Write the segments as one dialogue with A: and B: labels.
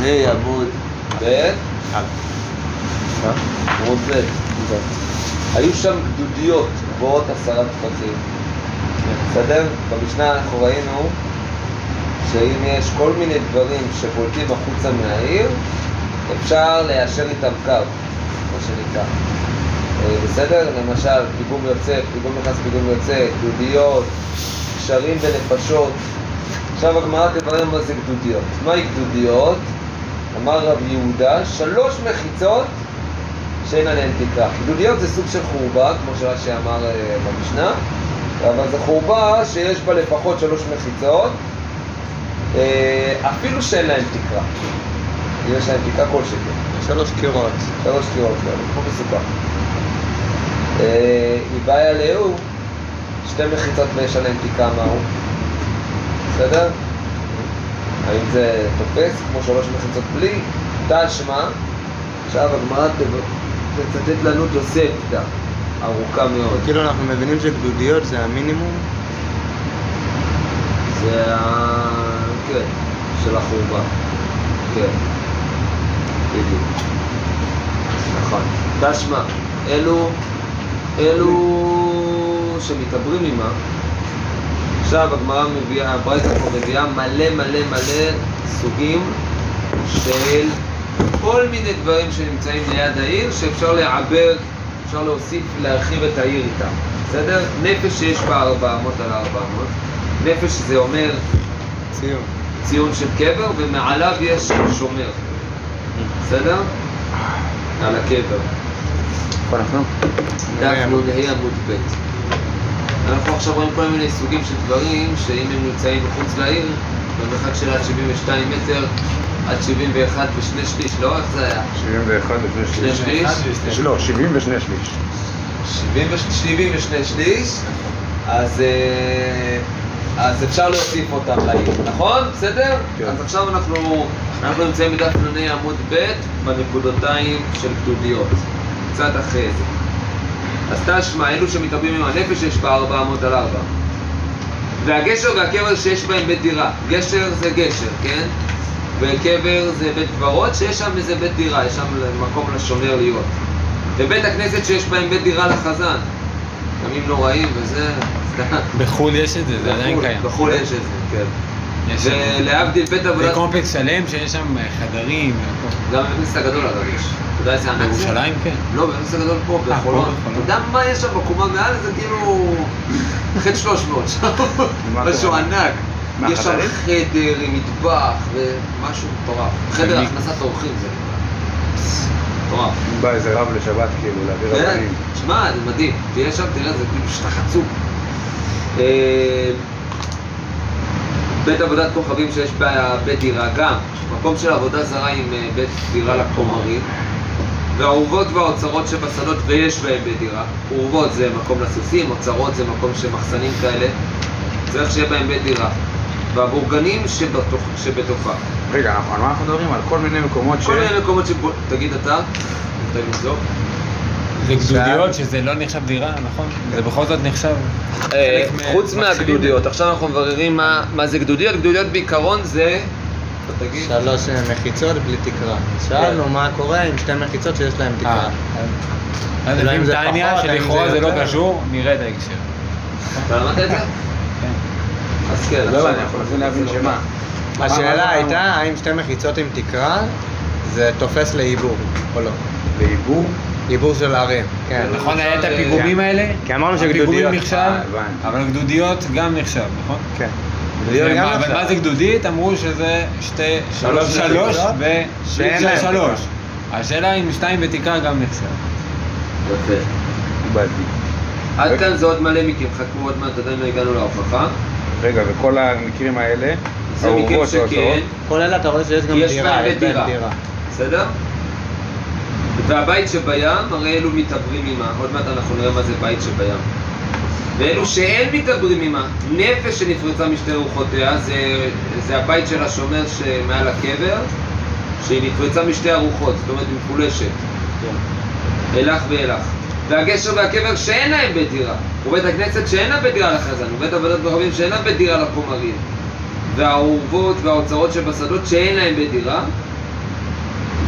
A: ה' עמוד ב', עמוד ב'. היו שם גדודיות גבוהות עשרה טפחים. בסדר? במשנה אנחנו ראינו שאם יש כל מיני דברים שבולטים החוצה מהעיר, אפשר ליישר איתם קו, מה שנקרא. אה, בסדר? למשל, פיגום יוצא, פיגום נכנס, פיגום יוצא, גדודיות, קשרים ונפשות. עכשיו הגמרא תברר מה זה גדודיות. מהי גדודיות? אמר רב יהודה, שלוש מחיצות שאין עליהן תקרה. גדודיות זה סוג של חורבה, כמו שרש"י אמר אה, במשנה, אבל זו חורבה שיש בה לפחות שלוש מחיצות, אה, אפילו שאין להן תקרה. יש להן תקרה כלשהי.
B: שלוש קירות.
A: שלוש קירות כאלה, כמו בסוכה. היא באה להוא, שתי מחיצות ויש עליהן תקרה מהו? בסדר? האם זה תופס כמו שלוש מחיצות בלי? תשמע, עכשיו הגמרא תצטט לנו תוספתא, ארוכה מאוד.
B: כאילו אנחנו מבינים שגדודיות זה המינימום?
A: זה ה... כן, של החורבה. כן, בדיוק. נכון. תשמע, אלו, אלו שמתעברים עימה, עכשיו הגמרא מביאה, הברייתא פה מביאה מלא מלא מלא סוגים של כל מיני דברים שנמצאים ליד העיר שאפשר לעבר, אפשר להוסיף, להרחיב את העיר איתם. בסדר? נפש שיש בה 400 על 400. נפש זה אומר
B: ציון.
A: ציון של קבר, ומעליו יש שומר. בסדר? על הקבר. דף נ"ה עמוד ב'. אנחנו עכשיו רואים כל מיני סוגים של דברים שאם הם נמצאים מחוץ לעיר, במרחק של עד 72 מטר, עד 71 ושני שליש, לא? איך זה היה?
C: 71 ושני
A: שני
C: שליש.
A: שליש?
C: לא, 70 ושני שליש.
A: 70 וש- 70 ושני שליש, אז, אה, אז אפשר להוסיף אותם לעיר, נכון? בסדר?
C: כן.
A: אז עכשיו אנחנו, אנחנו נמצאים בדף נ"ה עמוד ב' בנקודותיים של גדודיות, קצת אחרי זה. אז תשמע, אלו שמתרבים עם הנפש יש בה 400 על 4. והגשר והקבר שיש בהם בית דירה. גשר זה גשר, כן? וקבר זה בית קברות שיש שם איזה בית דירה, יש שם מקום לשומר להיות. ובית הכנסת שיש בהם בית דירה לחזן. ימים נוראים וזה.
D: בחו"ל יש את זה, זה עדיין
A: בחו"ל-
D: קיים.
A: בחו"ל יש את זה, כן. ולהבדיל בית
D: זה
A: עבודת...
D: קומפלקס שלם שיש שם חדרים.
A: גם בבית הגדול אגב יש. אתה יודע איזה ענק זה?
D: בירושלים כן.
A: לא, בבית הגדול פה,
D: פה,
A: בחולון.
D: בחולון.
A: אתה יודע מה יש שם בקומה מעל? זה כאילו... חטא 300 שם. משהו? ענק. יש שם? חדר עם מטבח ומשהו מטורף. חדר הכנסת אורחים זה. מטורף.
C: בא איזה רב לשבת כאילו, להביא
A: כן,
C: רבנים.
A: שמע, זה מדהים. תהיה שם, תראה, זה כאילו שטח עצום. אה, בית עבודת כוכבים שיש בה בית דירה גם, מקום של עבודה זרה עם אה, בית דירה לכומרים. והאורוות והאוצרות שבשדות ויש בהם בית דירה. אורוות זה מקום לסוסים, אוצרות זה מקום של מחסנים כאלה. צריך שיהיה בהם בית דירה. והבורגנים שבתוך, שבתוכה.
C: רגע, על מה אנחנו מדברים? על כל מיני מקומות ש...
A: כל מיני מקומות שבו... תגיד אתה, תן לבדוק.
D: זה גדודיות שזה לא נחשב דירה, נכון? זה בכל זאת נחשב.
A: אה, חוץ
D: מה-
A: מהגדודיות, עכשיו אנחנו מבררים מה, מה זה גדודיות. גדודיות בעיקרון זה... תגיד?
B: שלוש אה, מחיצות בלי תקרה. שאלנו מה קורה עם שתי מחיצות שיש להן תקרה.
D: אה, אז
B: אולי אם זה פחות,
D: שלכאורה
B: זה
D: לא? קשור, נראה את ההקשר.
A: אתה למדת את זה?
D: כן.
A: אז כן,
C: לא
A: עכשיו
C: הבנתי, אנחנו מנסים להבין שמה.
B: השאלה הייתה האם שתי מחיצות עם תקרה זה תופס לעיבור או לא.
C: בעיבור?
B: עיבור של ערים. כן.
D: נכון, היה את הפיגומים
C: אה,
D: האלה?
C: כי אמרנו
D: הפיגומים
C: שגדודיות-
D: נחשב,
C: אה, הבנתי.
D: אבל גדודיות גם נחשב, נכון?
C: כן.
D: אבל. מה זה גדודית? אמרו שזה שתי,
B: שלוש
D: שלוש, שלוש
B: נקודות
D: ו...
B: שאין
D: זה
B: להם
D: שלוש. השאלה אם שתיים בתקרה גם נחשב.
A: יפה.
C: קיבלתי.
A: עד כאן זה עוד מלא מקרים, חכו עוד מעט, עדיין לא הגענו להוכחה.
C: רגע, וכל המקרים האלה,
A: זה מקרים שכן,
B: כל אלה אתה רואה שיש גם דירה, יש בהם
A: דירה.
B: דירה.
A: בסדר? והבית שבים, הרי אלו מתעברים עמה, עוד מעט אנחנו נראה מה זה בית שבים. ואלו שאין מתעברים עמה, נפש שנפרצה משתי רוחותיה, זה, זה הבית של השומר שמעל הקבר, שהיא נפרצה משתי הרוחות, זאת אומרת היא מפולשת. אלך ואלך. והגשר והקבר שאין להם בית דירה, ובית הכנסת שאין להם בית דירה לחזן, ובית עבודת ברבים שאין להם בית דירה לכומרים. והאורוות והאוצרות שבשדות שאין להם בדירה,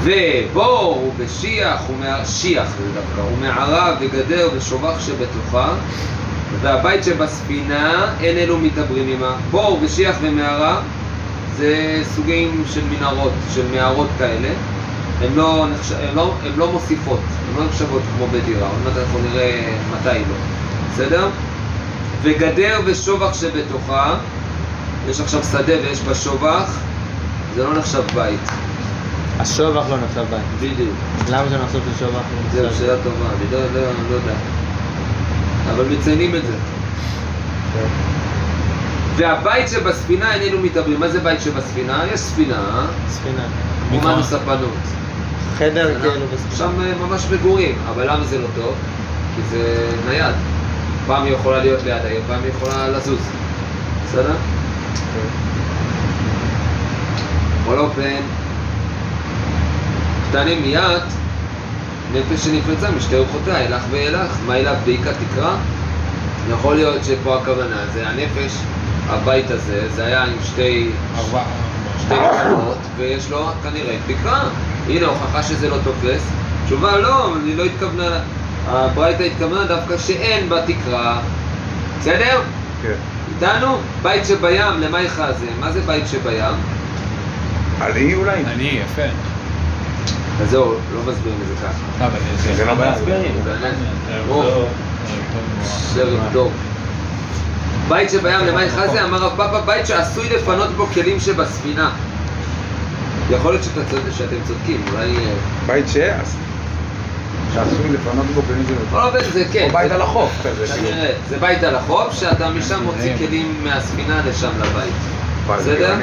A: ובור ושיח, ומע- שיח זה דווקא, ומערה וגדר ושובח שבתוכה, והבית שבספינה אין אלו מתעברים עמה. בור ושיח ומערה זה סוגים של מנהרות, של מערות כאלה. הן לא, נחש... הן לא, הן לא מוסיפות, הן לא נחשבות כמו בדירה, עוד מעט אנחנו נראה מתי לא, בסדר? וגדר ושובח שבתוכה, יש עכשיו שדה ויש בה שובח, זה לא נחשב בית,
B: השובח לא נחשב בית.
A: בדיוק.
B: למה זה נחשב ששובח לא
A: זהו? שאלה טובה, אני לא, לא, לא יודע. אבל מציינים את זה. והבית שבספינה איננו מתעברים. מה זה בית שבספינה? יש ספינה,
B: ספינה.
A: אומן ספנות.
B: חדר כאילו בספינה.
A: שם אה, ממש מגורים, אבל למה זה לא טוב? כי זה נייד. פעם היא יכולה להיות ליד העיר, פעם היא יכולה לזוז. בסדר? בכל אופן, קטנים מיד, נפש שנפרצה משתי רוחותיה, הילך וילך, מה אליו בעיקר תקרא? יכול להיות שפה הכוונה, זה הנפש, הבית הזה, זה היה עם שתי,
D: ארבע,
A: שתי נקודות, ויש לו כנראה תקרה. הנה הוכחה שזה לא תופס. תשובה לא, אני לא התכוונה, הברייתא התכוונה דווקא שאין בה תקרה. בסדר?
C: כן.
A: איתנו? בית שבים, למה יחזה? מה זה בית שבים?
C: על אי אולי?
D: אני, יפה.
A: אז זהו, לא מסבירים את זה ככה.
D: לא, אבל
C: זה לא?
D: ערב
A: או.
D: טוב. ערב
A: ערב טוב. בית שבים, למה יחזה? אמר רב פאפא, בית שעשוי לפנות בו כלים שבספינה. יכול להיות שאתם צודקים, אולי... אה,
C: בית ש... שעשוי לפנות בו כלים
A: אופן זה כן.
C: או בית על החוף כזה. כאילו.
A: כנראה. זה בית על החוף, שאתה משם מוציא כלים מהספינה לשם לבית. בסדר?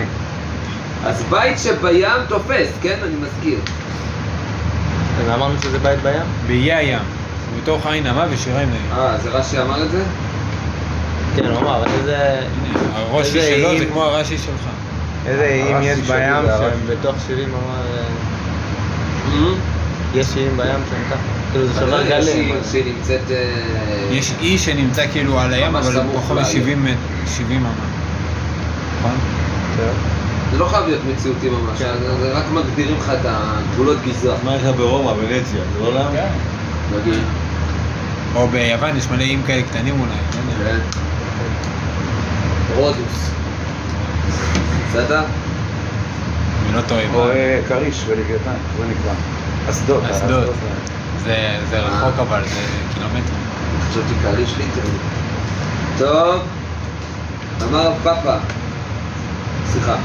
A: אז בית שבים תופס, כן? אני מזכיר.
B: ואמרנו שזה בית בים?
D: באיי הים, ובתוך עין המה ושירי נעים.
A: אה, זה רש"י אמר את זה?
B: כן, הוא אמר, איזה...
D: הרושי שלו זה. כמו הרש"י שלך.
B: איזה איים
C: הרש"י
B: יש בים שהם
C: הרש"י.
B: בתוך שירים אמר... אה,
A: Mhm.
B: יש איים בים שהם ככה? כאילו זה שובר
A: שהיא-
B: גלים.
A: אה,
D: יש אי שנמצא כאילו על הים, אבל הוא פחות
A: לים.
D: מ-70 מטר, 70 אמה. נכון?
A: זה לא חייב להיות מציאותי ממש,
B: כן.
A: זה- רק מגדירים לך את הגבולות גזרה.
E: מה לך ברומא, ונציה? זה לא למה?
A: נגיד.
D: או ביוון יש מלא איים כאלה קטנים אולי, לא.
A: כן. רודוס. בסדר?
D: אני לא טועה.
C: או אה, כריש ולוויתן, זה נקרא. אסדות.
D: אסדות.
C: האסדות.
D: זה זה רחוק אבל, זה קילומטר.
A: חשבתי קהלי שלי טוב, אמר רב פאפא, סליחה,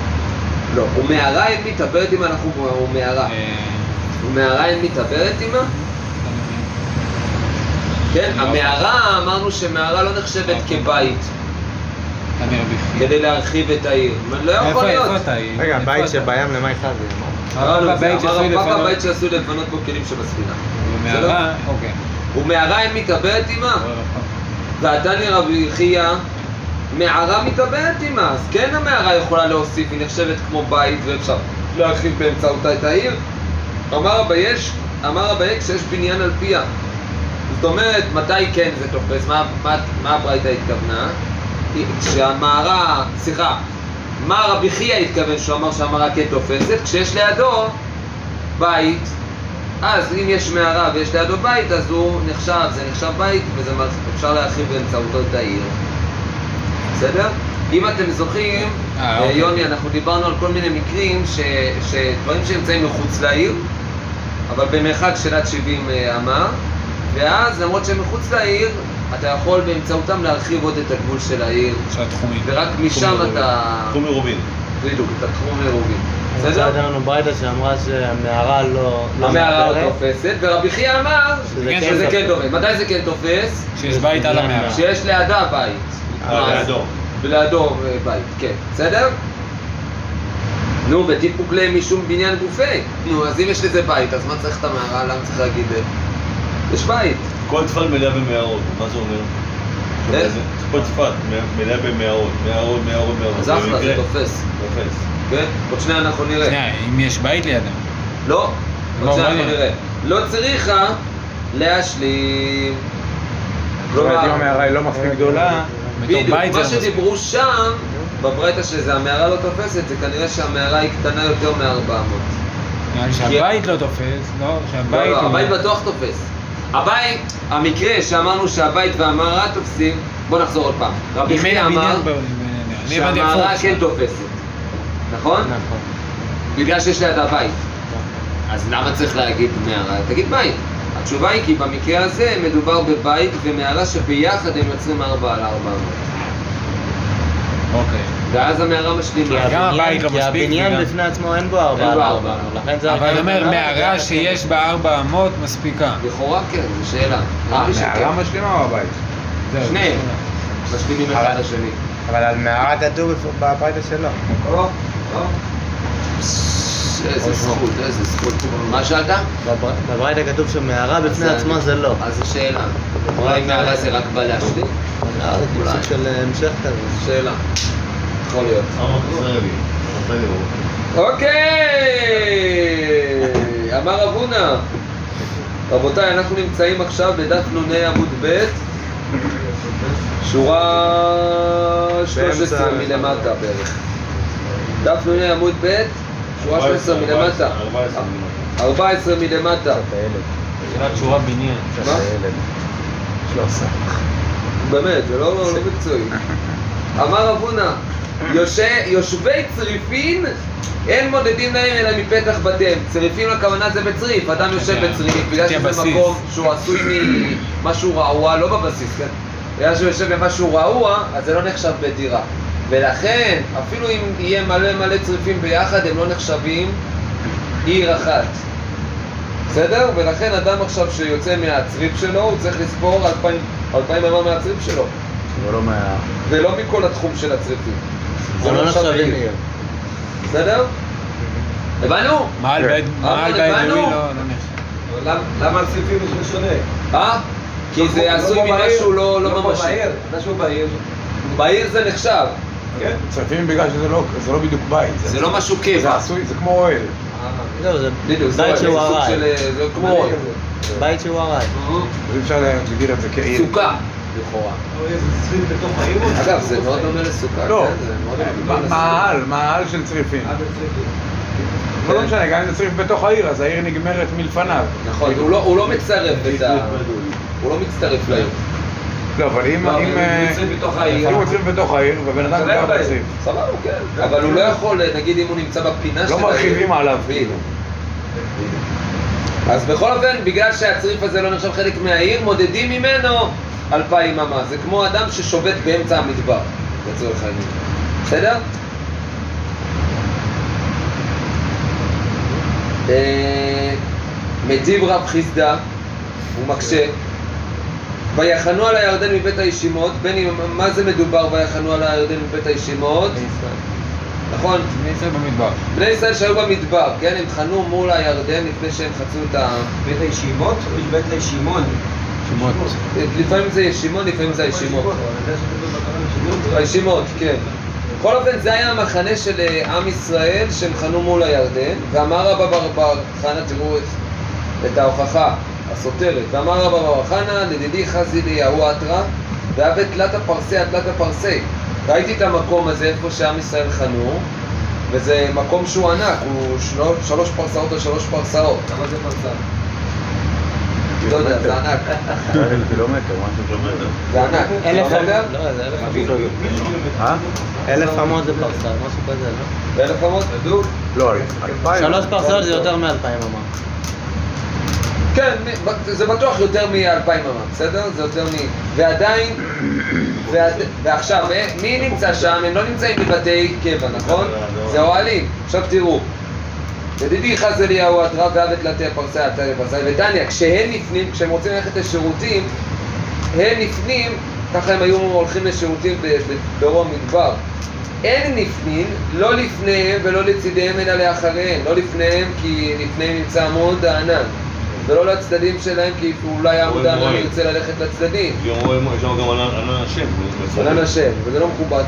A: לא, ומערה אין מתעברת עמה, אנחנו הוא מערה.
D: אה,
A: ומערה אין מתעברת עמה? כן, המערה, אמרנו שמערה לא נחשבת כבית,
D: אני רבי חייא.
A: כדי להרחיב את העיר. לא יכול להיות.
D: איפה אתה?
B: רגע, בית? שבים למה אחד זה? אמרנו.
A: אמרנו את זה,
D: בית
A: אמר
D: שעשוי לפנות-
A: בו כלים שבספינה.
D: במערה, אוקיי.
A: ומערה אין מתעברת עמה?
D: לא רחוק.
A: ועתני רבי חייא, מערה מתאבדת עימה, אז כן המערה יכולה להוסיף, היא נחשבת כמו בית ואפשר להרחיב באמצעותה את העיר. אמר אביי, אמר אביי כשיש בניין על פיה. זאת אומרת, מתי כן זה תופס? מה, מה, מה הברייתא התכוונה? כשהמערה, סליחה, מה רבי חייא התכוון שהוא אמר שהמערה כן תופסת? כשיש לידו בית, אז אם יש מערה ויש לידו בית, אז הוא נחשב, זה נחשב בית, וזה מר- אפשר להרחיב באמצעותו את העיר. בסדר? אם אתם זוכרים,
D: אה,
A: אה,
D: אוקיי.
A: יוני, אנחנו דיברנו על כל מיני מקרים, שדברים שנמצאים מחוץ לעיר, אבל במרחק של עד 70 אה, אמה, ואז למרות שהם מחוץ לעיר, אתה יכול באמצעותם להרחיב עוד את הגבול של העיר,
D: של התחומים.
A: ורק משם אתה...
E: תחום מרובין.
A: בדיוק, את התחום מרובים.
B: בסדר?
A: בסדר?
B: הייתה לנו ברייתא שאמרה שהמערה לא... לא
A: המערה. לא תופסת, ורבי חייא אמר
B: שזה
D: כן
B: כן תופס.
A: מתי זה כן תופס?
D: שיש בית על המערה.
A: שיש לידה בית.
E: אה,
A: אז-
E: לידו.
A: ולידו אה, בית, כן. בסדר? נו, בטיפוק להם משום בניין גופי. נו, אז אם יש לזה בית, אז מה צריך את המערה? למה צריך להגיד? אה? יש בית.
E: כל צפת מלאה במערות, מה זה אומר?
A: איך?
E: זה- כל צפת מלאה במערות, מערות, מערות, מערות.
A: אז אחלה, זה תופס.
E: תופס.
A: כן? עוד שנייה אנחנו נראה.
D: שנייה, אם יש בית לידם.
A: לא,
D: לא,
A: עוד שנייה אנחנו
D: נראה?
A: לא צריכה להשלים.
C: זאת אומרת, אם המערה היא לא מספיק גדולה,
A: בדיוק, מה
D: לא.
A: שדיברו שם, בברייתא שזה המערה לא תופסת, זה כנראה שהמערה היא קטנה יותר מ-400.
D: נראה לי שהבית לא תופס, לא?
A: לא,
D: שהבית
A: לא,
D: הוא...
A: הבית בטוח תופס. הבית, המקרה שאמרנו שהבית והמערה תופסים, בוא נחזור עוד פעם. רבי חייא אמר שהמערה. כן תופסת, נכון?
B: נכון.
A: בגלל שיש לידה בית. אז למה צריך להגיד מערה? תגיד בית. התשובה היא כי במקרה הזה מדובר בבית ומערה שביחד הם יוצרים 4 על 400.
D: אוקיי.
A: ואז המערה משלימה.
B: הבניין-
D: לא
B: כי הבניין
D: וגם-
B: בפני עצמו אין בו ארבע על ארבע,
A: ארבע.
D: אבל
B: רק-
D: אומר, מערה שיש בה ארבע אמות מספיקה.
A: לכאורה כן, זו שאלה. שכן.
C: מערה משלימה או הבית?
A: שניהם. משלימים אחד
B: אבל-
A: לשני.
B: אבל על מערה כתוב בברייתא שלו.
A: לא, לא. איזה זכות, איזה זכות. מה שאלת?
B: בבר- בברייתא כתוב שמערה בפני עצמה זה לא.
A: אז זו שאלה. אולי מערה זה רק בא להשלים?
B: לא, זה כאילו סוג של אה, המשך כזה.
A: שאלה. יכול להיות.
E: נתן לי
A: אוקיי! אמר רב הונא. רבותיי, אנחנו נמצאים עכשיו בדף נ"ה עמוד ב', שורה 13
B: באמצע.
A: מלמטה בערך. דף נ"ה עמוד ב', שורה 13 מלמטה. 14 מלמטה.
D: תחילת שורה בניין.
A: מה? באמת, זה לא, לא, לא מקצועי. אמר יושי- יושבי צריפין אין מודדים להם אלא מפתח בתיהם. צריפין הכוונה זה בצריף, אדם יושב
D: כן,
A: בצריף, בגלל
D: כן,
A: שזה
D: בסיס.
A: מקום שהוא עשוי ממשהו רעוע, לא בבסיס, כן? בגלל שהוא יושב במשהו רעוע, אז זה לא נחשב בדירה. ולכן, אפילו אם יהיה מלא מלא צריפים ביחד, הם לא נחשבים עיר אחת. בסדר? ולכן אדם עכשיו שיוצא מהצריף שלו, הוא צריך לספור אלפיים, אלפיים אמה מהצריף שלו,
C: אבל לא מה...
A: ולא מכל התחום של הצריפים.
B: זה לא נחשב
A: בעיר.
B: עיר.
A: בסדר? הבנו?
D: מעל
C: כן.
D: בית. דווי לא לא נחשב.
F: למה הצריפים זה שונה?
A: אה? כי זה
F: לא
A: עשוי ממשהו לא
F: לא
A: לא.
F: בעיר, משהו בעיר.
A: בעיר זה נחשב,
F: כן.
C: צרפים בגלל שזה לא, זה לא בדיוק בית.
A: זה לא משהו
C: זה
A: קבע.
C: עשוי, זה כמו אוהל.
B: לא, זה
A: בדיוק, זה
B: בית
A: זה
B: שהוא ארעי.
A: של... אה, זה כמו אוהל.
B: בית שהוא ארעי.
C: אז אי אפשר להגדיר את זה כעיר.
A: סוכה, לכאורה.
F: או איזה צריף בתוך העיר.
A: אגב, זה מאוד דומה לסוכה,
C: לא,
A: כן? זה.
C: מאהל, מאהל של צריפים.
F: אה,
C: לא משנה, גם אם זה צריף בתוך העיר, אז העיר נגמרת מלפניו.
A: נכון, הוא לא- הוא לא מצרף את ה... הוא לא מצטרף לעיר.
C: לא, אבל אם...
F: לא,
C: אם, אה,
F: הוא צריף בתוך העיר.
C: אם הוא צריף בתוך העיר, ובן אדם גר. בצריף.
A: סבבה, כן. אבל הוא לא יכול, נגיד אם הוא נמצא בפינה של
C: לא מרחיבים עליו. כאילו.
A: אז בכל אופן, בגלל שהצריף הזה לא נחשב חלק מהעיר, מודדים ממנו אלפיים אמה. זה כמו אדם ששובת באמצע המדבר, לצורך העניין. בסדר? אה, מטיב רב חיסדא, הוא מקשה, ויחנו על הירדן מבית הישימות, בין אם, מה זה מדובר ויחנו על הירדן מבית הישימות? נכון?
D: אני אצא במדבר.
A: בני ישראל שהיו במדבר, כן? הם חנו מול הירדן לפני שהם חצו את ה...
F: בית הישיבות או בית הישימון?
D: שמות.
A: לפעמים זה ישימון, לפעמים זה הישימות. הישימות, כן. בכל אופן, זה היה המחנה של אה, עם ישראל שהם חנו מול הירדן, ואמר רבא בר בר חנא, תראו את ההוכחה הסותרת, ואמר רבא בר חנא, לדידי חזי ליהו אתרא, והווה תלת הפרסי עד תלת הפרסי. ראיתי את המקום הזה, איפה שעם ישראל חנו, וזה מקום שהוא ענק, הוא שלוש, שלוש פרסאות או שלוש פרסאות.
F: כמה זה פרסה?
A: לא יודע, זה ענק.
C: אלף קילומטר, משהו
E: קילומטר.
A: זה ענק.
B: אלף
A: קילומטר?
B: אמות, לא, אלף אמות.
C: אה?
B: אלף זה פרסה, משהו כזה, לא?
A: באלף אמות?
C: לא, אלפיים.
B: שלוש פרסאות זה יותר מאלפיים אמות.
A: כן, זה בטוח יותר מאלפיים אמה, בסדר? זה יותר מ... ועדיין, ועד... ועכשיו, אה, מי נמצא שם? הם לא נמצאים בבתי קבע, נכון? זה אוהלים. עכשיו תראו, ידידי חז אליהו אתרא ועבד לתי הפרסה עתה לפרסה ודניה, כשהם נפנים, כשהם רוצים ללכת לשירותים, הם נפנים, ככה הם היו הולכים לשירותים ב- ב- ברום מדבר. אין נפנים, לא לפניהם ולא לצידיהם אלא לאחריהם, לא לפניהם כי לפניהם נמצא עמוד הענן, ולא לצדדים שלהם כי אולי עמוד
E: רואים,
A: הענן
E: רואים.
A: ירצה ללכת לצדדים.
E: יש לנו גם ענן השם.
A: ענן השם, וזה לא מכובד.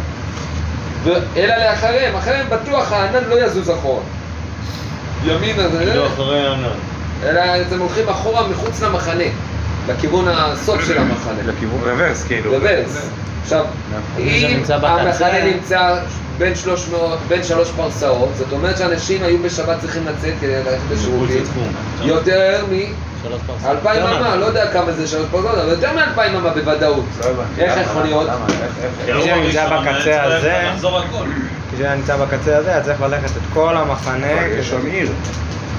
A: אלא לאחריהם, אחריהם בטוח הענן לא יזוז אחורה. ימינה זה...
E: כאילו אחרי הענן.
A: אלא אתם הולכים אחורה מחוץ למחנה, לכיוון הסוף של המחנה.
C: לכיוון רוורס, כאילו.
A: רוורס. עכשיו,
B: מי
A: אם המחנה נמצא בין 300, בין שלוש פרסאות, זאת אומרת שאנשים היו בשבת צריכים לצאת כדי ללכת לשירותים, יותר. מאלפיים
B: יותר
A: אמה, לא יודע כמה זה שלוש פרסאות, אבל יותר מאלפיים אמה בוודאות.
C: לא.
A: איך? יכול להיות?
B: מי שנמצא בקצה הזה. כשאני נמצא בקצה הזה, היה צריך ללכת את כל המחנה.
C: יש שם עיר.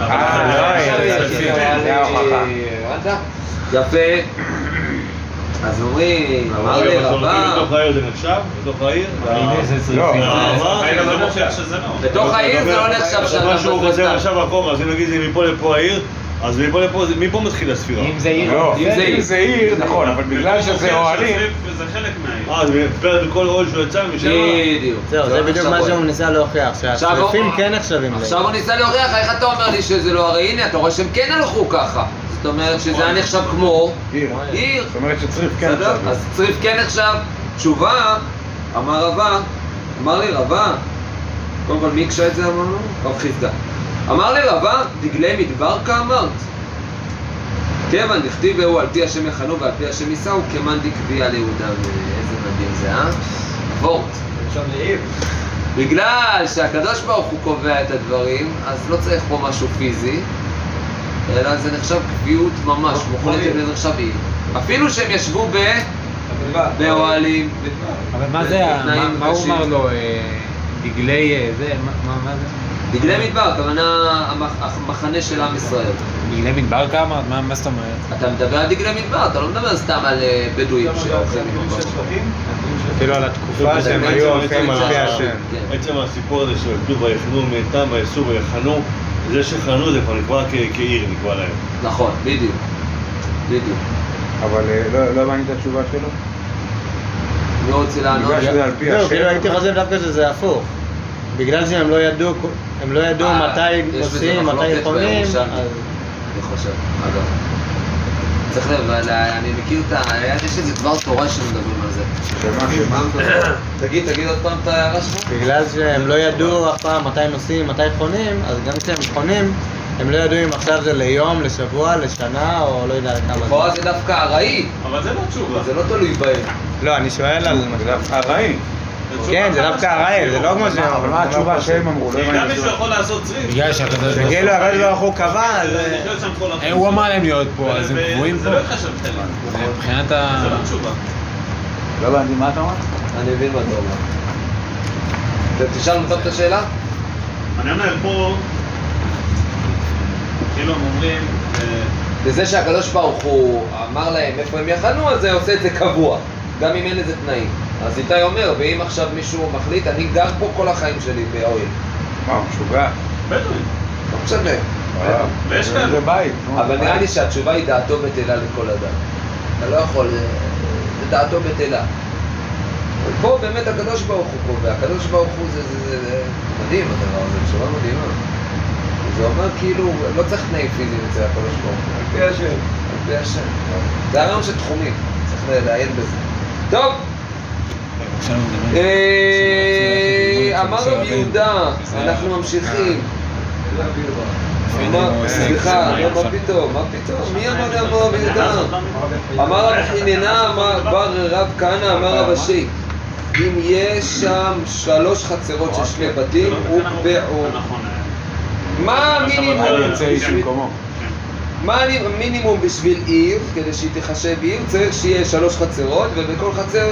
B: אה,
C: לא,
B: אה,
C: זה
B: אה,
C: ההוכחה.
A: יפה. אז אומרים, אמר לי רבה,
E: בתוך העיר זה נחשב? בתוך העיר?
C: לא.
F: לא
E: שזה לא.
A: בתוך העיר זה לא נחשב
E: עכשיו
A: שאתה
E: מה שהוא חוזר. עכשיו אחורה, אז אם נגיד זה מפה לפה העיר, אז מפה לפה, מפה מתחילה הספירה.
D: אם זה עיר,
C: לא,
A: אם זה עיר.
C: זה עיר, נכון, אבל בגלל שזה אוהלים,
E: זה חלק מהעיר. אה, זה פר בכל אוהל שהוא יצא משם?
A: בדיוק.
B: זהו, זה בדיוק
A: עכשיו
B: מה
A: הוא-
B: שהוא ניסה להוכיח,
A: עכשיו
B: שהצריפים כן נחשבים
A: עכשיו
B: לעיר.
A: הוא ניסה להוכיח, איך אתה אומר לי שזה לא, הרי הנה, אתה רואה שהם כן הלכו ככה. זאת אומרת שזה היה נחשב כמו
C: עיר. זאת אומרת שצריף כן? עכשיו.
A: אז צריף כן נחשב. תשובה, אמר רבה, אמר לי רבה, קודם כל מי הקשה את זה אמרנו? רב חיסדא. אמר לי רבה, דגלי מדבר כאמרת. כיוון דכתיב הוא על פי השם יחנו ועל פי השם יישאו כמאן דקביע ליהודה. איזה מדהים זה, אה? וורט. בגלל שהקדוש ברוך הוא קובע את הדברים, אז לא צריך פה משהו פיזי, אלא זה נחשב קביעות ממש, מוחלטת וזה נחשב עיר. אפילו שהם ישבו ב... באוהלים,
D: אבל מה זה, ה-
A: בתנאים
D: מה- הוא. אמר לו, אה, דגלי אה, זה, מה- זה?
A: דגלי מדבר, הכוונה המח- המחנה של עם ישראל.
D: דגלי מדבר כמה? מה זאת אומרת?
A: אתה מדבר על דגלי מדבר, אתה לא מדבר סתם על אה, בדואים מדבר.
B: כאילו על התקופה שהם היו הולכים על פי השם.
E: עצם הסיפור הזה של כתוב ויחנו מאיתם ויעשו ויחנו, זה שחנו זה כבר נקבע כעיר, נקבע להם.
A: נכון, בדיוק. בדיוק.
C: אבל אה, לא- לא הבנתי את התשובה שלו.
A: מי רוצה לענות?
C: בגלל שזה על פי
B: זהו,
C: השם.
B: כאילו הייתי חושב דווקא שזה הפוך. בגלל שהם לא ידעו, הם לא ידעו
A: אה,
B: מתי עושים, מתי. אז...
A: אני חושב, אגב. צריך לב, אבל, אה, אני מכיר את ה... יש איזה דבר תורה שמדברים על זה.
C: שמה, שמה?
A: תגיד, תגיד עוד פעם את ההערה שלך.
B: בגלל שהם לא ידעו אף פעם מתי נוסעים, מתי חונים, אז גם כשהם חונים, הם לא ידעו אם עכשיו זה ליום, לשבוע, לשנה, או לא יודע כמה
A: לכאורה
B: זה.
A: זה דווקא ארעי,
E: אבל זה לא תשובה.
A: זה לא תלוי בהם.
B: לא, אני שואל על...
C: זה דווקא ארעי.
B: כן, זה דווקא ארעי, זה לא כמו שהם...
C: אבל מה התשובה שהם אמרו? לא
E: גם. מישהו יכול לעשות צריף.
D: בגלל שהקדוש ברוך הוא...
B: קבע, אז...
E: החיים.
D: אה, הוא אמר להם להיות פה, אז הם קבועים פה.
E: זה לא ייחשב חלק.
D: זה מבחינת ה...
E: זה לא תשובה.
C: לא הבנתי, מה אתה אומר?
A: אני מבין מה אתה אומר. תשאל אותם את השאלה?
E: אני אומר פה, כאילו הם אומרים, אה,
A: בזה שהקדוש ברוך הוא אמר להם איפה הם יחנו, אז זה עושה את זה קבוע, גם אם אין לזה תנאים. אז איתי אומר, ואם עכשיו מישהו מחליט, אני גר פה כל החיים שלי באוהל.
C: מה, הוא משוגע?
E: בדואים.
A: לא משנה.
C: אה,
E: ויש כאלה.
C: זה בית.
A: אבל נראה לי. שהתשובה היא דעתו בטלה לכל אדם. אתה לא יכול, אה, זה דעתו בטלה. פה באמת הקדוש ברוך הוא קובע, הקדוש ברוך הוא זה, זה, זה, זה מדהים הדבר הזה, תשובה מדהימה. זה אומר כאילו, לא צריך תנאים פיזיים אצל הקדוש ברוך הוא.
F: על פי השם.
A: על פי השם. זה הרעיון של תחומים, צריך לעיין בזה. טוב,
D: עכשיו הוא מדבר.
A: אה, אמר רב יהודה, אנחנו ממשיכים. סליחה, לא, מה פתאום, מה פתאום, מי אמר אמר רב יהודה? אמר רב חיננה, אמר בר רב כהנא, אמר רב אשי, אם יש שם שלוש חצרות של שני בתים, הוקבעו. מה המינימום מה המינימום בשביל עיר, כדי שהיא תיחשב עיר, צריך שיהיה שלוש חצרות, ובכל חצר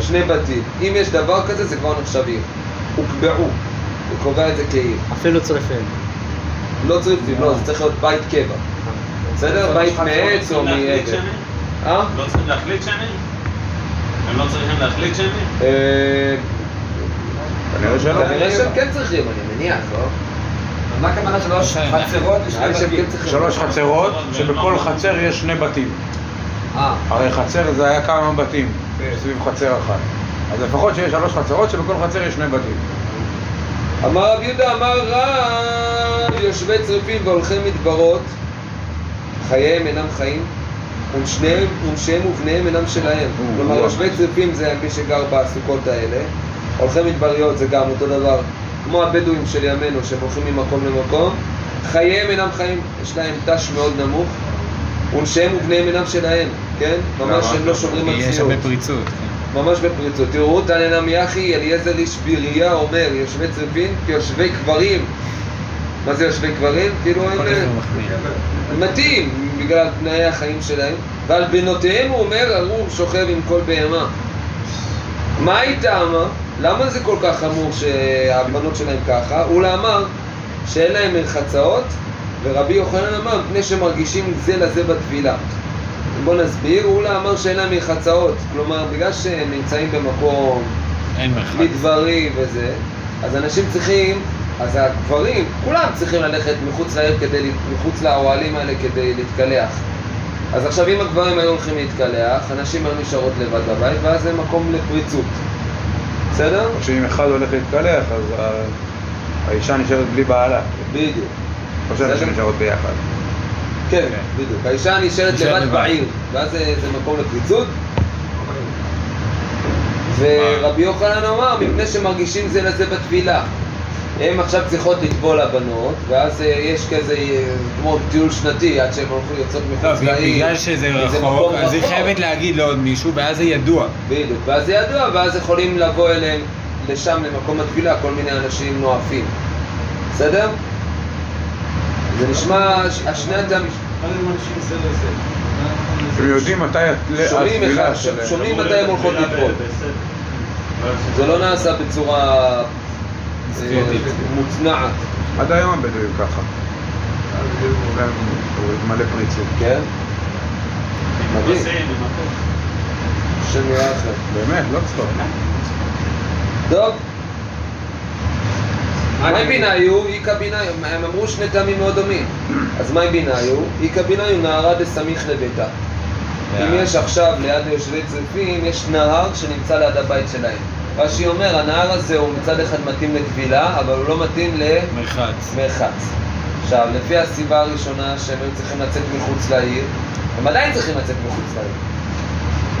A: שני בתים. אם יש דבר כזה, זה כבר נחשב עיר. הוקבעו. הוא קובע את זה כעיר.
B: אפילו צריפים.
A: לא צריכים, לא, זה צריך להיות בית קבע. בסדר? בית מעץ או מעבר. אה?
E: לא צריכים להחליט שני? הם לא צריכים להחליט שני?
A: אה,
C: שלא.
A: כנראה שהם כן צריכים, אני מניח, לא?
F: מה הכוונה שלוש חצרות
A: לי שהם כן.
C: שלוש חצרות, שבכל חצר יש שני בתים.
A: אה,
C: הרי חצר זה היה כמה בתים, סביב חצר אחת. אז לפחות שיש שלוש חצרות, שבכל חצר יש שני בתים.
A: אמר רב יהודה, אמר רב, יושבי צריפים והולכי מדברות, חייהם אינם חיים, ונשיהם ובניהם אינם שלהם. כלומר, יושבי צריפים זה מי שגר בסוכות האלה, הולכי מדבריות זה גם אותו דבר, כמו הבדואים של ימינו, שהם הולכים ממקום למקום, חייהם אינם חיים, יש להם ת"ש מאוד נמוך, ונשיהם ובניהם אינם שלהם, כן? ממש? הם לא שומרים על
D: כי יש
A: צניעות.
D: הרבה פריצות. כן.
A: ממש בפריצות. תראו, תנא נמי אחי, אליעזר איש ביריה אומר, יושבי צריפין כיושבי קברים. מה זה יושבי קברים? כאילו
D: מחמיא.
A: הם מתים בגלל תנאי החיים שלהם, ועל בנותיהם הוא אומר, ארור שוכב עם כל בהמה. מה היא טעמה? למה זה כל כך חמור שהבנות שלהם ככה? אולה אמר שאין להם מרחצאות, ורבי יוחנן אמר, מפני שמרגישים זה לזה בטבילה. בוא נסביר, אולה אמר שאין להם מרחצאות, כלומר, בגלל שהם נמצאים במקום. מדברי וזה, אז אנשים צריכים, אז הגברים, כולם צריכים ללכת מחוץ לעיר כדי, מחוץ לאוהלים האלה כדי להתקלח. אז עכשיו אם הגברים היו הולכים להתקלח, הנשים היו נשארות לבד בבית, ואז זה מקום לפריצות. בסדר?
C: או שאם אחד הולך להתקלח, אז האישה נשארת בלי בעלה.
A: בדיוק.
C: או שאנשים
A: בסדר.
C: נשארות ביחד.
A: כן, בדיוק. האישה נשארת לבד. בעיר, ואז זה, זה מקום לפריצות. ורבי יוחנן אמר, מפני שמרגישים זה לזה בטבילה. הם עכשיו צריכות לטבול הבנות, ואז אה, יש כזה, אה, כמו טיול שנתי, עד שהן הולכות יוצאות
D: לא,
A: מחוץ לעיר.
D: בגלל שזה רחוק, אז היא. חייבת להגיד לעוד מישהו, ואז זה ידוע.
A: בדיוק, ואז זה ידוע, ואז יכולים לבוא אליהם לשם, למקום הטבילה, כל מיני אנשים נואפים. בסדר? זה נשמע, השני הטעמים,
C: הם יודעים מתי הטבילה
A: אחד,
C: שלהם.
A: שומעים מתי הם הולכות לטבול. זה לא נעשה בצורה. מוצנעת,
C: עד היום הבדואים ככה. להם מלא פריצות.
A: כן? מדהים, השם יראה לכם.
C: באמת, לא צחוק.
A: טוב. מה ביניו? איכא ביניו, הם אמרו שני טעמים מאוד דומים. אז מה ביניו? איכא ביניו נהרה דסמיך לביתה. אם יש עכשיו ליד יושבי צריפים, יש נהר שנמצא ליד הבית שלהם. רש"י אומר, הנהר הזה הוא מצד אחד מתאים לטבילה, אבל הוא לא מתאים
D: מרחץ.
A: למרחץ. עכשיו, לפי הסיבה הראשונה שהם היו צריכים לצאת מחוץ לעיר, הם עדיין צריכים לצאת מחוץ לעיר.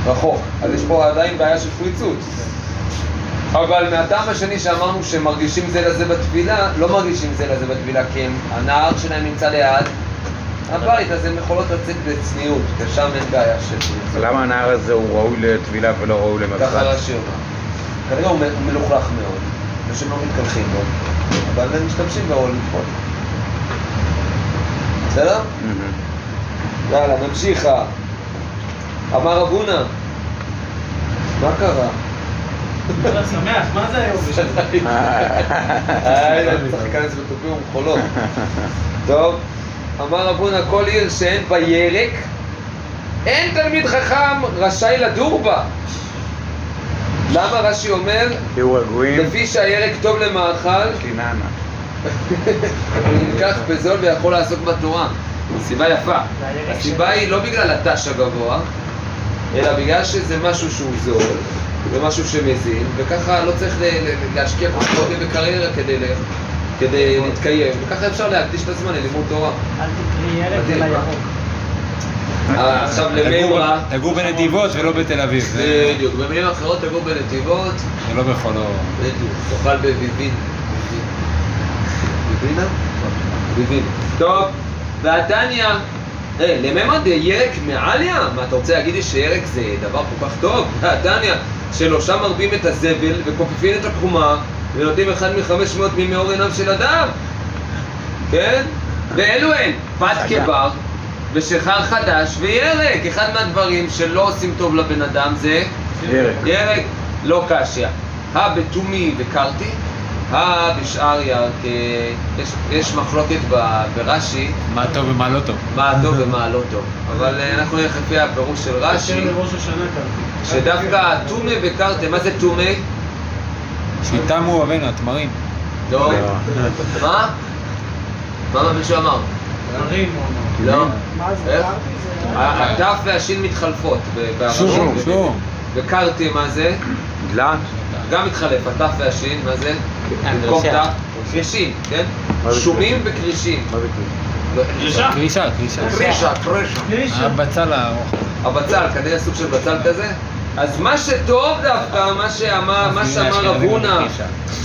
A: רחוק. אז יש פה עדיין בעיה של פריצות. אבל מהטעם השני שאמרנו שהם מרגישים זה לזה בטבילה, לא מרגישים זה לזה בטבילה כי הם, הנהר שלהם נמצא ליד הבית, אז הן יכולות לצאת בצניעות, ושם אין בעיה של.
C: למה הנהר הזה הוא ראוי לטבילה ולא ראוי
A: ככה
C: למרחץ?
A: רש"י אומר. כנראה הוא מלוכלך מאוד, ושהם לא מתקלחים בו, אבל הם משתמשים בו לטבול. בסדר?
C: מהמם.
A: יאללה, נמשיך. אמר רב הונא, מה קרה?
F: שמח, מה זה היום?
A: אני צריך להיכנס בתופים ומחולות. טוב, אמר רב הונא, כל עיר שאין בה ירק, אין תלמיד חכם רשאי לדור בה. למה רש"י אומר?
C: תהיו רגועים,
A: לפי שהירק טוב למאכל,
C: קיננה.
A: הוא נלקח בזול ויכול לעסוק בתורה. סיבה יפה. הסיבה היא לא בגלל התש הגבוה, אלא בגלל שזה משהו שהוא זול, זה משהו שמזין, וככה לא צריך להשקיע כל כך הרבה בקריירה כדי, ל- כדי להתקיים, וככה אפשר להקדיש את הזמן ללימוד תורה.
G: אל ילד
A: מדהים.
G: אלא ירוק.
A: עכשיו למימרה,
D: תגור בנתיבות ולא בתל אביב.
A: בדיוק, במילים אחרות תגור בנתיבות,
D: זה לא בחולו.
A: בדיוק, תאכל בביבין. ביבינה? ביבין. טוב, והתניא, אה, לממד ירק מעליה? מה, אתה רוצה להגיד לי שירק זה דבר כל כך טוב? התניא, שלא שם מרבים את הזבל וכופפים את הקומה ונותנים אחד מחמש מאות ממאור עיניו של אדם, כן? ואלו הן, פת קבר ושחר חדש וירק. אחד מהדברים שלא עושים טוב לבן אדם זה
C: ירק.
A: ירק לא קשיא. הא בתומי וקרתי, הא בשאר ירק. יש, יש מחלוקת ברש"י,
D: מה טוב ומה לא טוב.
A: מה טוב ומה לא טוב. אבל אה, אנחנו נלך לפי הפירוש של רש"י. שדווקא תומי וקרתי, מה זה תומי?
D: שיתמו אבינו, התמרים.
A: לא. מה? מה מישהו אמר? לא. התף והשין מתחלפות.
D: שום, שום.
A: וקרתי מה זה?
C: דלעת?
A: גם מתחלף, התף והשין, מה זה? במקום
B: קרישה.
A: תף, קרישים, כן? שומים וקרישים.
C: מה זה כלי?
A: לא,
F: קרישה?
D: קרישה, קרישה.
A: קרישה, קרישה.
F: קרישה.
D: הבצל הארוך.
A: הבצל, כנראה סוג של בצל כזה. אז מה שטוב דווקא, מה שאמר, מה שאמר רב הונא,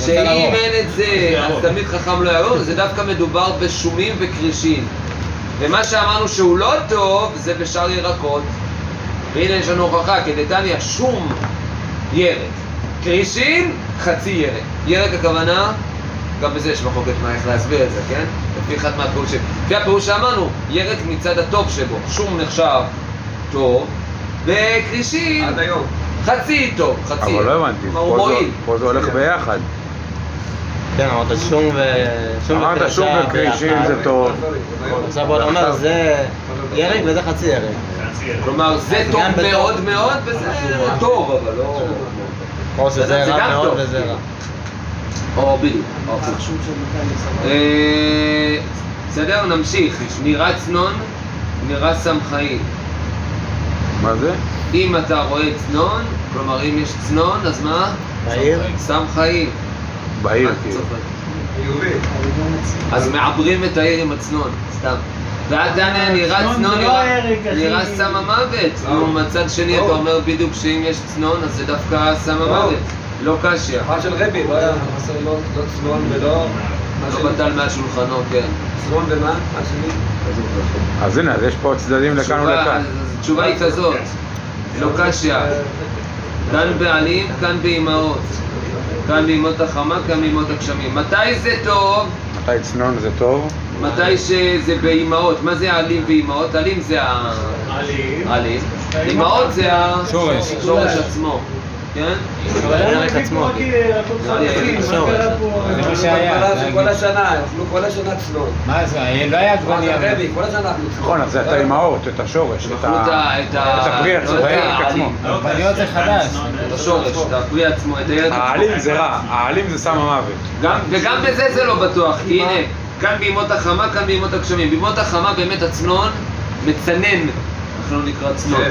A: שאם אין את זה, אז תמיד חכם לא יעבור, זה דווקא מדובר בשומים וקרישים. ומה שאמרנו שהוא לא טוב, זה בשאר ירקות. והנה יש לנו הוכחה, כדתניא, שום ירק. קרישין, חצי ירק. ירק הכוונה, גם בזה יש מחלוקת מה איך להסביר את זה, כן? לפי אחד מהפירושים. לפי הפירוש שאמרנו, ירק מצד הטוב שבו. שום נחשב טוב,
G: עד היום.
A: חצי טוב, חצי.
C: אבל לא הבנתי, פה זה- הולך ביחד.
B: כן, אמרת שום ו... שום
C: אמרת שום וקרישים
B: ביחד.
C: זה טוב.
B: עכשיו בוא אומר, זה ירק וזה חצי ירק.
A: כלומר, זה טוב. מאוד מאוד, וזה טוב, אבל לא...
B: או שזה
A: זה
B: רע מאוד. וזה רע.
A: או בדיוק. אה, בסדר, נמשיך. שמירת צנון, סם חיים.
C: מה זה?
A: אם אתה רואה צנון, כלומר אם יש צנון, אז מה?
B: בעיר?
A: סם חיים.
C: בעיר
A: מה
C: כאילו.
A: אז מעברים את העיר עם הצנון, סתם. ועד דניה נראה
F: צנון לא
A: נראה- סם המוות. נו, מצד שני אתה אומר בדיוק שאם יש צנון, אז זה דווקא סם המוות. לא קשיא.
G: אחד של רבי, לא היה חסר לא לא צנון ולא...
A: לא. בטל מעל שולחנו, כן.
G: צנון ומה? מה שני?
C: אז הנה, אז יש פה צדדים לכאן ולכאן.
A: התשובה היא כזאת, לא קשיא. כאן בעלים, כאן באימהות. כאן בימות החמה, כאן בימות הגשמים. מתי זה טוב?
C: מתי צנון זה טוב?
A: מתי שזה באימהות. מה זה העלים ואימהות? עלים זה ה...
F: עלים.
A: עלים. אימהות זה
D: שורש.
A: השורש עצמו. כן?
F: אבל היה
B: עצמו.
F: רק פה?
D: זה מה שהיה.
G: כל השנה, אכלו כל השנה צנון.
D: מה זה? לא היה.
G: רבי? כל השנה אכלו צנון.
C: נכון, אז זה את האימהות, את השורש, את הפרי
A: לא
C: עצמו. עצמו.
D: עגבניות זה חדש.
A: את השורש, את הפרי עצמו, את עצמו.
C: העלים זה רע, העלים זה סם המוות.
A: גם, וגם בזה זה לא בטוח, כי הנה, כאן בימות החמה, כאן בימות הגשמים. בימות החמה באמת הצנון מצנן, איך לא נקרא צנון.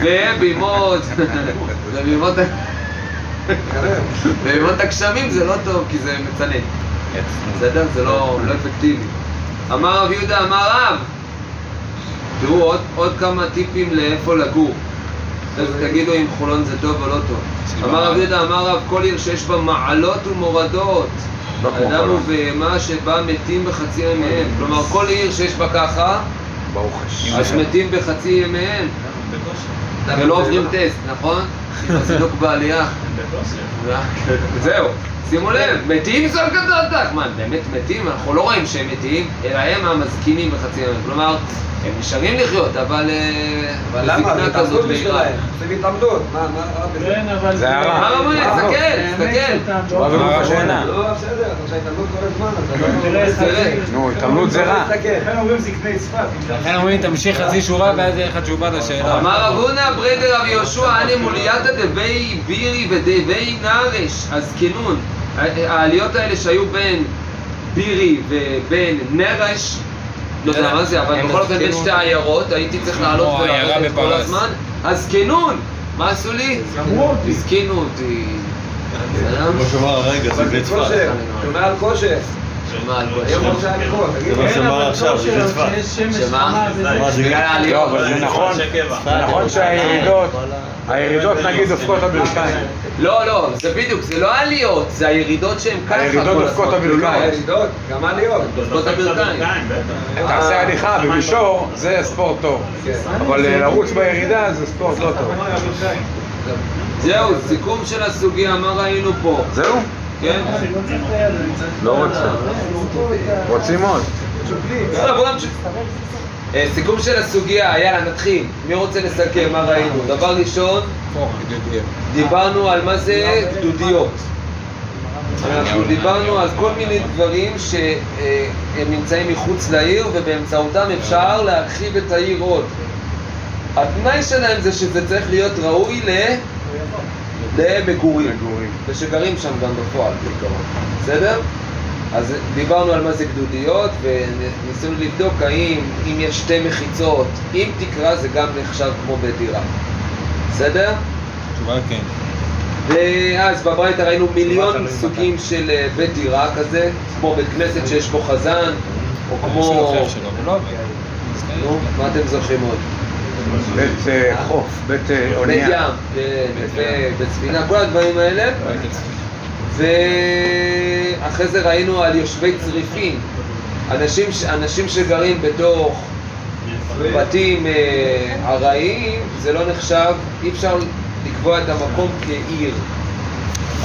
G: כן. נכון, נכון.
A: ובימות, ובימות, ה-
G: קרב.
A: בימות הגשמים זה לא טוב, כי זה מצנן. בסדר? זה לא, לא אפקטיבי. אמר רב יהודה, אמר רב, תראו עוד, עוד כמה טיפים לאיפה לגור. אז תגידו אם חולון זה טוב או לא טוב. אמר רב יהודה, אמר רב, כל עיר שיש בה מעלות ומורדות.
C: לא
A: אדם
C: חולון.
A: ובהמה שבה מתים בחצי ימיהם. כלומר, כל עיר שיש בה ככה. אז מתים בחצי ימיהם. ולא עוברים טסט, נכון? עם הזינוק בעלייה. זהו, שימו לב, מתים זול גדול מה, באמת מתים? אנחנו לא רואים שהם מתים, אלא הם המזקינים בחצי ימים. כלומר, הם נשארים לחיות, אבל אה,
G: אבל למה?
A: בזקנה
G: זה
A: כזאת
G: התעמדות
A: מהירה.
G: בשבילהם. זה התעמדות. מה, מה רע בזה?
F: כן, אבל
C: זה הרע.
A: מה
C: מה?
A: תסתכל,
F: באמת
A: תסתכל.
F: אותם
C: תשובה השם.
G: לא, בסדר, אבל שההתעמדות כל הזמן, אז אתה לא...
F: תראה איך
A: תראה.
F: זה-
C: נו, התעמלות זה רע.
G: תסתכל.
F: לכן אומרים זקני צפת.
D: לכן אומרים תמשיך חצי שורה ואז יהיה לך תשובה לשאלה.
A: אמר רב הונא ברדר רב יהושע אני מולייתא דבי בירי ודבי נרש הזקנון העליות האלה שהיו בין בירי ובין נרש לא יודע מה זה, אבל בכל אופן בין. שתי עיירות הייתי צריך לעלות
D: העיירה
A: ולרדת כל. הזמן הזקנון! מה עשו לי? הזקינו אותי?
E: כמו שאמר הרגע, זה בית צפת.
G: על כושר.
A: שומע על
F: כושר,
A: שמה?
E: מה, זה
C: זה נכון, זה נכון שהירידות, הירידות נגיד דופקות הברכיים.
A: לא, לא, זה בדיוק, זה לא העליות, זה הירידות שהן ככה
C: הירידות דופקות
A: הזמן.
C: הברכיים.
G: הירידות, גם העליות.
A: דופקות הברכיים.
C: תעשה הליכה במישור, זה ספורט טוב. אבל אה, לרוץ בירידה זה ספורט לא טוב.
A: זהו, סיכום של הסוגיה, מה ראינו פה?
C: זהו?
A: כן?
F: לא.
C: לא רוצה. רוצים עוד.
A: אה, סיכום של הסוגיה, יאללה, נתחיל. מי רוצה לסכם מה ראינו? דבר ראשון, דיברנו על מה זה גדודיות. אנחנו דיברנו על כל מיני דברים שהם נמצאים מחוץ לעיר ובאמצעותם אפשר להרחיב את העיר עוד. התנאי שלהם זה שזה צריך להיות ראוי ל... למגורים. ושגרים שם גם בפועל. בסדר? אז דיברנו על מה זה גדודיות וניסינו לבדוק האם אם יש שתי מחיצות, אם תקרה זה גם נחשב כמו בית דירה. בסדר?
D: תשובה כן.
A: ואז בברייתא ראינו מיליון סוגים של אה, בית דירה כזה, כמו בית כנסת שיש בו חזן, או כמו...
D: עובד.
A: נו, מה אתם זוכרים עוד?
C: בית אה, חוף, בית אה,
A: בית
C: אונייה.
A: ים, כן, ב- בספינה, כל הדברים האלה. ואחרי זה ראינו על יושבי צריפין, אנשים, אנשים שגרים בתוך בתים אה, ארעיים, זה לא נחשב, אי אפשר לקבוע את המקום כעיר.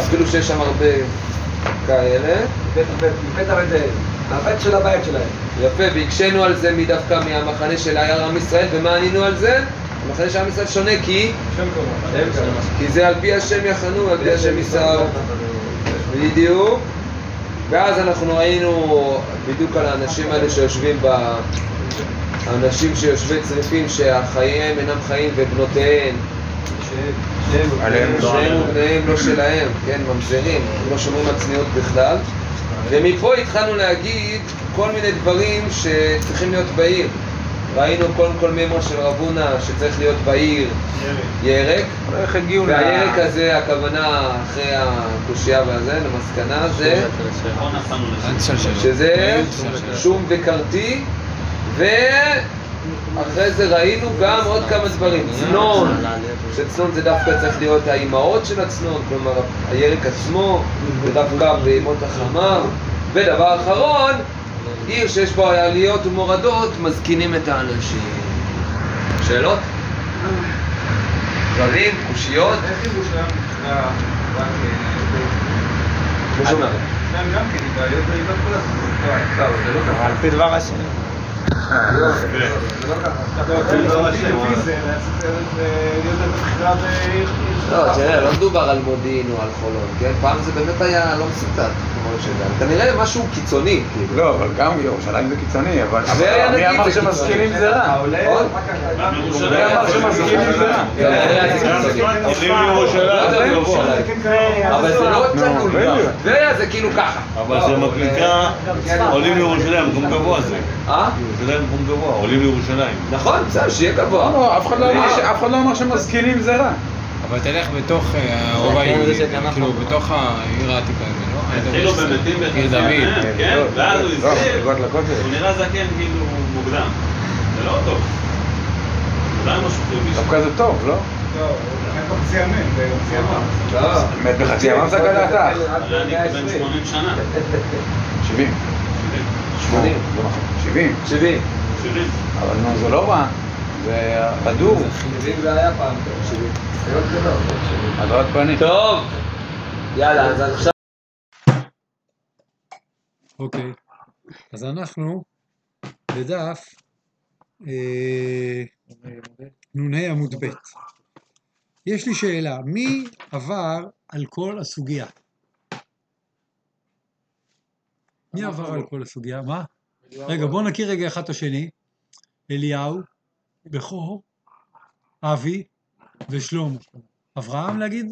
A: אפילו שיש שם הרבה כאלה.
G: בית הבית, של הבית שלהם.
A: יפה, והקשינו על זה מדווקא מהמחנה של היה עם ישראל, ומה ענינו על זה? המחנה של עם ישראל שונה כי. כי זה על פי השם יחנו, על פי השם יישאו. בדיוק. ואז אנחנו ראינו בדיוק על האנשים האלה שיושבים ב... האנשים שיושבי צריפים שהחייהם אינם חיים ובנותיהם
C: לא
A: שניהם
C: עליהם.
A: ובניהם לא שלהם, כן, ממזרים, הם לא שומרים על צניעות בכלל. ומפה התחלנו להגיד כל מיני דברים שצריכים להיות בעיר. ראינו קודם כל מימרה של רב הונא שצריך להיות בעיר ירק,
C: איך הגיעו ל...
A: והירק הזה, הכוונה אחרי הקושייה והזה, למסקנה זה. שזה. שום וקרתי, ואחרי זה ראינו גם עוד כמה דברים. צנון, שצנון זה דווקא צריך להיות האימהות של הצנון, כלומר הירק עצמו, ודווקא בימות החמה. ודבר אחרון, עיר שיש בה עליות ומורדות, מזקינים את האנשים. שאלות? דברים? קושיות?
F: איך ירושלים נקרא רק...
A: לא שומע.
F: גם כן, היא בעיות בעיות כל הזמן.
A: לא, לא.
B: על פי דבר השם.
F: זה לא ככה. זה.
A: לא, תראה, לא מדובר על מודיעין או על חולון, כן? פעם זה באמת היה לא מסוכן, כמו שזה. כנראה משהו קיצוני, כאילו.
C: לא, אבל גם ירושלים זה קיצוני, אבל
A: טבריה
C: מי
A: נגיד
C: אמר
A: זה
C: שמזכירים
A: קיצוני.
C: זה רע? מי אמר שמזכירים זה רע?
A: זה קיצוני.
E: לירושלים.
A: לא גבוה. אבל זה לא תלוי.
C: בדיוק.
A: טבריה זה כאילו ככה.
E: אבל זה מקריקה, עולים לירושלים, מקום גבוה זה.
A: אה?
E: ירושלים מקום גבוה, עולים לירושלים.
A: נכון, בסדר, שיהיה גבוה.
C: לא, אף אחד לא אמר ש- אף אחד לא אמר שמזכירים זה רע.
D: אבל תלך בתוך אה, הרובע היהודי,
B: זה כאן
D: כאילו. בתוך העיר העתיקה לא? היית
H: התחילו במתים
D: עיר דוד.
H: כן, ואז הוא
C: לא, לכותל.
H: הוא נראה זקן כאילו מוקדם. זה לא טוב. אולי משהו חיובי.
C: דווקא זה טוב, לא?
F: לא, באמת בחצי ימים, בחצי ימים.
A: לא.
C: מת בחצי ימם זה גדלתך.
H: אני בן 80 שנה.
C: 70.
A: 80.
C: לא נכון. 70.
A: 70.
H: 70.
C: אבל נו, זה לא רע. זה בדור.
G: שבעים זה היה פעם.
A: 70.
C: הדרת פנים.
A: טוב. יאללה, אז עכשיו...
I: אוקיי, אז אנחנו בדף אה, נ"ה עמוד ב'. יש לי שאלה, מי עבר על כל הסוגיה? מי עבר על כל הסוגיה? מה? רגע, בואו נכיר רגע אחד את השני. אליהו, בכור, אבי ושלמה. אברהם להגיד?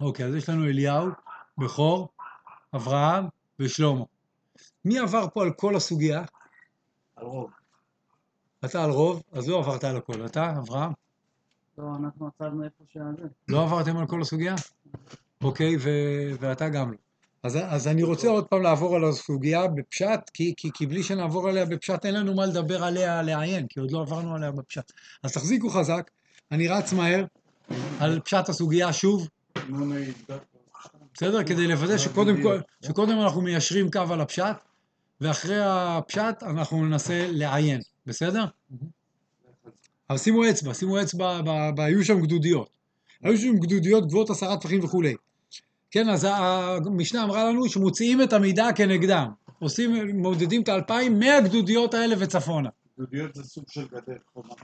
I: אוקיי, אז יש לנו אליהו, בכור, אברהם ושלמה. מי עבר פה על כל הסוגיה?
G: על רוב.
I: אתה על רוב, אז לא עברת על הכל. אתה, אברהם?
J: לא, אנחנו עצרנו איפה שזה.
I: לא עברתם על כל הסוגיה? אוקיי, ו- ואתה גם לא. אז, אז אני רוצה עוד פעם לעבור על הסוגיה בפשט, כי, כי, כי בלי שנעבור עליה בפשט אין לנו מה לדבר עליה, לעיין, כי עוד לא עברנו עליה בפשט. אז תחזיקו חזק, אני רץ מהר על פשט הסוגיה שוב, בסדר? כדי לוודא שקודם, שקודם אנחנו מיישרים קו על הפשט, ואחרי הפשט אנחנו ננסה לעיין, בסדר? אבל שימו אצבע, שימו אצבע, ב- ב- היו שם גדודיות. היו שם גדודיות גבוהות עשרה טפחים וכולי. כן, אז המשנה אמרה לנו שמוציאים את המידע כנגדם. עושים, מודדים את האלפיים מהגדודיות האלה וצפונה.
F: גדודיות זה סוג של גדר חומה.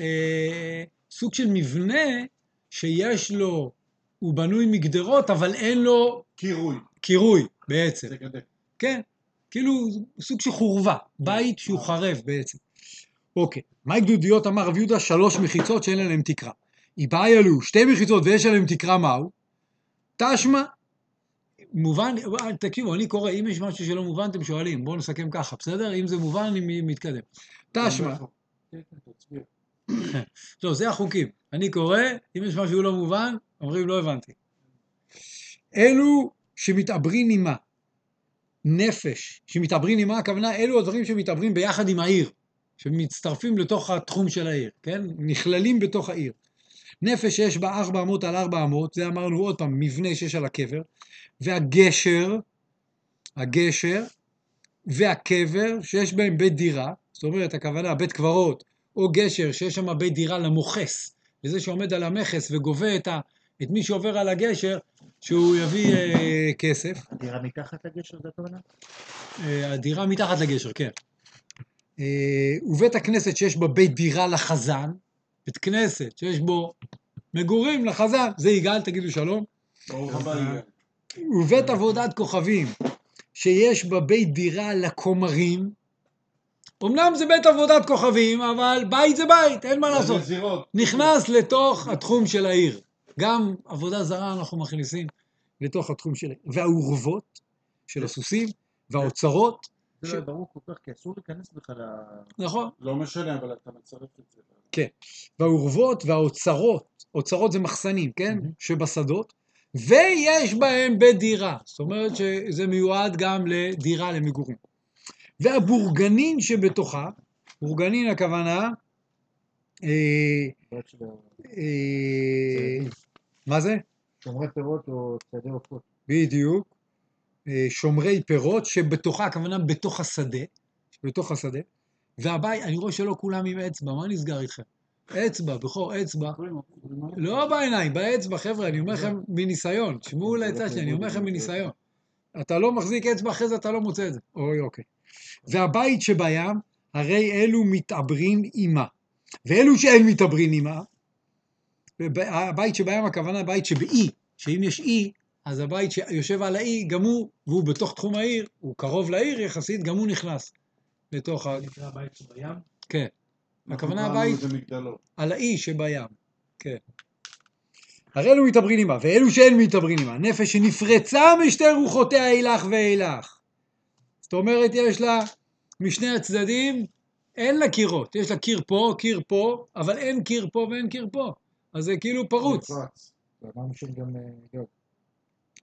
I: אה, סוג של מבנה שיש לו, הוא בנוי מגדרות, אבל אין לו
F: קירוי.
I: קירוי בעצם.
F: זה גדר.
I: כן, כאילו סוג של חורבה, בית שהוא חרב בעצם. אוקיי, מהי גדודיות אמר רב יהודה? שלוש מחיצות שאין עליהן תקרה. איבאי אלו שתי מחיצות ויש עליהן תקרה מהו? תשמע, מובן, תקשיבו, אני קורא, אם יש משהו שלא מובן אתם שואלים, בואו נסכם ככה, בסדר? אם זה מובן אני מתקדם. תשמע, לא, זה החוקים. אני קורא, אם יש משהו לא מובן, אומרים לא הבנתי. אלו שמתעברים עימה, נפש, שמתעברים עימה, הכוונה אלו הדברים שמתעברים ביחד עם העיר, שמצטרפים לתוך התחום של העיר, כן? נכללים בתוך העיר. נפש שיש בה ארבע אמות על ארבע אמות, זה אמרנו עוד פעם, מבנה שיש על הקבר, והגשר, הגשר, והקבר שיש בהם בית דירה, זאת אומרת הכוונה בית קברות, או גשר שיש שם בית דירה למוכס, לזה שעומד על המכס וגובה את, ה, את מי שעובר על הגשר, שהוא יביא אה, כסף.
K: הדירה מתחת לגשר, זה הכוונה?
I: אה, הדירה מתחת לגשר, כן. אה, ובית הכנסת שיש בו בית דירה לחזן, בית כנסת שיש בו מגורים לחזן, זה יגאל, תגידו שלום.
F: ברוך הבא, יגאל.
I: ובית עבודת כוכבים, שיש בה בית דירה לכומרים, אמנם זה בית עבודת כוכבים, אבל בית זה בית, אין מה לעשות. נכנס לתוך התחום של העיר. גם עבודה זרה אנחנו מכניסים לתוך התחום של העיר. והאורוות של הסוסים, והאוצרות,
K: זה
I: ש-
K: לא ברור כל כך, כי אסור להיכנס בכלל ל...
I: נכון?
F: לא משנה, אבל אתה מצרף את זה.
I: כן. והאורוות והאוצרות, אוצרות זה מחסנים, כן? שבשדות, ויש בהם בית דירה. זאת אומרת שזה מיועד גם לדירה למגורים. והבורגנין שבתוכה, בורגנין הכוונה, אה, אה, מה זה?
K: שומרי פירות או ציידי עופות.
I: בדיוק. אה, שומרי פירות שבתוכה, הכוונה בתוך השדה, בתוך השדה. והבית, אני רואה שלא כולם עם אצבע, מה נסגר איתכם? אצבע, בכור אצבע. לא בעיניים, באצבע, חבר'ה, אני אומר לכם מניסיון. תשמעו לעצה שלי, אני אומר לכם מניסיון. אתה לא מחזיק אצבע, אחרי זה אתה לא מוצא את זה. אוי, אוקיי. והבית שבים, הרי אלו מתעברין עימה. ואלו שאין מתעברין עימה, הבית שבים הכוונה הבית שבאי, שאם יש אי, אז הבית שיושב על האי, גם הוא, והוא בתוך תחום העיר, הוא קרוב לעיר יחסית, גם הוא נכנס לתוך ה...
F: נקרא הבית שבים?
I: כן. הכוונה הבית. על האי שבים, כן. הרי אלו מתעברין עמה, ואלו שאין מתעברין עמה, נפש שנפרצה משתי רוחותיה אילך ואילך. זאת אומרת, יש לה משני הצדדים, אין לה קירות. יש לה קיר פה, קיר פה, אבל אין קיר פה ואין קיר פה. אז זה כאילו פרוץ.
K: אה.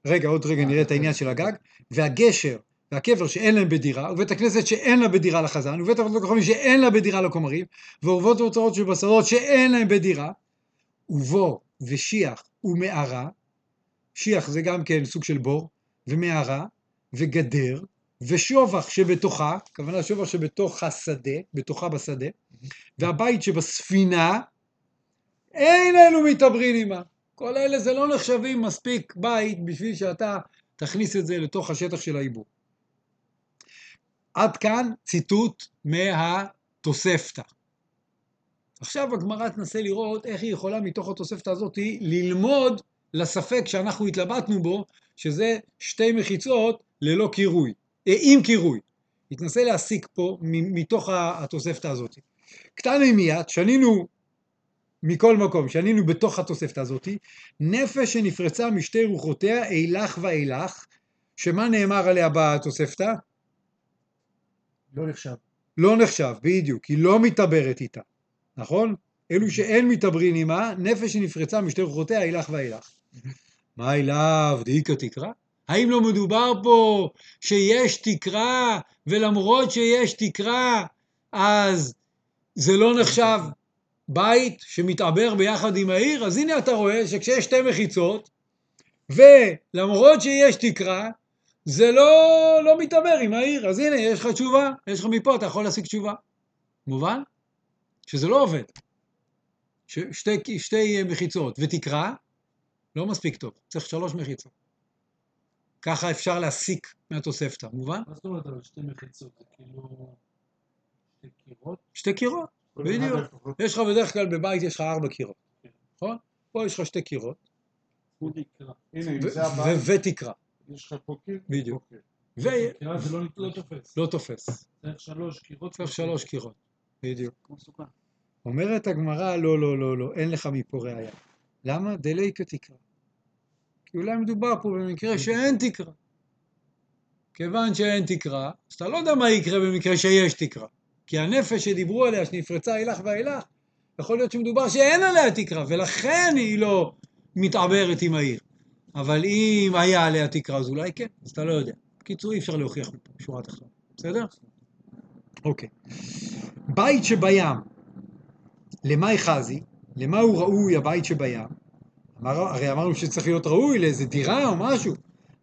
I: רגע, עוד רגע נראה את העניין של הגג. והגשר והקבר שאין להם בדירה, ובית הכנסת שאין לה בדירה לחזן, ובית עבודת הכוכבים שאין לה בדירה לכומרים, ואורוות ואוצרות שבשדות שאין להם בדירה, ובו ושיח ומערה, שיח זה גם כן סוג של בור, ומערה, וגדר, ושובח שבתוכה, הכוונה שובח שבתוך השדה, בתוכה בשדה, והבית שבספינה, אין אלו מתעברין עמה. כל אלה זה לא נחשבים מספיק בית בשביל שאתה תכניס את זה לתוך השטח של העיבור. עד כאן ציטוט מהתוספתא. עכשיו הגמרא תנסה לראות איך היא יכולה מתוך התוספתא הזאת ללמוד לספק שאנחנו התלבטנו בו, שזה שתי מחיצות ללא קירוי, אה, עם קירוי. היא תנסה להסיק פה מתוך התוספתא הזאת. קטני מיד, שנינו מכל מקום, שנינו בתוך התוספתא הזאת, נפש שנפרצה משתי רוחותיה אילך ואילך, שמה נאמר עליה בתוספתא?
K: לא נחשב.
I: לא נחשב, בדיוק, היא לא מתעברת איתה, נכון? אלו שאין מתעברין עימה, נפש שנפרצה משתי רוחותיה אילך ואילך. מה אליו דאיכא תקרא? האם לא מדובר פה שיש תקרה, ולמרות שיש תקרה, אז זה לא נחשב בית שמתעבר ביחד עם העיר? אז הנה אתה רואה שכשיש שתי מחיצות, ולמרות שיש תקרה, זה לא, לא מתעבר עם העיר. אז הנה, יש לך תשובה, יש לך מפה, אתה יכול להשיג תשובה. מובן? שזה לא עובד. ש, שתי, שתי מחיצות ותקרה, לא מספיק טוב, צריך שלוש מחיצות. ככה אפשר להסיק מהתוספתא, מובן?
F: מה זאת אומרת אבל שתי מחיצות? זה כאילו... שתי קירות?
I: שתי קירות, בדיוק. יש לך בדרך כלל בבית יש לך ארבע קירות, נכון? פה יש לך שתי קירות,
F: הוא
K: יש לך פה קיר?
I: בדיוק. ו-
F: זה לא- לא תופס.
I: לא תופס,
F: צריך שלוש קירות.
I: צריך שלוש קירות, בדיוק. אומרת הגמרא, לא, לא, לא, לא, אין לך מפה ראייה. למה? דליקה תקרא. כי אולי מדובר פה במקרה שאין תקרה. כיוון שאין תקרה, אז אתה לא יודע מה יקרה במקרה שיש תקרה. כי הנפש שדיברו עליה, שנפרצה אילך ואילך, יכול להיות שמדובר שאין עליה תקרה, ולכן היא לא מתעברת עם העיר. אבל אם היה עליה תקרה, אז אולי כן, אז אתה לא יודע. בקיצור, אי אפשר להוכיח מפה, שורה תחתונה. בסדר? אוקיי. בית שבים, למאי חזי, למה הוא ראוי הבית שבים? אמר, הרי אמרנו שצריך להיות ראוי לאיזה דירה או משהו.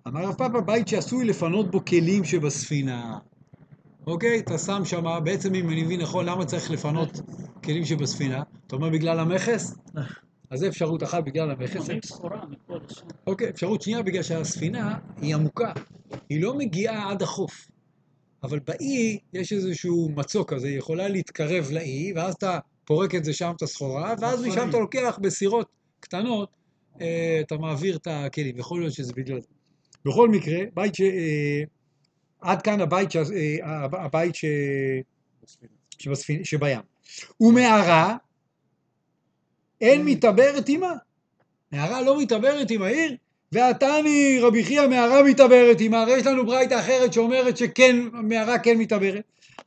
I: אמר רב פאפא, בית שעשוי לפנות בו כלים שבספינה. אוקיי? אתה שם שם, בעצם אם אני מבין נכון, למה צריך לפנות כלים שבספינה? אתה אומר בגלל המכס? אז זו אפשרות אחת בגלל המכס. אוקיי, אפשרות שנייה בגלל שהספינה היא עמוקה, היא לא מגיעה עד החוף. אבל באי יש איזשהו מצוק כזה, היא יכולה להתקרב לאי, ואז אתה פורק את זה שם, את הסחורה, ואז משם אתה לוקח בסירות קטנות, אה, אתה מעביר את הכלים. יכול להיות שזה בגלל זה. בכל מקרה, בית ש... אה, עד כאן הבית, ש... אה, הבית ש... שבספינה, שבים. ומערה אין מתעברת עמה. מערה לא מתעברת עם העיר, ועתני רבי חייא מערה מתעברת עמה, הרי יש לנו ברייתא אחרת שאומרת שכן, מערה כן מתעברת.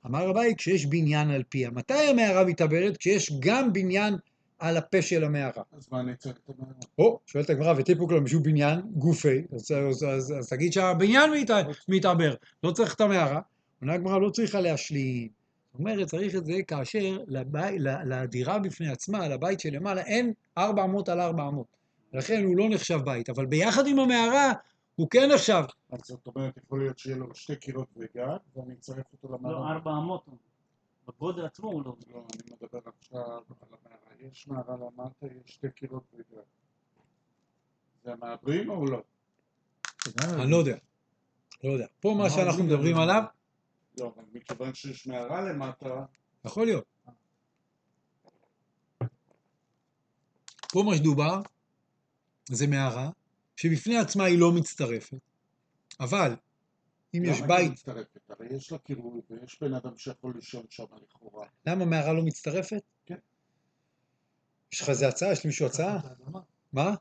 I: אמר רבי, כשיש בניין על פיה, מתי המערה מתעברת? כשיש גם בניין על הפה של המערה.
K: אז מה צריך את המערה?
I: או, שואלת הגמרא, וטיפוק לו משהו בניין גופי, אז, אז, אז, אז תגיד שהבניין מת, מתעבר, לא צריך את המערה. עונה הגמרא לא צריכה להשלים. זאת אומרת, צריך את זה כאשר לבי, ל- לדירה בפני עצמה, לבית שלמעלה, אין 400 על 400. לכן הוא לא נחשב בית, אבל ביחד עם המערה הוא כן נחשב.
K: אז זאת אומרת, יכול להיות שיהיה לו שתי קירות וגג, ואני אצרף אותו למערה.
J: לא, 400. בגודל עצמו הוא לא.
K: לא, אני מדבר עכשיו על המערה. יש מערה למטה, יש שתי קירות וגג. זה המעברים או לא?
I: אני לא יודע. לא יודע. פה מה שאנחנו מדברים עליו,
K: לא, אבל מכיוון שיש מערה למטה,
I: יכול להיות. פה מה שדובר זה מערה שבפני עצמה היא לא מצטרפת, אבל אם יש
K: למה
I: בית,
K: היא מצטרפת? הרי יש לה קירוי ויש בן אדם שיכול לישון שם לכאורה.
I: למה מערה לא מצטרפת?
K: כן.
I: יש לך איזה הצעה? יש למישהו הצעה? מה?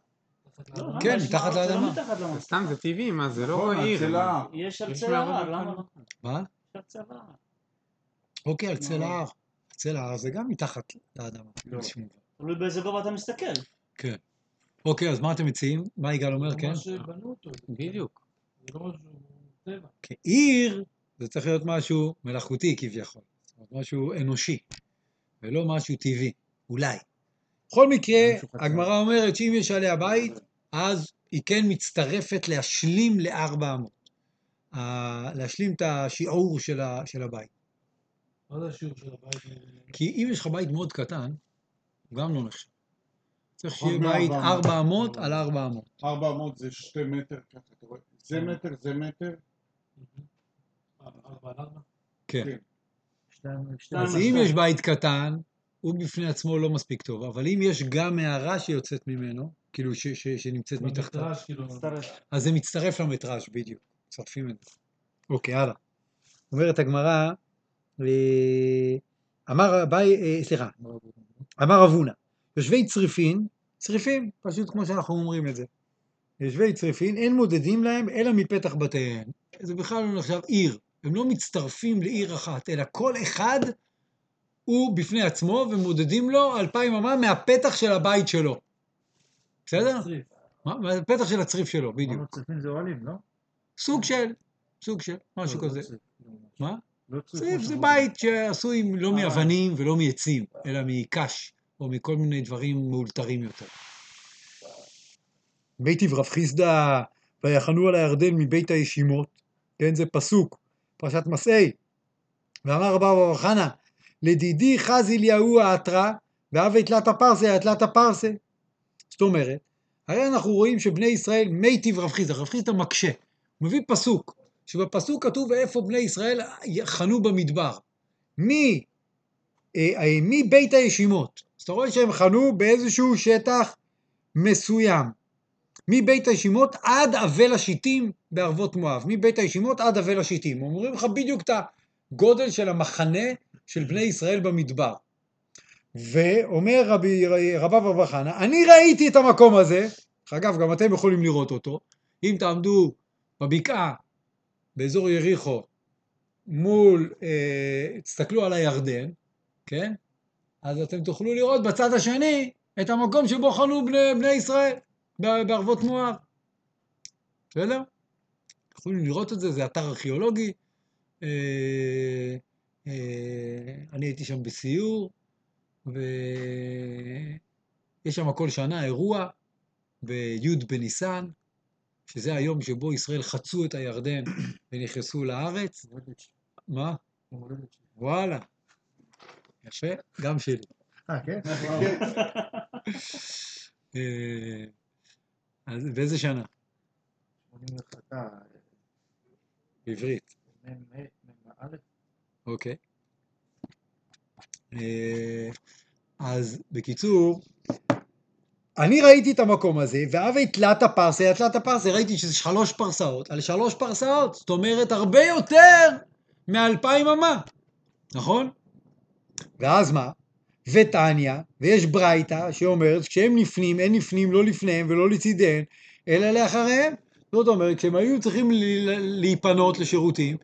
J: לא, למה?
I: כן, מתחת לאדמה.
D: סתם, זה טבעי, מה, זה לא
K: נכון,
D: עיר.
J: יש על
D: יש
J: צל
D: מערות
J: ההר, למה לא?
I: מה?
J: צל ההר.
I: אוקיי, על צל ההר. צל ההר זה גם מתחת לאדמה.
K: לא.
J: תלוי באיזה גובה אתה מסתכל.
I: כן. אוקיי, אז מה אתם מציעים? מה יגאל אומר? כן?
K: שבנו אותו.
D: בדיוק.
K: זה לא משהו טבע.
I: כעיר זה צריך להיות משהו מלאכותי כביכול, משהו אנושי, ולא משהו טבעי, אולי. בכל מקרה. הגמרא אומרת שאם יש עליה בית, אז היא כן מצטרפת להשלים לארבע אמות. ה- להשלים את השיעור של, ה, של הבית.
K: מה זה השיעור של הבית?
I: כי אם יש לך בית מאוד קטן, הוא גם לא נחשב. צריך שיהיה בית
K: מ-400.
I: 400 על 400.
K: 400 זה שתי מטר ככה, אתה רואה? זה מטר, זה מטר. ארבע על ארבע?
I: כן.
K: כן.
I: אז אם. יש בית קטן, הוא בפני עצמו לא מספיק טוב, אבל אם יש גם מערה שיוצאת ממנו, כאילו ש, ש, שנמצאת מתחתיו,
J: מצטרף.
I: אז זה מצטרף למטראז' בדיוק, מצרפים את זה. אוקיי, הלאה. אומרת הגמרא, אה, אמר אביי, אה, סליחה, אמר אבונה, יושבי צריפין, צריפין, פשוט כמו שאנחנו אומרים את זה. יושבי צריפין, אין מודדים להם אלא מפתח בתיהם. זה בכלל לא נחשב עיר. הם לא מצטרפים לעיר אחת, אלא כל אחד הוא בפני עצמו ומודדים לו אלפיים אמה מהפתח של הבית שלו. בסדר? מה? מהפתח של הצריף שלו, בדיוק.
K: צריפין זה אוהלים, לא?
I: סוג של, סוג של, משהו כזה. מה?
K: לא צריף
I: צריף זה בית שעשוי לא מאבנים ולא מעצים, אלא מקש, או מכל מיני דברים מאולתרים יותר. ביתיב רב חיסדא, ויחנו על הירדן מבית הישימות, כן, זה פסוק, פרשת מסעי. ואמר רבא בר חנא, לדידי חז אליהו העטרה, והווה תלת הפרסה, תלת הפרסה. זאת אומרת, הרי אנחנו רואים שבני ישראל מיטיב רב חיסדא, רב חיסדא מקשה. מביא פסוק, שבפסוק כתוב איפה בני ישראל חנו במדבר. מי, אה, אה, מבית הישימות. אז אתה רואה שהם חנו באיזשהו שטח מסוים. מבית הישימות עד אבל השיטים בערבות מואב. מבית הישימות עד אבל השיטים. אומרים לך בדיוק את הגודל של המחנה של בני ישראל במדבר. ואומר רבי, רבב חנא, אני ראיתי את המקום הזה, אגב, גם אתם יכולים לראות אותו, אם תעמדו בבקעה, באזור יריחו, מול, אה, תסתכלו על הירדן, כן? אז אתם תוכלו לראות בצד השני את המקום שבו חנו בני, בני ישראל, בערבות מואב. בסדר? יכולים לראות את זה, זה אתר ארכיאולוגי. אה, אה, אני הייתי שם בסיור, ויש שם כל שנה אירוע בי' בניסן, שזה היום שבו ישראל חצו את הירדן ונכנסו לארץ. מה? וואלה. יפה, גם שלי.
K: אה, כן?
I: אה, אז באיזה שנה?
F: 81,
I: בעברית. אוקיי. אה, אז בקיצור, אני ראיתי את המקום הזה, והווה תלת הפרסה, תלת הפרסה, ראיתי שזה שלוש פרסאות, על שלוש פרסאות, זאת אומרת הרבה יותר מאלפיים אמה, נכון? ואז מה? ותניא, ויש ברייתא שאומרת כשהם נפנים, אין נפנים לא לפניהם ולא לצידיהם, אלא לאחריהם. זאת אומרת, כשהם היו צריכים להיפנות לשירותים,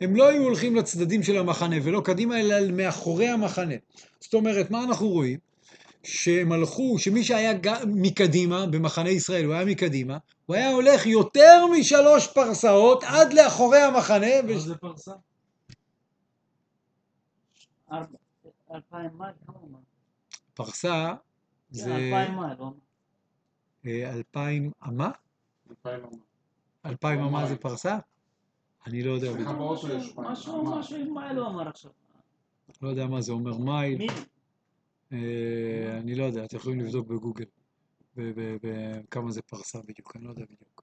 I: הם לא היו הולכים לצדדים של המחנה ולא קדימה, אלא מאחורי המחנה. זאת אומרת, מה אנחנו רואים? שהם הלכו, שמי שהיה מקדימה, במחנה ישראל, הוא היה מקדימה, הוא היה הולך יותר משלוש פרסאות עד לאחורי המחנה.
J: מה. זה פרסה?
I: פרסה זה
L: אלפיים.
I: אה, אלפיים אמה?
K: אלפיים אמה.
I: זה פרסה? אני לא יודע
L: משהו, משהו, משהו עם מייל הוא אמר עכשיו.
I: לא יודע מה זה אומר מייל. אה, אני לא יודע, אתם יכולים לבדוק בגוגל כמה זה פרסה בדיוק, אני לא יודע בדיוק.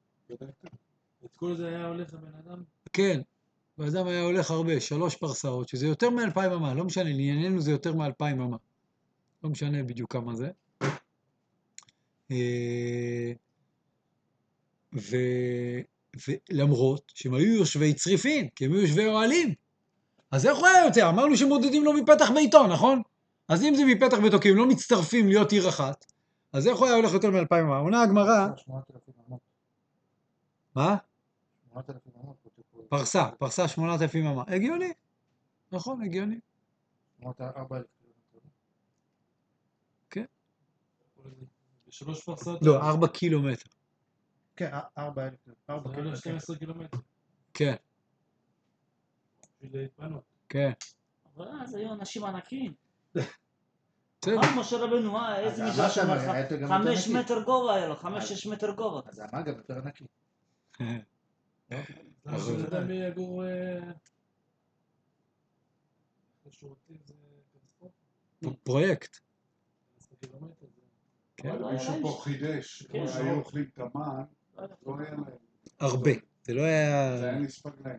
J: את כל זה היה הולך הבן אדם?
I: כן, בן אדם היה הולך הרבה, שלוש פרסאות, שזה יותר מאלפיים אמה, לא משנה, לענייננו זה יותר מאלפיים אמה. לא משנה בדיוק כמה זה. אה, ו... ולמרות שהם היו יושבי צריפין, כי הם היו יושבי אוהלים, אז איך הוא היה יוצא? אמרנו שמודדים לו מפתח ביתו, נכון? אז אם זה מפתח ביתו, כי הם לא מצטרפים להיות עיר אחת, אז איך הוא היה הולך יותר מאלפיים אמה? עונה הגמרא,
F: 8,000 אמות.
I: מה?
F: 8,000 אמות. כתוב פה.
I: פרסה, פרסה שמונת אלפים אמה. הגיוני, נכון, הגיוני.
F: אמרת 4,000 קילומטר.
J: בשלוש פרסות?
I: לא, ארבע קילומטר.
F: כן, 4,000
J: זה
F: ארבע קילומטר.
J: 12 קילומטר.
I: כן. כן.
L: אבל אז היו אנשים ענקים. אמר משה רבנו, מה, איזה שאמר
F: היה יותר- גם יותר
L: חמש. מטר גובה היה לו,
F: אז-
L: חמש-שש מטר גובה.
F: אז האמן גם יותר נקי.
J: למה
I: אבל-
J: בן אדם יגור... אה, זה קטסטרופה?
I: פרויקט.
J: 12 קילומטר. זה-
I: כן.
K: אבל מישהו פה חידש,
L: כן,
K: היו אוכלים תמן, לא היה להם.
I: הרבה. זה לא
K: זה היה
I: היה...
K: נספג להם.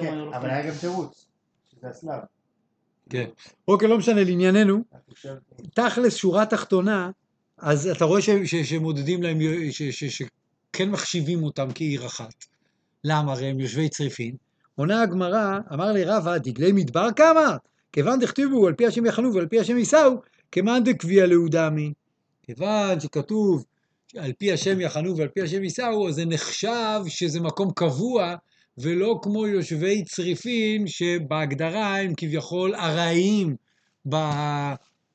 F: כן, אבל. היה גם תירוץ, שזה הסלאב.
I: כן. אוקיי, לא משנה, לענייננו, תכלס, שורה תחתונה, אז אתה רואה ש- ש- שמודדים להם, ש- ש- שכן מחשיבים אותם כעיר אחת. למה? הרי הם יושבי צריפין. עונה הגמרא, אמר לי רבא, דגלי מדבר כמה? כיוון דכתיבו על פי השם יחנו ועל פי השם יישאו, כמאן דקביע לאודמי. כיוון שכתוב על פי השם יחנו ועל פי השם יישאו, אז זה נחשב שזה מקום קבוע, ולא כמו יושבי צריפין, שבהגדרה הם כביכול ארעיים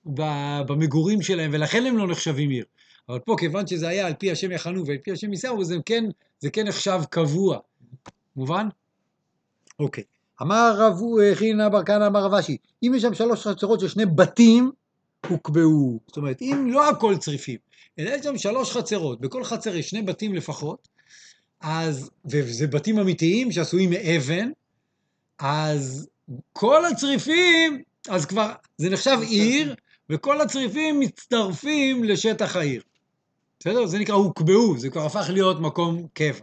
I: במגורים שלהם, ולכן הם לא נחשבים עיר. אבל פה, כיוון שזה היה על פי השם יחנו ועל פי השם יישאו, זה כן, זה כן נחשב קבוע. מובן? אוקיי. אמר רב חינה בר כהנא אמר רב אשי, אם יש שם שלוש חצרות של שני בתים, הוקבעו. זאת אומרת, אם לא הכל צריפים, אלא יש שם שלוש חצרות, בכל חצר יש שני בתים לפחות, אז, וזה בתים אמיתיים שעשויים מאבן, אז כל הצריפים, אז כבר, זה נחשב עיר, וכל הצריפים מצטרפים לשטח העיר. בסדר? זה נקרא הוקבעו, זה כבר הפך להיות מקום קבע.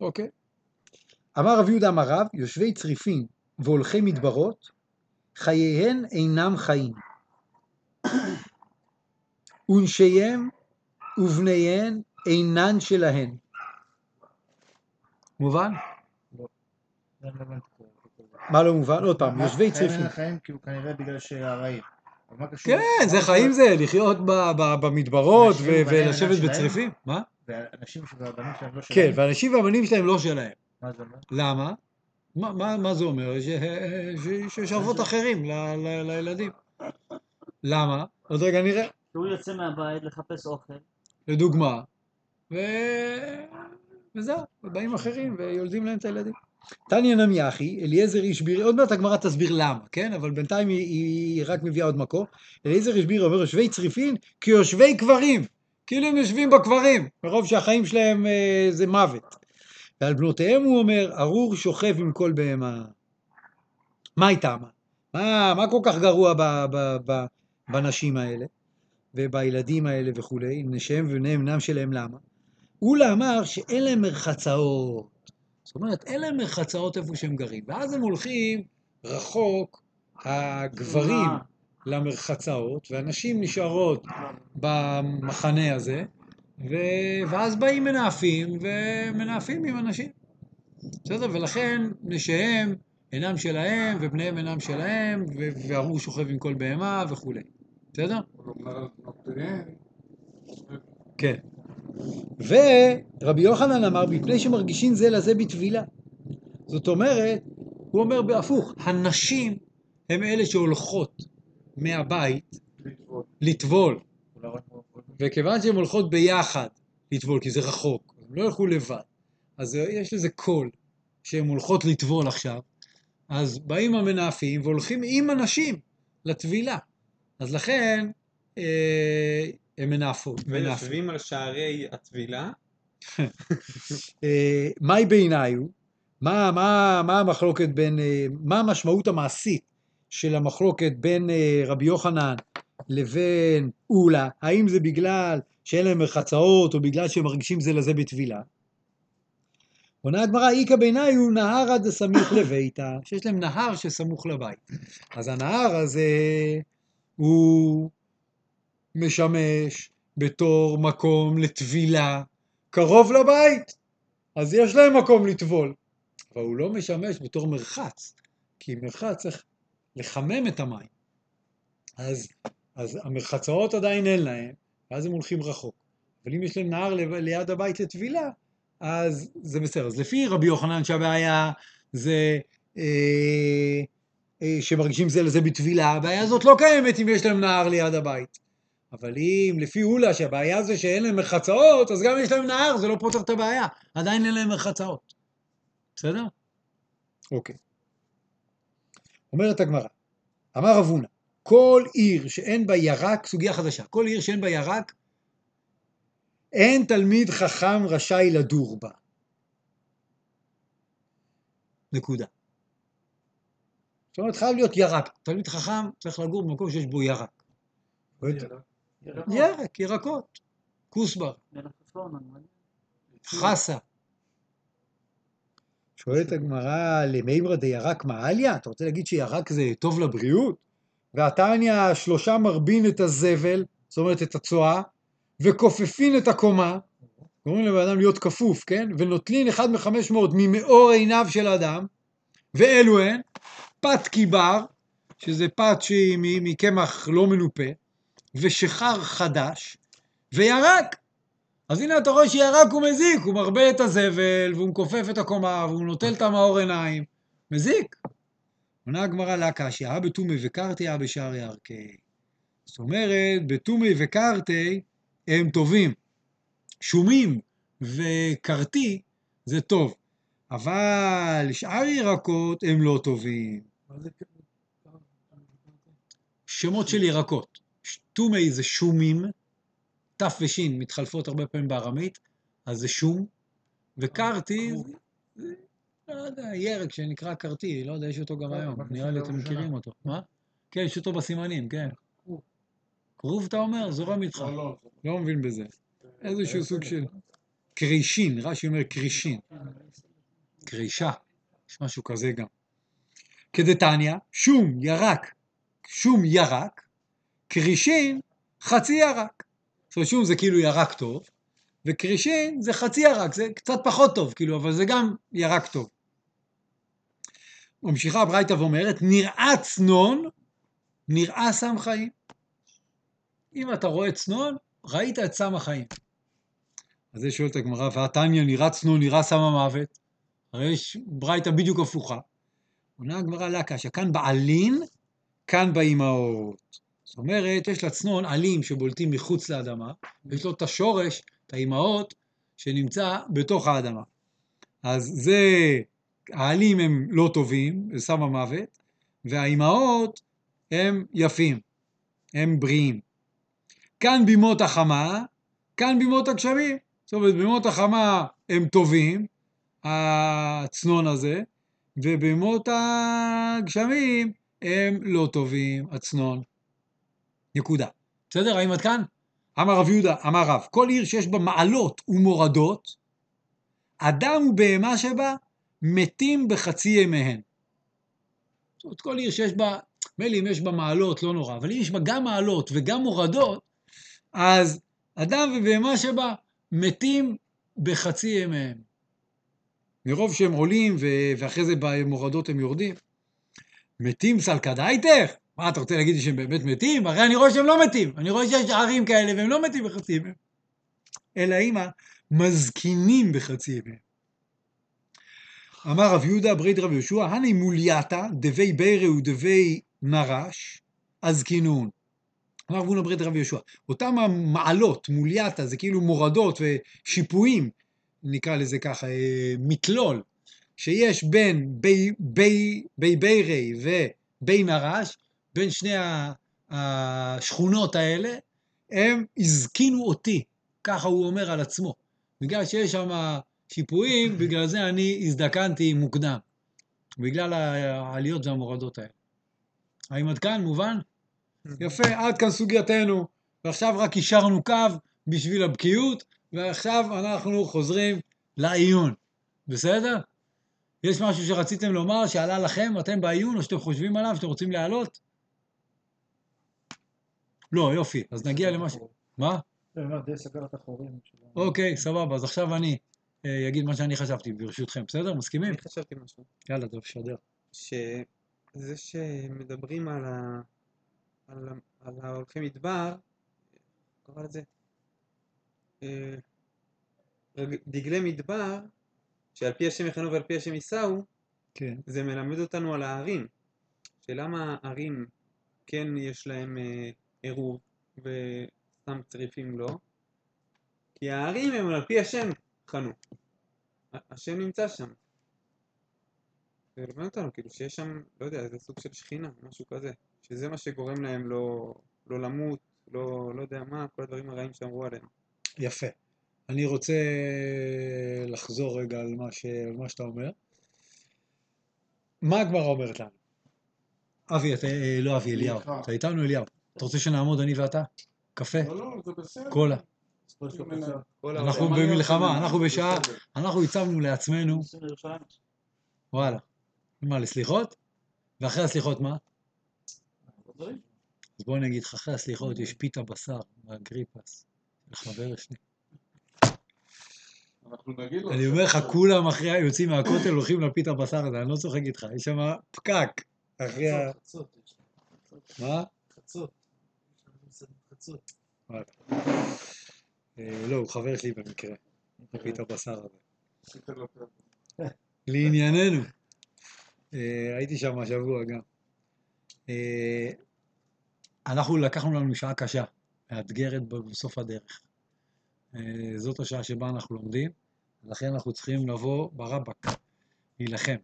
I: אוקיי. אמר רב יהודה אמר רב, יושבי צריפין והולכי מדברות, חייהן אינם חיים. ונשיהם ובניהן אינן שלהן. מובן? מה לא מובן? עוד פעם, יושבי צריפין.
F: חיים כאילו כנראה בגלל שהרעים.
I: כן, זה חיים? זה, לחיות במדברות ולשבת? בצריפים. מה?
F: והאנשים והבנים שלהם לא
I: כן,
F: שלהם?
I: והאנשים והבנים שלהם לא שלהם.
F: מה זה אומר?
I: למה? מה, זה אומר? שיש אבות אחרים לילדים. למה? עוד רגע נראה.
L: שהוא יוצא מהבית לחפש אוכל.
I: לדוגמה. ו... וזהו, ובאים אחרים ויולדים להם את הילדים. תניא נמי אחי, אליעזר איש בירי, עוד מעט הגמרא תסביר למה, כן? אבל בינתיים היא, היא רק מביאה עוד מקור. אליעזר איש בירי אומר, יושבי צריפין כיושבי קברים. כאילו הם יושבים בקברים, מרוב שהחיים שלהם אה, זה מוות. ועל בנותיהם הוא אומר, ארור שוכב עם כל בהמה. מה איתם? מה, מה כל כך גרוע ב, ב, ב, בנשים האלה ובילדים האלה וכולי, נשיהם ובניהם בנם שלהם, למה? אולה אמר שאין להם מרחצאות. זאת אומרת, אין להם מרחצאות איפה שהם גרים. ואז הם הולכים רחוק, הגברים למרחצאות, והנשים נשארות במחנה הזה, ו... ואז באים מנאפים, ומנאפים עם אנשים. בסדר? ולכן נשיהם אינם שלהם, ובניהם אינם שלהם, ו- והרוג שוכב עם כל בהמה וכולי. בסדר? כן. ורבי יוחנן אמר, מפני שמרגישים זה לזה בטבילה. זאת אומרת, הוא אומר בהפוך, הנשים הן אלה שהולכות מהבית לטבול. וכיוון שהן הולכות ביחד לטבול, כי זה רחוק, הן לא ילכו לבד, אז יש לזה קול שהן הולכות לטבול עכשיו, אז באים המנאפים והולכים עם הנשים לטבילה. אז לכן אה, הם. מנאפים.
B: ויושבים על שערי הטבילה.
I: אה, מהי בעיניו? מה, מה, מה המחלוקת בין, אה, מה המשמעות המעשית של המחלוקת בין אה, רבי יוחנן לבין אולה? האם זה בגלל שאין להם מרחצאות או בגלל שהם מרגישים זה לזה בטבילה? עונה הגמרא, איכא בעיניי הוא נהרא דסמיך לביתה, שיש להם נהר שסמוך לבית. אז הנהר הזה הוא משמש בתור מקום לטבילה קרוב לבית, אז יש להם מקום לטבול. אבל הוא לא משמש בתור מרחץ, כי מרחץ צריך לחמם את המים. אז, אז המרחצאות עדיין אין להם, ואז הם הולכים רחוק. אבל אם יש להם נהר ליד הבית לטבילה, אז זה בסדר. אז לפי רבי יוחנן שהבעיה זה אה, שמרגישים זה לזה בטבילה, הבעיה הזאת לא קיימת אם יש להם נהר ליד הבית. אבל אם לפי אולה שהבעיה זה שאין להם מרחצאות, אז גם יש להם נהר, זה לא פותר את הבעיה. עדיין אין להם מרחצאות. בסדר? אוקיי. אומרת הגמרא, אמר רב הונא, כל עיר שאין בה ירק, סוגיה חדשה, כל עיר שאין בה ירק, אין תלמיד חכם רשאי לדור בה. נקודה. זאת אומרת, חייב להיות ירק. תלמיד חכם צריך לגור במקום שיש בו ירק. ירק, ירקות. כוסבר, חסה. שואלת הגמרא, למימרא דירק מעליה? אתה רוצה להגיד שירק זה טוב לבריאות? והתניא שלושה מרבין את הזבל, זאת אומרת את הצואה, וכופפין את הקומה, גורמים לבן אדם להיות כפוף, כן? ונוטלין אחד מחמש מאות ממאור עיניו של אדם, ואלו הן, פת קיבר, שזה פת שהיא מקמח לא מנופה, ושחר חדש, וירק. אז הנה אתה רואה שירק הוא מזיק, הוא מרבה את הזבל, והוא מכופף את הקומה, והוא נוטל את המאור עיניים. מזיק. עונה הגמרא לה קשיא, אה בתומי אה בשער ירכי. זאת אומרת, בתומי וקרתי הם טובים. שומים וקרתי זה טוב, אבל שאר ירקות הם לא טובים. שמות של ירקות. טומי זה שומים, ת' וש' מתחלפות הרבה פעמים בארמית, אז זה שום, וקרתי זה, זה, לא יודע, ירק שנקרא קרתי, לא יודע, יש אותו גם היום, נראה לי אתם מכירים אותו. מה? כן, יש אותו בסימנים, כן. כרוב אתה אומר? זורם איתך. לא מבין בזה. איזשהו סוג של... קרישין, רש"י אומר קרישין. קרישה, יש משהו כזה גם. כדתניא, שום ירק, שום ירק, קרישין חצי ירק. זאת אומרת, שום זה כאילו ירק טוב, וקרישין זה חצי ירק, זה קצת פחות טוב, כאילו, אבל זה גם ירק טוב. ממשיכה הברייתא ואומרת, נראה צנון, נראה סם חיים. אם אתה רואה צנון, ראית את סם החיים. אז זה שואלת הגמרא, והתניא נראה צנון, נראה סם המוות. הרי יש ברייתא בדיוק הפוכה. עונה הגמרא לה קשיא, כאן בעלין, כאן באימהות. זאת אומרת, יש לצנון עלים שבולטים מחוץ לאדמה, ויש לו את השורש, את האימהות, שנמצא בתוך האדמה. אז זה, העלים הם לא טובים, זה סם המוות, והאימהות הם יפים, הם בריאים. כאן בימות החמה, כאן בימות הגשמים. זאת אומרת, בימות החמה הם טובים, הצנון הזה, ובימות הגשמים הם לא טובים, הצנון. נקודה. בסדר? האם עד כאן? אמר רב יהודה, אמר רב, כל עיר שיש בה מעלות ומורדות, אדם ובהמה שבה מתים בחצי ימיהן. זאת אומרת, כל עיר שיש בה, מילא אם יש בה מעלות, לא נורא, אבל אם יש בה גם מעלות וגם מורדות, אז אדם ובהמה שבה מתים בחצי ימיהם. מרוב שהם עולים ואחרי זה במורדות הם יורדים. מתים סלקדאיתך? מה, אתה רוצה להגיד לי שהם באמת מתים? הרי אני רואה שהם לא מתים. אני רואה שיש ערים כאלה והם לא מתים בחצי ימיהם. אלא אימא, מזקינים בחצי ימיהם. אמר רב יהודה ברית רב יהושע, הני מולייתא דבי בירא ודבי נרש, הזקינון. אמר רב הונא ברית רב יהושע, אותם המעלות, מולייתא, זה כאילו מורדות ושיפועים, נקרא לזה ככה, אה, מתלול, שיש בין בי, בי, בי בירי ובי נרש, בין שני השכונות האלה, הם הזקינו אותי, ככה הוא אומר על עצמו. בגלל שיש שם שיפועים, בגלל זה אני הזדקנתי מוקדם. בגלל העליות והמורדות האלה. האם עד כאן מובן? יפה, עד כאן סוגייתנו. ועכשיו רק אישרנו קו בשביל הבקיאות, ועכשיו אנחנו חוזרים לעיון. בסדר? יש משהו שרציתם לומר שעלה לכם, אתם בעיון, או שאתם חושבים עליו, שאתם רוצים להעלות? לא, יופי, אז נגיע למה ש... מה?
J: אני אומר, די סגר את החורים.
I: אוקיי, סבבה, אז עכשיו אני אה, אגיד מה שאני חשבתי, ברשותכם, בסדר? מסכימים?
M: אני חשבתי משהו.
I: יאללה, טוב, שדר.
M: שזה שמדברים על ההולכי מדבר, קרא לזה? אה, דגלי מדבר, שעל פי השם יכנו ועל פי השם יישאו,
I: כן.
M: זה מלמד אותנו על הערים. שלמה הערים כן יש להם אה, עירוב וסתם צריפים לא? כי הערים הם על פי השם חנו. השם נמצא שם. זה מלמד אותנו, כאילו שיש שם, לא יודע, איזה סוג של שכינה, משהו כזה. שזה מה שגורם להם לא, לא למות, לא, לא יודע מה, כל הדברים הרעים שאמרו עליהם.
I: יפה. אני רוצה לחזור רגע על מה, ש... על מה שאתה אומר. מה הגמרא אומרת לנו? אבי, אתה, אה, לא אבי, אליהו. אתה איתנו, אליהו. אתה רוצה שנעמוד אני ואתה? קפה?
K: לא, לא, זה בסדר.
I: קולה. אנחנו
K: העולם.
I: במלחמה, אנחנו בשעה. אנחנו הצבנו לעצמנו. וואלה. מה, לסליחות? ואחרי הסליחות מה? אז בוא אני אגיד לך, אחרי הסליחות יש פיתה בשר מהגריפס,
K: אנחנו נגיד לו.
I: אני אומר לך, כולם אחרי יוצאים מהכותל הולכים לפיתה בשר הזה, אני לא צוחק איתך, יש שם פקק. אחרי ה...
J: חצות.
I: מה?
J: חצות.
I: אה, לא, הוא חבר שלי במקרה, הפיתה בשר הזה.
K: עשית לו טוב.
I: לענייננו. אה, הייתי שם השבוע גם. אה, אנחנו לקחנו לנו שעה קשה, מאתגרת בסוף הדרך. אה, זאת השעה שבה אנחנו לומדים, לכן אנחנו צריכים לבוא ברבק, להילחם.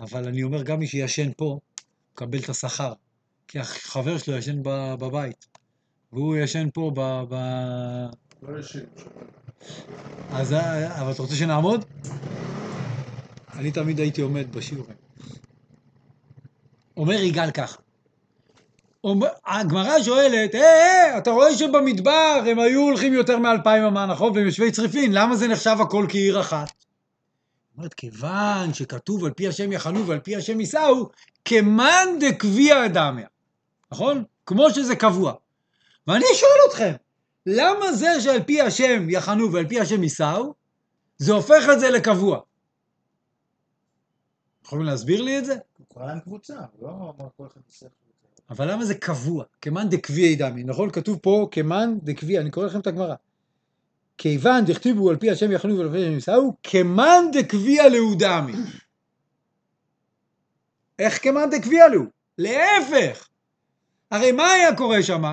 I: אבל אני אומר, גם מי שישן פה, מקבל את השכר. כי החבר שלו ישן בבית, והוא ישן פה ב... ב...
K: לא ישן.
I: אז, אה, אבל אתה רוצה שנעמוד? אני תמיד הייתי עומד בשיעורים. אומר יגאל ככה, הגמרא שואלת, אה, אה, אתה רואה שבמדבר הם היו הולכים יותר מאלפיים אמה, נכון? והם יושבי צריפין, למה זה נחשב הכל כעיר אחת? אומרת, כיוון שכתוב על פי השם יחנו ועל פי השם יישאו, כמאן דקביע דמיה, נכון? כמו שזה קבוע. ואני שואל אתכם, למה זה שעל פי השם יחנו ועל פי השם יישאו, זה הופך את זה לקבוע? יכולים להסביר לי את זה?
J: הוא קרא להם קבוצה, לא אמר כל אחד בספר.
I: אבל למה זה קבוע? כמאן דקביעי דמי, נכון? כתוב פה כמאן דקביע, אני קורא לכם את הגמרא. כיוון דכתיבו על פי השם יחנו ועל פי השם יישאו, כמאן דקביע להו דמי. איך כמאן דקביע להו? להפך! הרי מה היה קורה שם?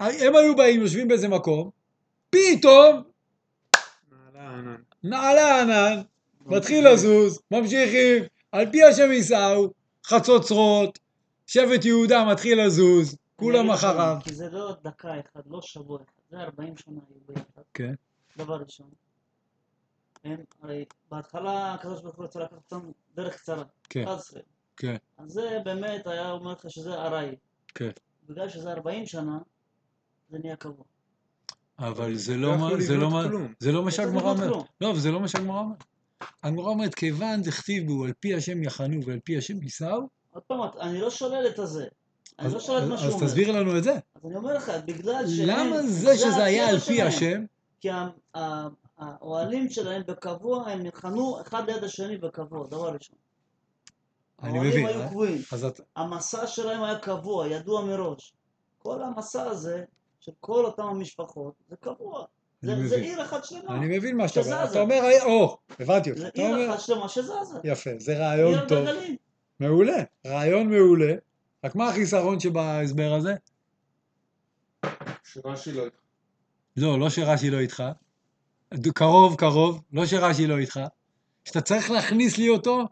I: הם היו באים, יושבים באיזה מקום, פתאום
M: נעלה הענן,
I: מתחיל לזוז, ממשיכים, על פי השם יישאו, חצוצרות, שבט יהודה מתחיל לזוז, כולם אחריו.
L: כי זה לא דקה אחת, לא שבוע אחד, זה 40 שנה היו ביחד.
I: כן.
L: דבר ראשון. הם, הרי בהתחלה הקדוש ברוך הוא רצה לקחת אותם דרך קצרה.
I: כן.
L: 11.
I: כן,
L: אז זה באמת היה אומר לך שזה ארעי.
I: כן.
L: בגלל שזה 40 שנה, זה נהיה קבוע.
I: אבל זה
M: לא
I: לא
M: יכלו
I: מה- זה לא מה-. זה לא מה
L: לא
I: שהגמרא אומרת. לא, אבל זה לא מה שהגמרא אומרת. הגמרא אומרת, כיוון דכתיב בו על פי השם יחנו ועל פי השם יישאו,
L: עוד פעם, אני לא שולל את הזה. אני
I: אז
L: לא שולל את מה
I: אז-
L: שהוא
I: אז
L: אומר.
I: תסביר לנו את זה.
L: אז אני אומר לך, בגלל שהם...
I: למה זה שזה היה על פי. השם,
L: כי האוהלים שלהם בקבוע, הם חנו אחד ליד השני בקבוע, דבר ראשון.
I: אני
L: האוהלים
I: מבין.
L: היו
I: אה?
L: קבועים.
I: אז את-
L: המסע שלהם היה קבוע, ידוע מראש. כל המסע הזה, של כל אותם המשפחות, זה קבוע. זה, זה. עיר אחת שלמה.
I: אני מבין מה שאתה אומר. אתה אומר, או, הבנתי אותך.
L: זה עיר אחת שלמה שזזה.
I: יפה, זה רעיון
L: עיר
I: טוב. מעולה, רעיון מעולה. רק מה החיסרון שבהסבר הזה?
K: שרש"י לא איתך.
I: לא, לא שרש"י לא איתך. קרוב, קרוב, לא שרש"י לא איתך. שאתה צריך להכניס לי אותו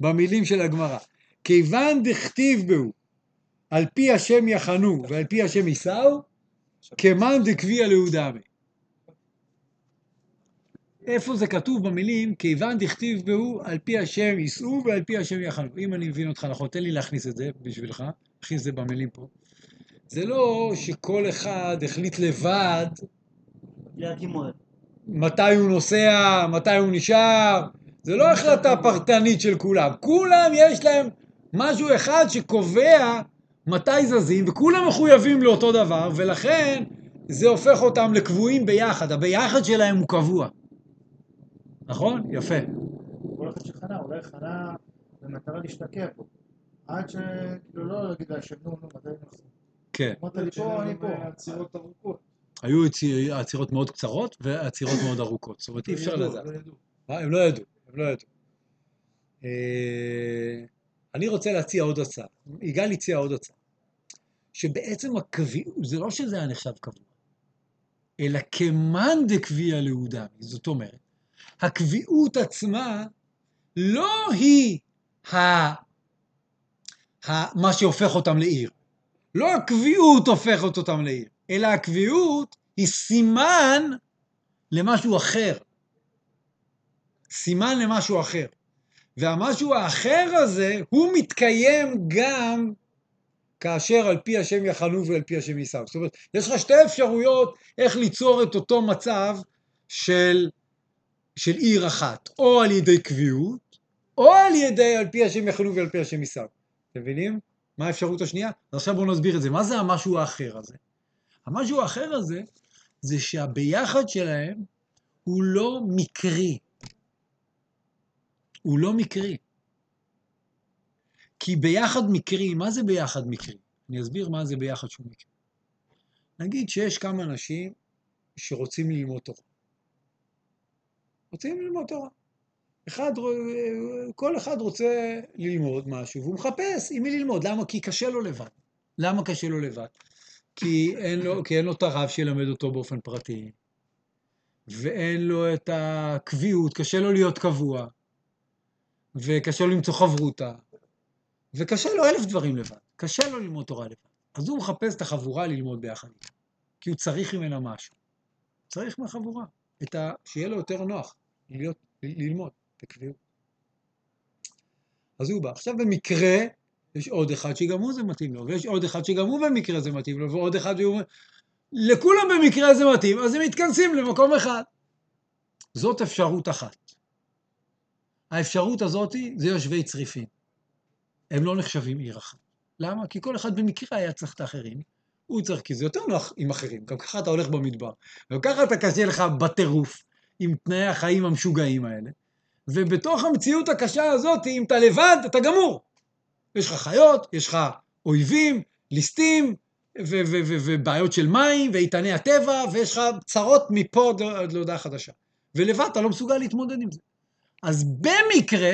I: במילים של הגמרא. כיוון דכתיב בהו, על פי השם יחנו ועל פי השם יישאו, כמאן דקביע לאודמי. איפה זה כתוב במילים, כיוון דכתיב בהו, על פי השם יישאו ועל פי השם יחנו. אם אני מבין אותך נכון, תן לי להכניס את זה בשבילך, תכניס את זה במילים פה. זה לא שכל אחד החליט לבד. מתי הוא נוסע, מתי הוא נשאר, זה לא החלטה פרטנית של כולם. כולם יש להם משהו אחד שקובע מתי זזים, וכולם מחויבים לאותו דבר, ולכן זה הופך אותם לקבועים ביחד. הביחד שלהם הוא קבוע. נכון? יפה.
J: כל אחד שחנה, אולי חנה במטרה להשתקע פה. עד שכאילו לא להגיד להשם, נו, נו, מתי נוסעים.
I: כן.
J: אמרת לי פה, אני פה.
K: עצירות ארוכות.
I: היו עצי- עצירות מאוד קצרות ועצירות מאוד ארוכות. זאת אומרת, אי אפשר לדעת. מה? הם לא ידעו, הם לא ידעו. אה, אני רוצה להציע עוד הצעה. יגאל הציע עוד הצעה. שבעצם הקביעות, זה לא שזה היה נחשב קבוע, אלא כמאן דקביע לאודמי. זאת אומרת, הקביעות עצמה לא היא ה... ה... מה שהופך אותם לעיר. לא הקביעות הופכת אותם לעיר, אלא הקביעות היא סימן למשהו אחר. סימן למשהו אחר. והמשהו האחר הזה, הוא מתקיים גם כאשר על פי השם יחנו ועל פי השם יישאו. זאת אומרת, יש לך שתי אפשרויות איך ליצור את אותו מצב של, של עיר אחת, או על ידי קביעות, או על ידי על פי השם יחנו ועל פי השם יישאו. אתם מבינים? מה האפשרות השנייה? עכשיו בואו נסביר את זה. מה זה המשהו האחר הזה? המשהו האחר הזה, זה שהביחד שלהם הוא לא מקרי. הוא לא מקרי. כי ביחד מקרי, מה זה ביחד מקרי? אני אסביר מה זה ביחד שהוא מקרי. נגיד שיש כמה אנשים שרוצים ללמוד תורה. רוצים ללמוד תורה. אחד, כל אחד רוצה ללמוד משהו, והוא מחפש עם מי ללמוד. למה? כי קשה לו לבד. למה קשה לו לבד? כי אין לו, כי אין לו את הרב שילמד אותו באופן פרטי, ואין לו את הקביעות, קשה לו להיות קבוע, וקשה לו למצוא חברותה, וקשה לו אלף דברים לבד. קשה לו ללמוד תורה לבד. אז הוא מחפש את החבורה ללמוד ביחד איתה, כי הוא צריך ממנה משהו. צריך מהחבורה, ה... שיהיה לו יותר נוח להיות, ללמוד בקביעות. אז הוא בא. עכשיו במקרה, יש עוד אחד שגם הוא זה מתאים לו, ויש עוד אחד שגם הוא במקרה זה מתאים לו, ועוד אחד שהוא... לכולם במקרה זה מתאים, אז הם מתכנסים למקום אחד. זאת אפשרות אחת. האפשרות הזאת זה יושבי צריפין. הם לא נחשבים עיר אחת. למה? כי כל אחד במקרה היה צריך את האחרים. הוא צריך, כי זה יותר נוח עם אחרים. גם ככה אתה הולך במדבר. גם ככה אתה קשה לך בטירוף עם תנאי החיים המשוגעים האלה. ובתוך המציאות הקשה הזאת, אם אתה לבד, אתה גמור. יש לך חיות, יש לך אויבים, ליסטים, ובעיות של מים, ואיתני הטבע, ויש לך צרות מפה עד עד להודעה חדשה. ולבד אתה לא מסוגל להתמודד עם זה. אז במקרה,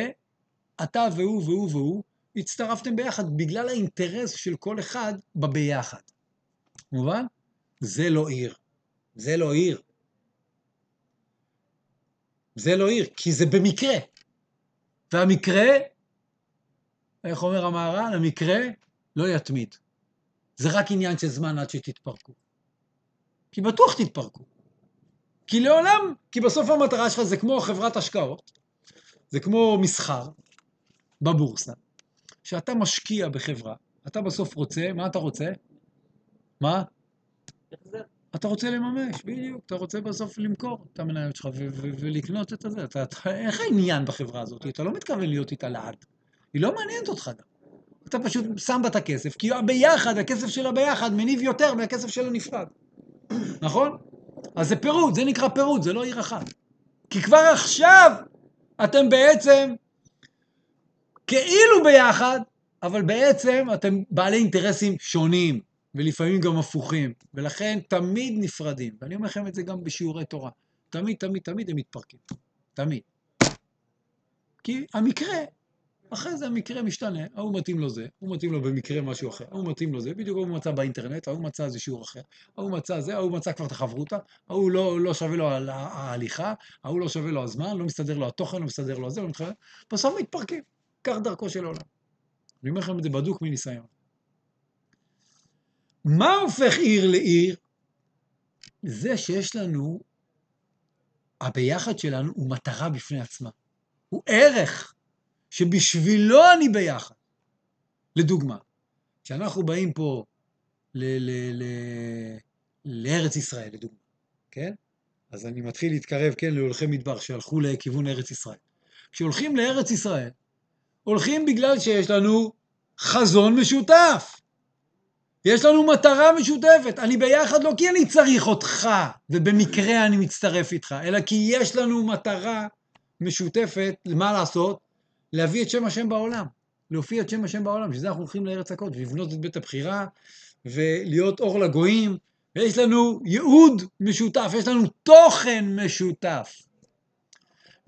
I: אתה והוא והוא והוא, הצטרפתם ביחד בגלל האינטרס של כל אחד בביחד. מובן? זה לא עיר. זה לא עיר. זה לא עיר, כי זה במקרה. והמקרה, איך אומר המהר"ל? המקרה לא יתמיד. זה רק עניין של זמן עד שתתפרקו. כי בטוח תתפרקו. כי לעולם, כי בסוף המטרה שלך זה כמו חברת השקעות, זה כמו מסחר בבורסה, שאתה משקיע בחברה, אתה בסוף רוצה, מה אתה רוצה? מה?
L: החזר.
I: אתה רוצה לממש, בדיוק, אתה רוצה בסוף למכור את המניות שלך ולקנות את הזה. אתה, אתה, אין לך עניין בחברה הזאת, אתה לא מתכוון להיות איתה לעד. היא לא מעניינת אותך גם. אתה פשוט שם בה את הכסף, כי ביחד, הכסף שלה ביחד מניב יותר מהכסף שלה נפרד. נכון? אז זה פירוד, זה נקרא פירוד, זה לא עיר אחת. כי כבר עכשיו אתם בעצם כאילו ביחד, אבל בעצם אתם בעלי אינטרסים שונים, ולפעמים גם הפוכים, ולכן תמיד נפרדים. ואני אומר לכם את זה גם בשיעורי תורה. תמיד, תמיד, תמיד הם מתפרקים. תמיד. כי המקרה, אחרי זה המקרה משתנה, ההוא מתאים לו זה, הוא מתאים לו במקרה משהו אחר, ההוא מתאים לו זה, בדיוק ההוא מצא באינטרנט, ההוא מצא איזה שיעור אחר, ההוא מצא זה, ההוא מצא כבר את החברותא, ההוא לא, לא שווה לו ההליכה, ההוא לא שווה לו הזמן, לא מסתדר לו התוכן, לא מסתדר לו הזה, לא מתחבר, בסוף מתפרקים. כך דרכו של העולם. אני אומר לכם את זה בדוק מניסיון. מה הופך עיר לעיר? זה שיש לנו, הביחד שלנו הוא מטרה בפני עצמה. הוא ערך שבשבילו אני ביחד. לדוגמה, כשאנחנו באים פה ל- ל- ל- לארץ ישראל, לדוגמה, כן? אז אני מתחיל להתקרב, כן, להולכי מדבר שהלכו לכיוון ארץ ישראל. כשהולכים לארץ ישראל, הולכים בגלל שיש לנו חזון משותף. יש לנו מטרה משותפת. אני ביחד לא כי אני צריך אותך, ובמקרה אני מצטרף איתך, אלא כי יש לנו מטרה משותפת, מה לעשות? להביא את שם השם בעולם. להופיע את שם השם בעולם. בשביל זה אנחנו הולכים לארץ הקודש, לבנות את בית הבחירה, ולהיות אור לגויים. ויש לנו ייעוד משותף, יש לנו תוכן משותף.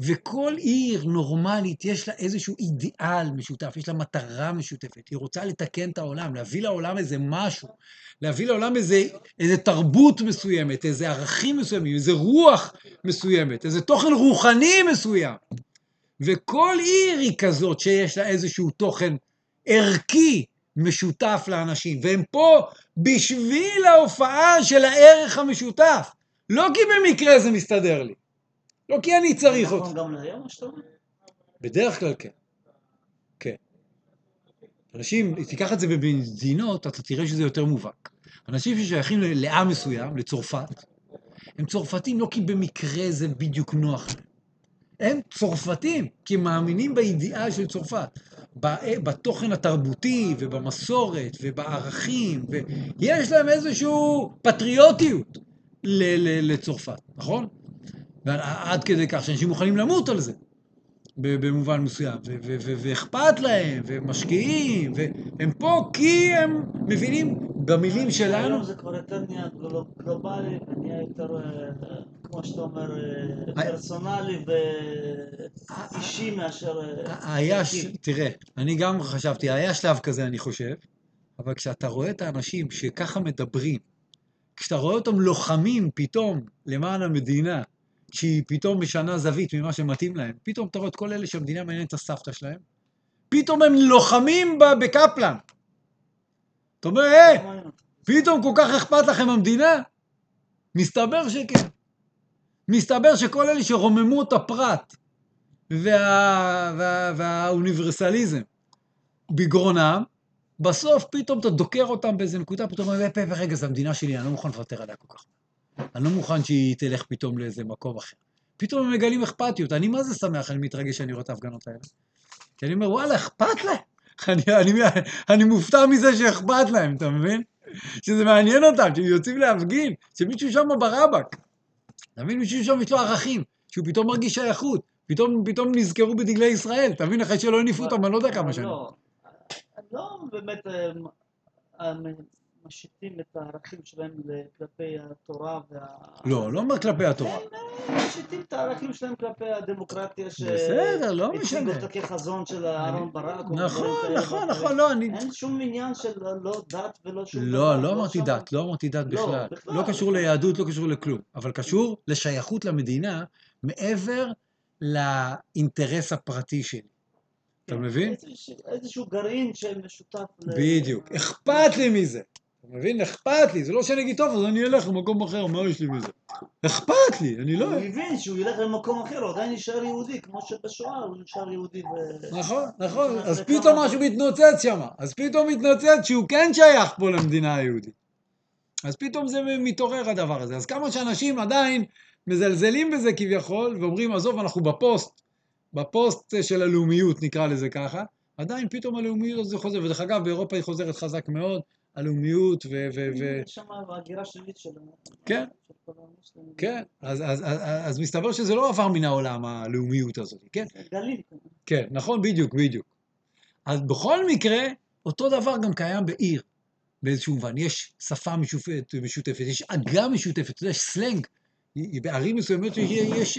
I: וכל עיר נורמלית יש לה איזשהו אידיאל משותף, יש לה מטרה משותפת, היא רוצה לתקן את העולם, להביא לעולם איזה משהו, להביא לעולם איזה, איזה תרבות מסוימת, איזה ערכים מסוימים, איזה רוח מסוימת, איזה תוכן רוחני מסוים. וכל עיר היא כזאת שיש לה איזשהו תוכן ערכי משותף לאנשים, והם פה בשביל ההופעה של הערך המשותף, לא כי במקרה זה מסתדר לי. לא כי אני צריך
L: נכון
I: אותך.
L: גם להיום?
I: בדרך כלל כן. כן. אנשים, תיקח את זה במדינות, אתה תראה שזה יותר מובהק. אנשים ששייכים לעם מסוים, לצרפת, הם צרפתים לא כי במקרה זה בדיוק נוח להם. הם צרפתים, כי הם מאמינים באידיאל של צרפת. בתוכן התרבותי ובמסורת ובערכים, ויש להם איזושהי פטריוטיות לצרפת, נכון? ועד כדי כך שאנשים מוכנים למות על זה, במובן מסוים, ואכפת להם, והם משקיעים, והם פה כי הם מבינים במילים שלנו.
L: היום זה כבר יותר נהיה גלו- גלובלי ונהיה יותר, אה, כמו שאתה אומר, אה, פרסונלי ואישי מאשר... אה,
I: היה, ש... תראה, אני גם חשבתי, היה שלב כזה, אני חושב, אבל כשאתה רואה את האנשים שככה מדברים, כשאתה רואה אותם לוחמים פתאום למען המדינה, שהיא פתאום משנה זווית ממה שמתאים להם, פתאום אתה רואה את כל אלה שהמדינה מעניינת את הסבתא שלהם, פתאום הם לוחמים בקפלן. אתה אומר, היי, פתאום כל כך אכפת לכם המדינה? מסתבר שכן. מסתבר שכל אלה שרוממו את הפרט וה... וה... והאוניברסליזם בגרונם, בסוף פתאום אתה דוקר אותם באיזה נקודה, פתאום אומר, "פה, פה, רגע, זו המדינה שלי, אני לא מוכן לוותר עליה כל כך. אני לא מוכן שהיא תלך פתאום לאיזה מקום אחר. פתאום הם מגלים אכפתיות. אני מה זה שמח, אני מתרגש שאני רואה את ההפגנות האלה. כי אני אומר, וואלה, אכפת להם. אני, אני, אני מופתע מזה שאכפת להם, אתה מבין? שזה מעניין אותם, שהם יוצאים להפגין, שמישהו שם ברבק. אתה מבין? מישהו שם יש לו ערכים, שהוא פתאום מרגיש שייכות, פתאום, פתאום נזכרו בדגלי ישראל, אתה מבין? אחרי שלא הניפו אותם, אני לא יודע כמה שנים.
L: לא, לא באמת אה, משיתים את הערכים שלהם כלפי התורה וה...
I: לא, לא אומר כלפי התורה.
L: הם משיתים את הערכים שלהם כלפי הדמוקרטיה ש...
I: בסדר, לא
L: הציגו
I: משנה.
L: אותה כחזון של אהרן ברק.
I: נכון, נכון. נכון, לא, אני-
L: אין שום עניין של לא דת ולא שום דבר.
I: לא, לא אמרתי
L: שם-
I: דת, לא אמרתי דת
L: לא,
I: בכלל. לא קשור ליהדות, לא קשור לכלום. אבל קשור לשייכות למדינה מעבר לאינטרס הפרטי שלי. אתה מבין?
L: איזשהו- איזשהו גרעין שמשותף ל...
I: בדיוק. אכפת לי מזה. אתה מבין? אכפת לי, זה לא שאני אגיד, טוב, אז אני אלך למקום אחר, מה יש לי מזה? אכפת לי, אני לא...
L: הוא הבין שהוא ילך למקום אחר, הוא עדיין נשאר יהודי, כמו שבשואה הוא נשאר יהודי. ו-
I: נכון, נכון, אז פתאום משהו מתנוצץ שם, אז פתאום מתנוצץ שהוא כן שייך פה למדינה היהודית. אז פתאום זה מתעורר הדבר הזה. אז כמה שאנשים עדיין מזלזלים בזה כביכול, ואומרים, עזוב, אנחנו בפוסט, בפוסט של הלאומיות נקרא לזה ככה, עדיין פתאום הלאומיות הזה חוזר, ודרך אגב באירופה היא חוזרת חזק מאוד, הלאומיות ו... ו, ו
L: יש שם הגירה שלילית של...
I: כן. כן, אז, אז, אז, אז מסתבר שזה לא עבר מן העולם, הלאומיות הזאת, כן?
L: גלים.
I: כן, נכון, בדיוק, בדיוק. אז בכל מקרה, אותו דבר גם קיים בעיר, באיזשהו מובן. יש שפה משותפת, משותפת יש עגה משותפת, אתה יודע, יש סלנג. בערים מסוימות יש, יש,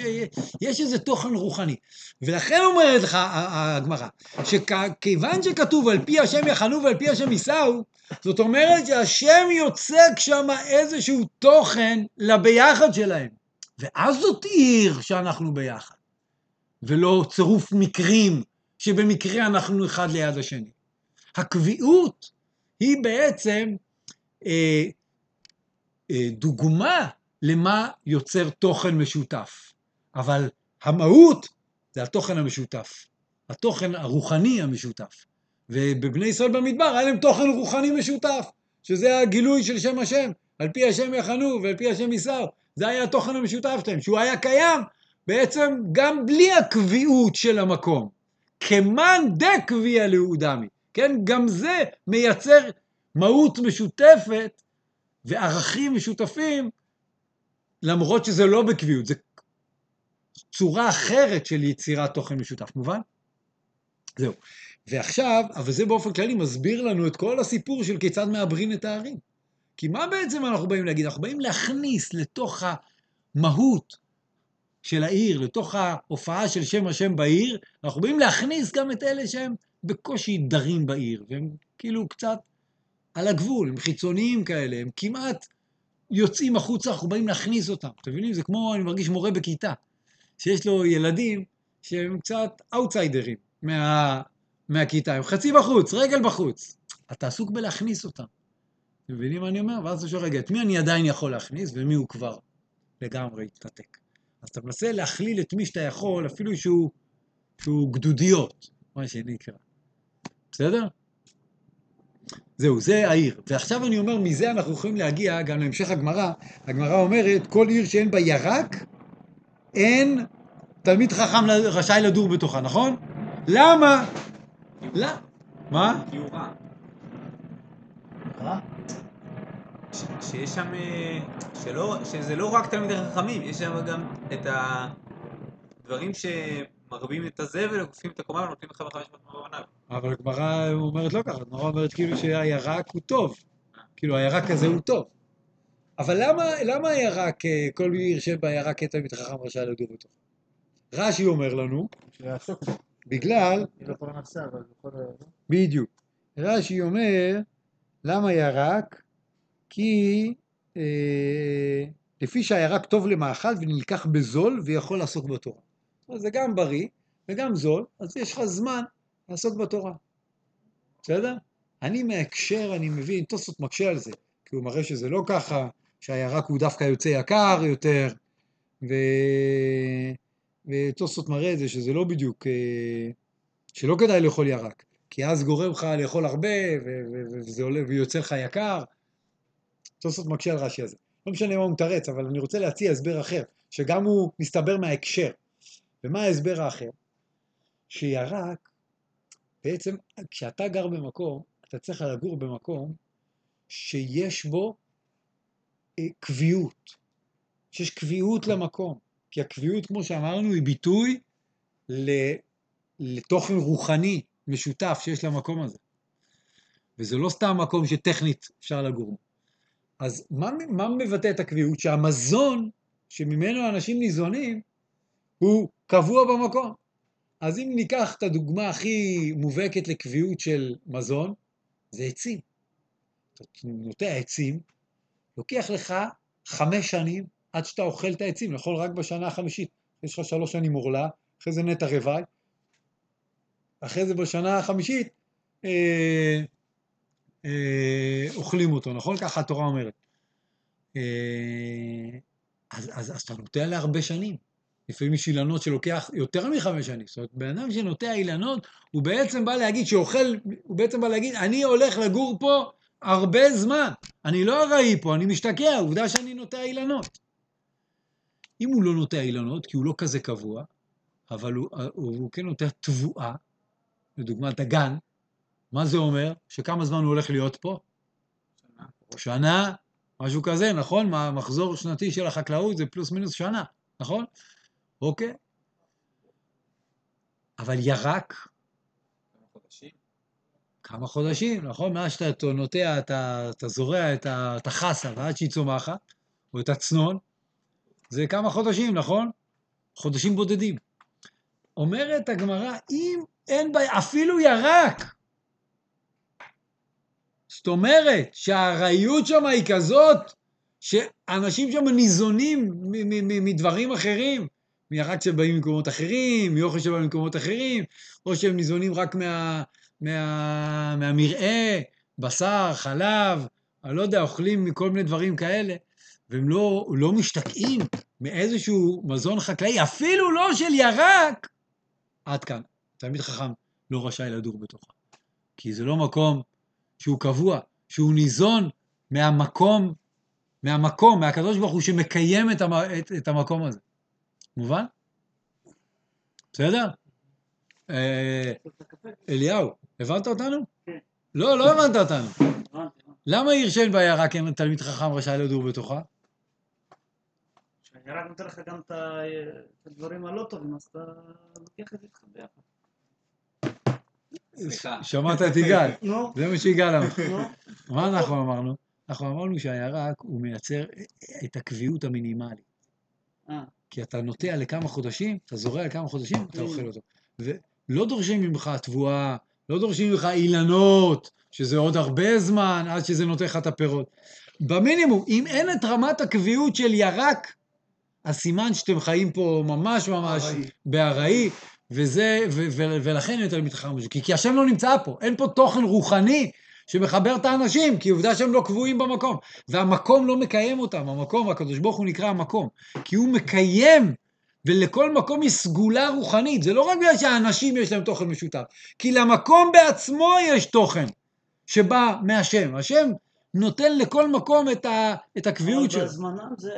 I: יש, איזה תוכן רוחני. ולכן אומרת לך הגמרא, שכיוון שכתוב על פי השם יחנו ועל פי השם יישאו, זאת אומרת שהשם יוצק שם איזשהו תוכן לביחד שלהם. ואז זאת עיר שאנחנו ביחד, ולא צירוף מקרים שבמקרה אנחנו אחד ליד השני. הקביעות היא בעצם אה, אה, דוגמה למה יוצר תוכן משותף, אבל המהות זה התוכן המשותף, התוכן הרוחני המשותף. ובבני ישראל במדבר היה להם תוכן רוחני משותף, שזה הגילוי של שם השם, על פי השם יחנו ועל פי השם יישאו. זה היה התוכן המשותף שלהם, שהוא היה קיים בעצם גם בלי הקביעות של המקום. כמאן דקביע לאודמי, כן? גם זה מייצר מהות משותפת וערכים משותפים, למרות שזה לא בקביעות, זה צורה אחרת של יצירת תוכן משותף, מובן? זהו. ועכשיו, אבל זה באופן כללי מסביר לנו את כל הסיפור של כיצד מעברין את הערים. כי מה בעצם אנחנו באים להגיד? אנחנו באים להכניס לתוך המהות של העיר, לתוך ההופעה של שם השם בעיר, אנחנו באים להכניס גם את אלה שהם בקושי דרים בעיר, והם כאילו קצת על הגבול, הם חיצוניים כאלה, הם כמעט יוצאים החוצה, אנחנו באים להכניס אותם. אתם מבינים? זה כמו, אני מרגיש מורה בכיתה, שיש לו ילדים שהם קצת אאוטסיידרים מה, מהכיתה, הם חצי בחוץ, רגל בחוץ. אתה עסוק בלהכניס אותם. אתם מבינים מה אני אומר? ואז אתה שואל, רגע, את מי אני עדיין יכול להכניס ומי הוא כבר לגמרי התנתק? אז אתה מנסה להכליל את מי שאתה יכול, אפילו שהוא, שהוא גדודיות, מה שנקרא. בסדר? זהו, זה העיר. ועכשיו אני אומר, מזה אנחנו יכולים להגיע גם להמשך הגמרא. הגמרא אומרת, כל עיר שאין בה ירק, אין תלמיד חכם רשאי לדור בתוכה, נכון? למה? למה? מה?
M: כי הוא רע. שיש שם, אה, שלא, שזה לא רק תלמידי חכמים, יש שם גם את הדברים שמרבים את הזבל, עוקפים את הקומה ונותנים לך בחמש מאות מעונב.
I: אבל הגמרא אומרת לא ככה, הגמרא אומרת כאילו שהירק הוא טוב. כאילו הירק הזה הוא טוב. אבל למה, למה הירק, אה, כל עיר שבה ירק אין תלמיד חכם רשאי לדור בתוכה? רש"י אומר לנו. בגלל,
J: לא.
I: בדיוק. רש"י אומר, למה ירק? כי אה, לפי שהירק טוב למאכל ונלקח בזול ויכול לעסוק בתורה. זה גם בריא וגם זול, אז יש לך זמן לעסוק בתורה. בסדר? אני מההקשר, אני מבין, תוספות מקשה על זה, כי הוא מראה שזה לא ככה, שהירק הוא דווקא יוצא יקר יותר, ו... ותוספות מראה את זה שזה לא בדיוק, אה, שלא כדאי לאכול ירק, כי אז גורם לך לאכול הרבה, ו- וזה עולה, ויוצא לך יקר. תוספות מקשה על רש"י הזה. לא משנה מה הוא מתרץ, אבל אני רוצה להציע הסבר אחר, שגם הוא מסתבר מההקשר. ומה ההסבר האחר? שירק, בעצם כשאתה גר במקום, אתה צריך לגור במקום שיש בו אה, קביעות, שיש קביעות למקום. כי הקביעות, כמו שאמרנו, היא ביטוי ל- לתוכן רוחני משותף שיש למקום הזה. וזה לא סתם מקום שטכנית אפשר לגור בו. אז מה, מה מבטא את הקביעות? שהמזון שממנו אנשים ניזונים הוא קבוע במקום. אז אם ניקח את הדוגמה הכי מובהקת לקביעות של מזון, זה עצים. אתה נוטע עצים, לוקח לך חמש שנים עד שאתה אוכל את העצים, לאכול רק בשנה החמישית. יש לך שלוש שנים עורלה, אחרי זה נטע רוואי, אחרי זה בשנה החמישית אה, אה, אוכלים אותו, נכון? ככה התורה אומרת. אה, אז, אז, אז אתה נוטע להרבה שנים. לפעמים יש אילנות שלוקח יותר מחמש שנים. זאת אומרת, בן אדם שנוטע אילנות, הוא בעצם בא להגיד, שאוכל, הוא בעצם בא להגיד, אני הולך לגור פה הרבה זמן. אני לא ארעי פה, אני משתקע, עובדה שאני נוטע אילנות. אם הוא לא נוטע אילנות, כי הוא לא כזה קבוע, אבל הוא, הוא, הוא כן נוטע תבואה, לדוגמה דגן, מה זה אומר? שכמה זמן הוא הולך להיות פה? שנה. שנה, משהו כזה, נכון? מה, מחזור שנתי של החקלאות זה פלוס מינוס שנה, נכון? אוקיי. אבל ירק, כמה חודשים, נכון? מאז שאתה נוטע, אתה, אתה זורע את, החסה ועד שהיא צומחת, או את הצנון, זה כמה חודשים, נכון? חודשים בודדים. אומרת הגמרא, אם אין בה, אפילו ירק, זאת אומרת שהארעיות שם היא כזאת, שאנשים שם ניזונים מדברים אחרים, מירק שבאים ממקומות אחרים, מאוכל שבא ממקומות אחרים, או שהם ניזונים רק מה, מה, מהמרעה, בשר, חלב, אני לא יודע, אוכלים מכל מיני דברים כאלה, והם לא, לא משתקעים מאיזשהו מזון חקלאי, אפילו לא של ירק, עד כאן. תלמיד חכם לא רשאי לדור בתוכה. כי זה לא מקום שהוא קבוע, שהוא ניזון מהמקום, מהמקום, מהקדוש ברוך הוא שמקיים את, המ, את, את המקום הזה. מובן? בסדר? אה, אליהו, הבנת אותנו?
L: כן.
I: לא, לא הבנת אותנו. למה עיר שאין בה ירק אין תלמיד חכם רשאי לדור בתוכה?
L: אני רק נותן לך גם את הדברים הלא טובים, אז אתה לוקח את זה איתך ביחד.
I: שמעת את יגאל. זה מה שיגאל אמר. מה אנחנו אמרנו? אנחנו אמרנו שהירק הוא מייצר את הקביעות המינימלית. כי אתה נוטע לכמה חודשים, אתה זורע לכמה חודשים, אתה אוכל אותו. ולא דורשים ממך תבואה, לא דורשים ממך אילנות, שזה עוד הרבה זמן עד שזה נותן לך את הפירות. במינימום, אם אין את רמת הקביעות של ירק, אז סימן שאתם חיים פה ממש ממש בארעי, וזה, ו- ו- ולכן אין חכם משה. כי, כי השם לא נמצא פה, אין פה תוכן רוחני שמחבר את האנשים, כי עובדה שהם לא קבועים במקום. והמקום לא מקיים אותם, המקום, הקדוש ברוך הוא נקרא המקום. כי הוא מקיים, ולכל מקום יש סגולה רוחנית. זה לא רק בגלל שהאנשים יש להם תוכן משותף, כי למקום בעצמו יש תוכן שבא מהשם. השם נותן לכל מקום את, ה- את הקביעות
L: אבל
I: שלו.
L: בזמנם זה-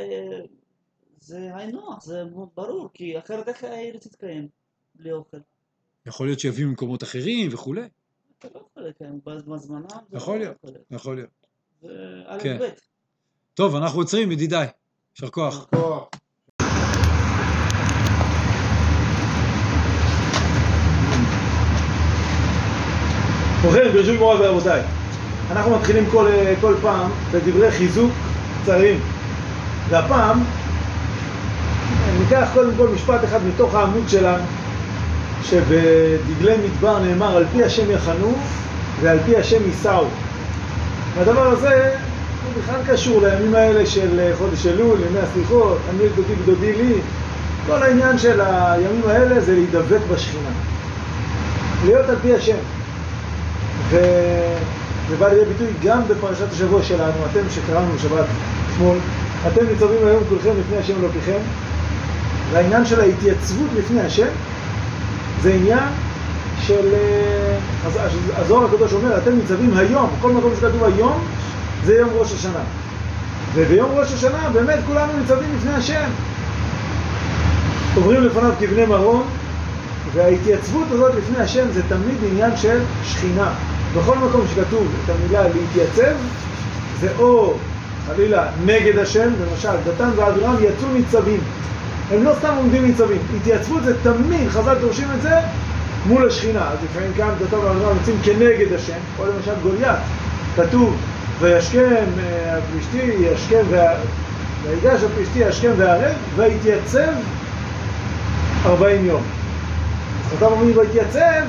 L: זה היינו הך, זה ברור, כי אחרת איך העיר תתקיים בלי אוכל?
I: יכול להיות שיביאו ממקומות אחרים וכולי.
L: אתה לא יכול לקיים, בזמנם זה
I: יכול
L: לא
I: להיות,
L: יכול להיות.
I: יכול להיות.
L: זה א'
I: כן.
L: ב'.
I: טוב, אנחנו עוצרים, ידידיי. יישר כוח.
F: ובכן, ברשות מורה ורבותיי, אנחנו מתחילים כל, כל פעם בדברי חיזוק קצרים. והפעם ניקח קודם כל משפט אחד מתוך העמוד שלנו, שבדגלי מדבר נאמר על פי השם יחנו ועל פי השם יישאו. והדבר הזה הוא בכלל קשור לימים האלה של חודש אלול, ימי הסליחות, אני גדודי גדודי לי. כל העניין של הימים האלה זה להידבק בשכינה. להיות על פי השם. וזה בא לידי ביטוי גם בפרשת השבוע שלנו, אתם שקראנו בשבת אתמול, אתם ניצבים היום כולכם לפני השם אלוקיכם, והעניין של ההתייצבות לפני השם זה עניין של... אה, אז- הזוהר הקדוש אומר, אתם ניצבים היום, כל מקום שכתוב היום זה יום ראש השנה. וביום ראש השנה באמת כולנו ניצבים לפני השם. עוברים לפניו כבני מרום, וההתייצבות הזאת לפני השם זה תמיד עניין של שכינה. בכל מקום שכתוב את המילה להתייצב, זה או חלילה נגד השם, למשל דתן ואבירם יצאו ניצבים. הם לא סתם עומדים ניצבים, התייצבות זה תמיד, חז"ל דורשים את זה מול השכינה. אז לפעמים כאן דתן ואבירם יוצאים כנגד השם, או למשל גוליית, כתוב וישכם אה, הפלישתי, ישכם. ויגש הפלישתי ישכם והערב, ויתייצב ארבעים יום. אז חז"ל אומרים ויתייצב,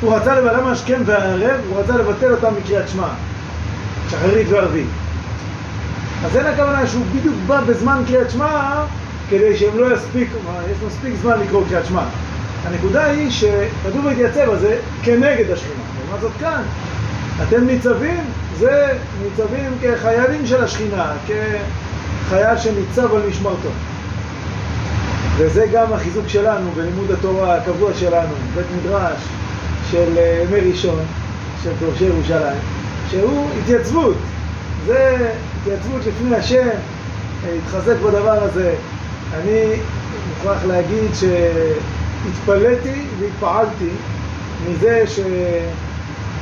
F: הוא רצה למה השכם והערב? הוא רצה לבטל אותם מקריאת שמע, שחרית וערבית. אז אין הכוונה שהוא בדיוק בא בזמן קריאת שמע כדי שהם לא יספיקו, יש מספיק זמן לקרוא קריאת שמע. הנקודה היא שכתוב להתייצב, אז זה כנגד השכינה. לעומת זאת כאן, אתם ניצבים, זה ניצבים כחיילים של השכינה, כחייל שניצב על משמרתו. וזה גם החיזוק שלנו בלימוד התורה הקבוע שלנו, בית מדרש של אה, ימי ראשון, של דורשי ירושלים, שהוא התייצבות. זה התייצבות לפני השם, אה, להתחזק בדבר הזה. אני מוכרח להגיד שהתפלאתי והתפעלתי מזה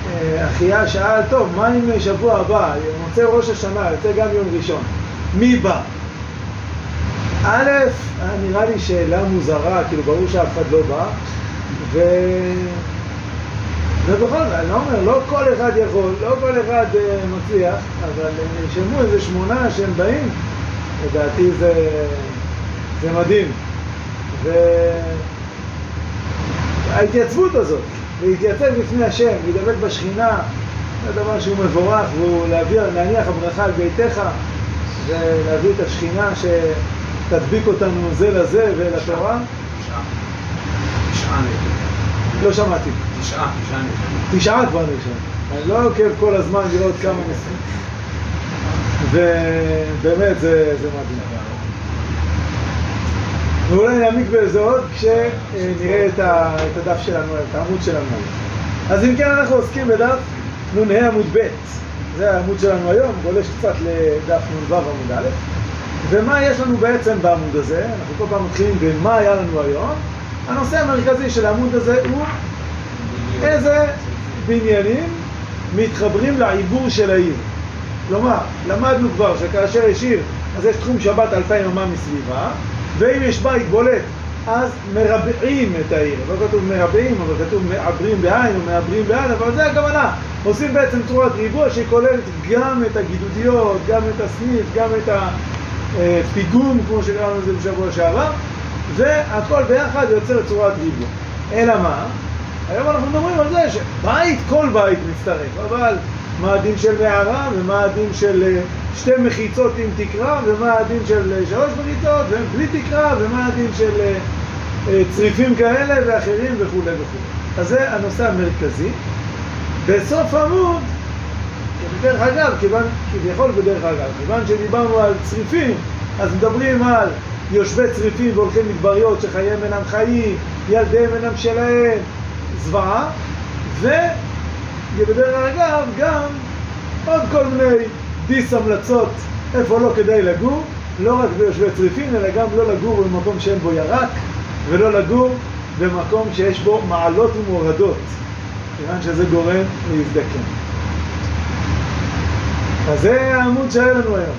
F: שאחיה שאל, טוב, מה עם שבוע הבא? מוצא ראש השנה, יוצא גם יום ראשון. מי בא? א', נראה לי שאלה מוזרה, כאילו ברור שאף אחד לא בא, ו... ובכל זאת, אני לא אומר, לא כל אחד יכול, לא כל אחד uh, מצליח, אבל נרשמו איזה שמונה שהם באים, לדעתי זה, זה מדהים. וההתייצבות הזאת, להתייצב בפני השם, להידבק בשכינה, זה דבר שהוא מבורך, והוא להביא, להניח הברכה על ביתך, ולהביא את השכינה שתדביק אותנו זה לזה ולתורה.
D: תשעה
F: לא שמעתי.
D: תשעה, תשעה נשארים.
F: תשעה כבר נרשם. אני לא עוקב כל הזמן לראות כמה נושאים. ובאמת זה, זה מדהים. ואולי נעמיק בזה עוד כשנראה את, ה, את הדף שלנו, את העמוד שלנו. אז אם כן אנחנו עוסקים בדף נ"ה עמוד ב', זה העמוד שלנו היום, גולש קצת לדף נ"ו עמוד א', ומה יש לנו בעצם בעמוד הזה? אנחנו כל פעם מתחילים במה היה לנו היום. הנושא המרכזי של העמוד הזה הוא איזה בניינים מתחברים לעיבור של העיר. כלומר, למדנו כבר שכאשר יש עיר, אז יש תחום שבת אלפיים אמה מסביבה, ואם יש בית בולט, אז מרבעים את העיר. לא כתוב מרבעים, אבל כתוב מעברים בעין או מעברים בעין, אבל זה הכוונה. עושים בעצם צורת ריבוע שכוללת גם את הגידודיות, גם את הסניף, גם את הפיגום, כמו שקראנו לזה בשבוע שעבר, והכל ביחד יוצר צורת ריבוע. אלא מה? היום אנחנו מדברים על זה שבית, כל בית מצטרף, אבל מה הדין של מערה, ומה הדין של אה, שתי מחיצות עם תקרה, ומה הדין של אה, שלוש מחיצות, ובלי תקרה, ומה הדין של אה, צריפים כאלה ואחרים וכולי וכולי. אז זה הנושא המרכזי. בסוף העמוד, בדרך אגב, כיוון, כביכול בדרך אגב, כיוון שדיברנו על צריפים, אז מדברים על יושבי צריפים והולכי מדבריות שחייהם אינם חיים, ילדיהם אינם שלהם, זוועה, ובדרך אגב גם עוד כל מיני דיס המלצות איפה לא כדאי לגור, לא רק ביושבי צריפין, אלא גם לא לגור במקום שאין בו ירק, ולא לגור במקום שיש בו מעלות ומורדות, כיוון שזה גורם להזדקן. אז זה העמוד שהיה לנו היום,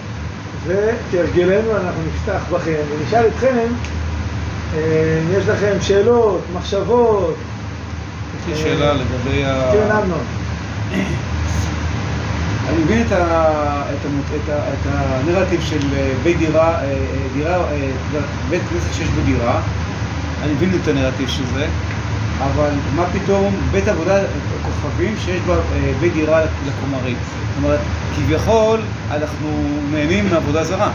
F: וכהרגלנו אנחנו נפתח בכם ונשאל אתכם אה, אם יש לכם שאלות, מחשבות,
D: יש לי שאלה לגבי ה...
F: כן, אמנון.
D: אני מבין את, ה... את, ה... את, ה... את הנרטיב של אה, בית דירה, אה, אה, דירה, בית כנסת שיש בו דירה, אני מבין את הנרטיב של זה, אבל מה פתאום בית עבודה כוכבים שיש בה בית דירה לקומרית? זאת אומרת, כביכול אנחנו נהנים מעבודה זרה.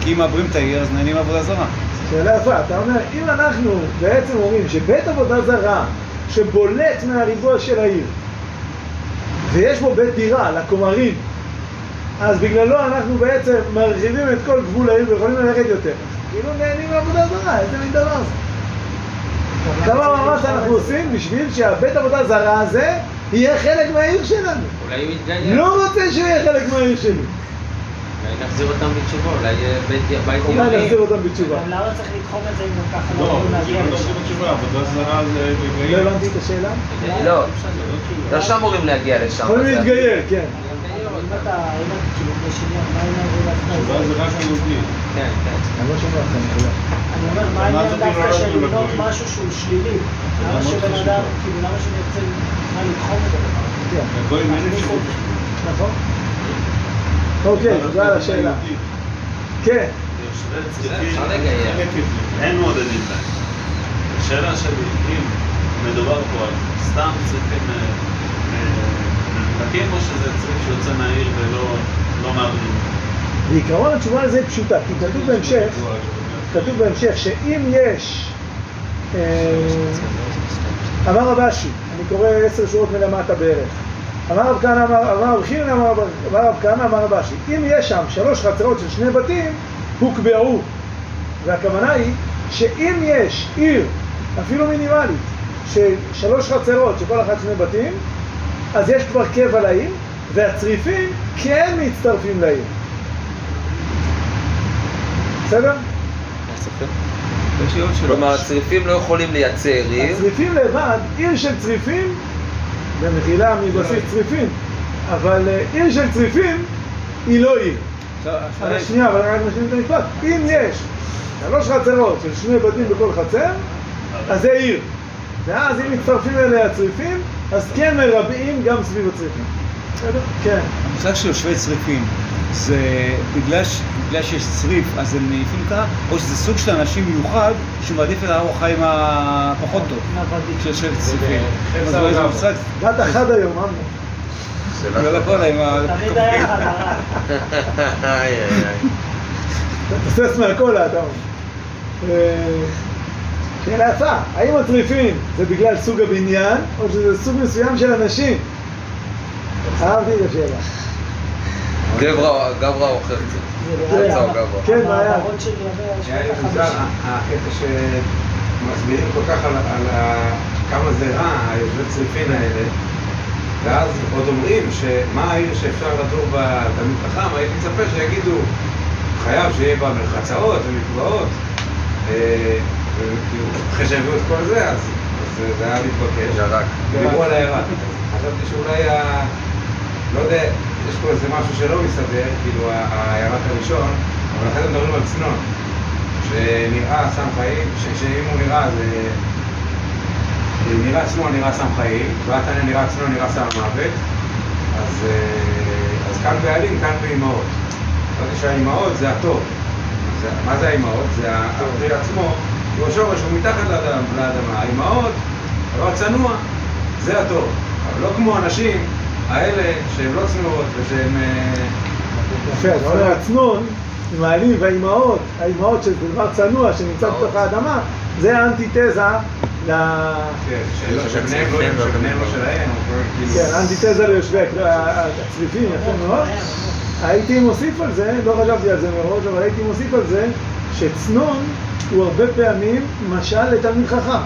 D: כי אם מעברים את העיר אז נהנים מעבודה זרה.
F: שאלה יפה, אתה אומר, אם אנחנו בעצם אומרים שבית עבודה זרה שבולט מהריבוע של העיר ויש בו בית דירה לקומרים. אז בגללו אנחנו בעצם מרחיבים את כל גבול העיר ויכולים ללכת יותר. כאילו נהנים מעבודה זרה, איזה מין דבר זה? כמה מאמץ אנחנו עושים בשביל שהבית עבודה זרה הזה יהיה חלק מהעיר שלנו.
G: אולי הוא יתגייר.
F: לא רוצה שהוא יהיה חלק מהעיר שלי
G: אולי נחזיר אותם בתשובה, אולי יהיה בית בית
F: אולי. נחזיר אותם בתשובה
N: למה צריך לתחום את זה אם גם ככה לא
H: לא,
N: יכולים להגיע
H: לא
N: לשם?
H: בתשובה, עבודה זרה זה
F: לא
H: בגייר.
F: הבנתי את השאלה?
A: לא, לא שאמורים להגיע לשם.
F: יכולים להתגייר, כן
N: אם אתה, אם אתה כאילו בשוויון, מה העניין זה
H: עבודה זה רק? יהודי.
G: כן, כן.
F: אני לא שומע אותך, אני
N: אני אומר, מה העניין דווקא של
H: לא
N: לבנות? משהו שהוא שלילי? למה שבן. אדם, כאילו, למה שאני רוצה לתחום את הדבר?
F: כן. נכון אוקיי, תודה על השאלה כן.
E: אין מעודדים להם. השאלה שלי, אם מדובר פה על סתם צריכים אה, אה, מנותקים, או שזה צריך שיוצא מהעיר ולא לא מעבירים?
F: בעיקרון התשובה לזה היא פשוטה, כי כתוב בהמשך, כתוב בהמשך שאם יש, אה, אמר רבשי, אני קורא עשר שורות מלמטה בערך, אמר רב כהנא, אמר אמר רב חייא, אמר רב- כהנא, אמר רב אשי, אם יש שם שלוש חצרות של שני בתים, הוקבעו. והכוונה היא שאם יש עיר, אפילו מינימלית, של שלוש חצרות, שכל אחת שני בתים, אז יש כבר קבע לעיר, והצריפים כן מצטרפים לעיר. בסדר?
D: יש לי עוד שאלה.
A: כלומר, הצריפים לא יכולים לייצר עיר.
F: הצריפים לבד, עיר של צריפים, במחילה מבסיס צריפים, אבל אה, עיר של צריפים היא לא עיר. אבל שנייה, אבל רק נשלים את המשפט. אם יש שלוש חצרות של שני בתים בכל חצר, אז זה עיר. ואז אם מצטרפים אליה הצריפים, אז כן מרבעים גם סביב הצריפים. בסדר? כן.
D: המושג של יושבי צריפים, זה בגלל, ש... בגלל שיש צריף, אז הם מעיפים ככה, או שזה סוג של אנשים מיוחד שמעדיף את האורח חיים הפחות טוב, של יושב צריפים. אז אולי זה מושג,
F: בת אחד היום, אמנון.
D: לא לכל עם ה...
N: תמיד היה אחד.
A: איי, איי, איי.
F: אתה תוסס מהקולה, אתה אומר. אה, שאלה יפה, האם הצריפים זה בגלל סוג הבניין, או שזה סוג מסוים של אנשים? אהבתי את השאלה.
A: גברה, או חפצה? חפצה או גברה?
F: כן,
N: החמישים.
C: הקטע שמסבירים כל כך על, כמה זה רע, היושבי צריפין האלה, ואז עוד אומרים שמה העיר שאפשר לדור בה תלמיד חכם, הייתי מצפה שיגידו, חייב שיהיה בה מרחצאות ומקוואות, אה, אחרי שהביאו את כל זה, אז, זה היה מתבקש.
A: ירק.
C: ודיברו על הירק. חשבתי שאולי, ה... לא יודע, יש פה איזה משהו שלא מסתדר, כאילו ה- הירק הראשון, אבל אחרי זה מדברים על צנון, שנראה סם חיים, שאם הוא נראה זה... נראה צנון נראה סם חיים, והתנא נראה צנון נראה סם מוות, אז, אה, אז כאן בעלים, כאן באימהות. חשבתי שהאימהות זה הטוב. זה, מה זה האימהות? זה ה- הפרי עצמו, הוא השורש, הוא מתחת לאדמה. האימהות, דבר צנוע, זה הטוב. אבל לא כמו הנשים האלה שהן לא צנועות ושהן... אה,
F: יפה, אתה אומר הצנון, עם העלים והאימהות, האימהות שזה דבר צנוע שנמצא בתוך האדמה, זה האנטיתזה ל...
C: כן, שבניהם לא לא שלהם.
F: כן, האנטיתזה ליושבי הכ- הצריפים, יפה מאוד. הייתי מוסיף על זה, לא חשבתי על זה מראש, אבל הייתי מוסיף על זה שצנון הוא הרבה פעמים משל לתלמיד חכם.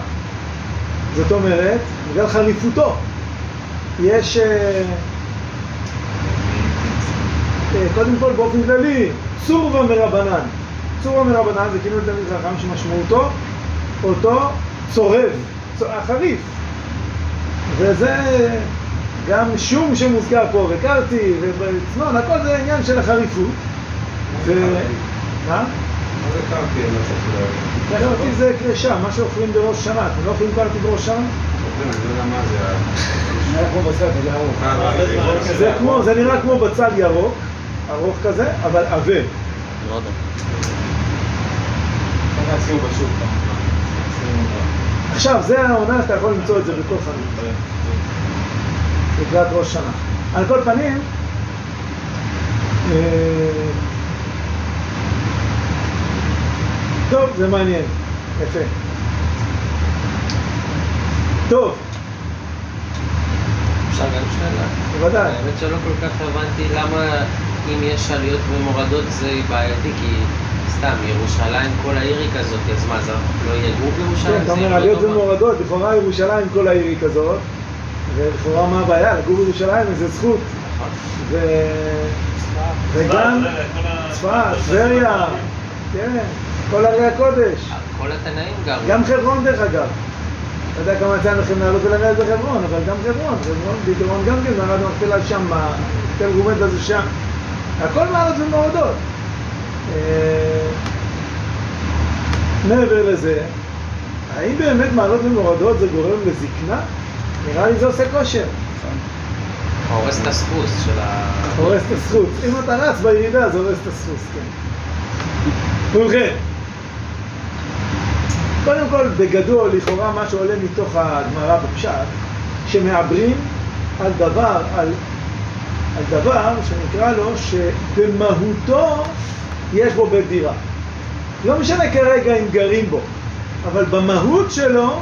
F: זאת אומרת, בגלל חריפותו. יש, אה, אה, קודם כל באופן כללי, צורבה מרבנן. צורבה מרבנן זה כאילו תלמיד חכם שמשמעותו אותו צורב, החריף. וזה גם שום שמוזכר פה, וקרתי, ובצנון, הכל זה עניין של החריפות. ו... מה?
C: מה זה קרתי? לא.
F: קרתי זה קרישה, מה שאוכלים בראש שנה. אתם לא אוכלים קרתי בראש שנה?
C: זה.
F: נראה כמו בצל ירוק, ארוך כזה, אבל עבה.
B: לא יודע.
F: עכשיו, זה העונה שאתה יכול למצוא את זה בכל חנות. לקראת ראש שנה. על כל פנים, אה, טוב, זה מעניין. יפה. טוב,
G: אפשר גם שאלה?
F: בוודאי.
G: האמת שלא כל כך הבנתי למה אם יש עליות ומורדות זה בעייתי, כי סתם, ירושלים, כל העיר היא כזאת, אז מה, זה לא יגור בירושלים?
F: כן, אתה אומר
G: לא
F: עליות? ומורדות, לכאורה ירושלים כל העיר היא כזאת, ולכאורה מה הבעיה? לגור בירושלים זה זכות. ו... וגם צפת, טבריה, כן, כל ערי הקודש.
G: כל התנאים גרו.
F: גם חברון דרך אגב. אתה יודע כמה יצא לכם לעלות ולרדת בחברון, אבל גם חברון, חברון, בעיקרון גם כן, מעמד המכפלה שם, תל גומד הזה שם. הכל מעלות ומורדות. אה, מעבר לזה, האם באמת מעלות ומורדות זה גורם לזקנה? נראה לי זה עושה כושר.
G: הורס את הסחוס של ה...
F: הורס את הזכות. אם אתה רץ בירידה, זה הורס את הזכות, כן. ובכן, קודם כל, בגדול, לכאורה מה שעולה מתוך הגמרא בפשט, שמעברים על דבר, על, על דבר שנקרא לו שבמהותו יש בו בית דירה. לא משנה כרגע אם גרים בו, אבל במהות שלו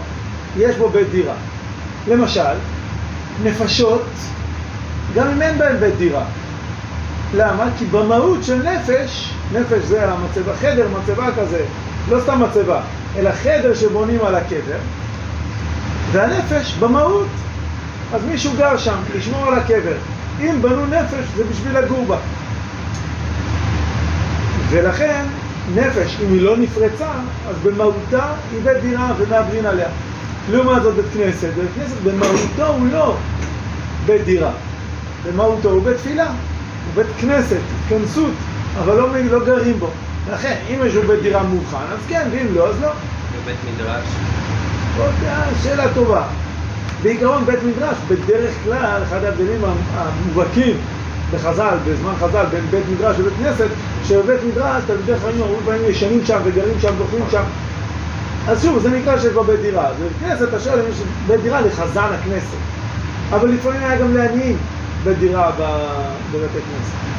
F: יש בו בית דירה. למשל, נפשות גם אם אין בהם בית דירה. למה? כי במהות של נפש, נפש זה המצבה, חדר מצבה כזה, לא סתם מצבה, אלא חדר שבונים על הקבר, והנפש במהות, אז מישהו גר שם, לשמור על הקבר. אם בנו נפש זה בשביל לגור בה. ולכן נפש, אם היא לא נפרצה, אז במהותה היא בית דירה ומעברין עליה. לעומת זאת בית כנסת, בית כנסת במהותו הוא לא בית דירה, במהותו הוא בית תפילה, הוא בית כנסת, התכנסות, אבל לא, לא גרים בו. לכן, אם יש בית דירה מוכן, אז כן, ואם לא, אז לא.
G: בבית מדרש.
F: שאלה טובה. בעיקרון בית מדרש, בדרך כלל, אחד ההבדלים המובהקים בחז"ל, בזמן חז"ל, בין בית מדרש ובית כנסת, שבבית מדרש תלמידי חכמים הרבה פעמים ישנים שם וגרים שם, דוחים שם. אז שוב, זה נקרא שיש בה בית דירה. בבית כנסת, אתה שואל אם יש בית דירה לחזן הכנסת. אבל לפעמים היה גם לעניים בית דירה בבית הכנסת.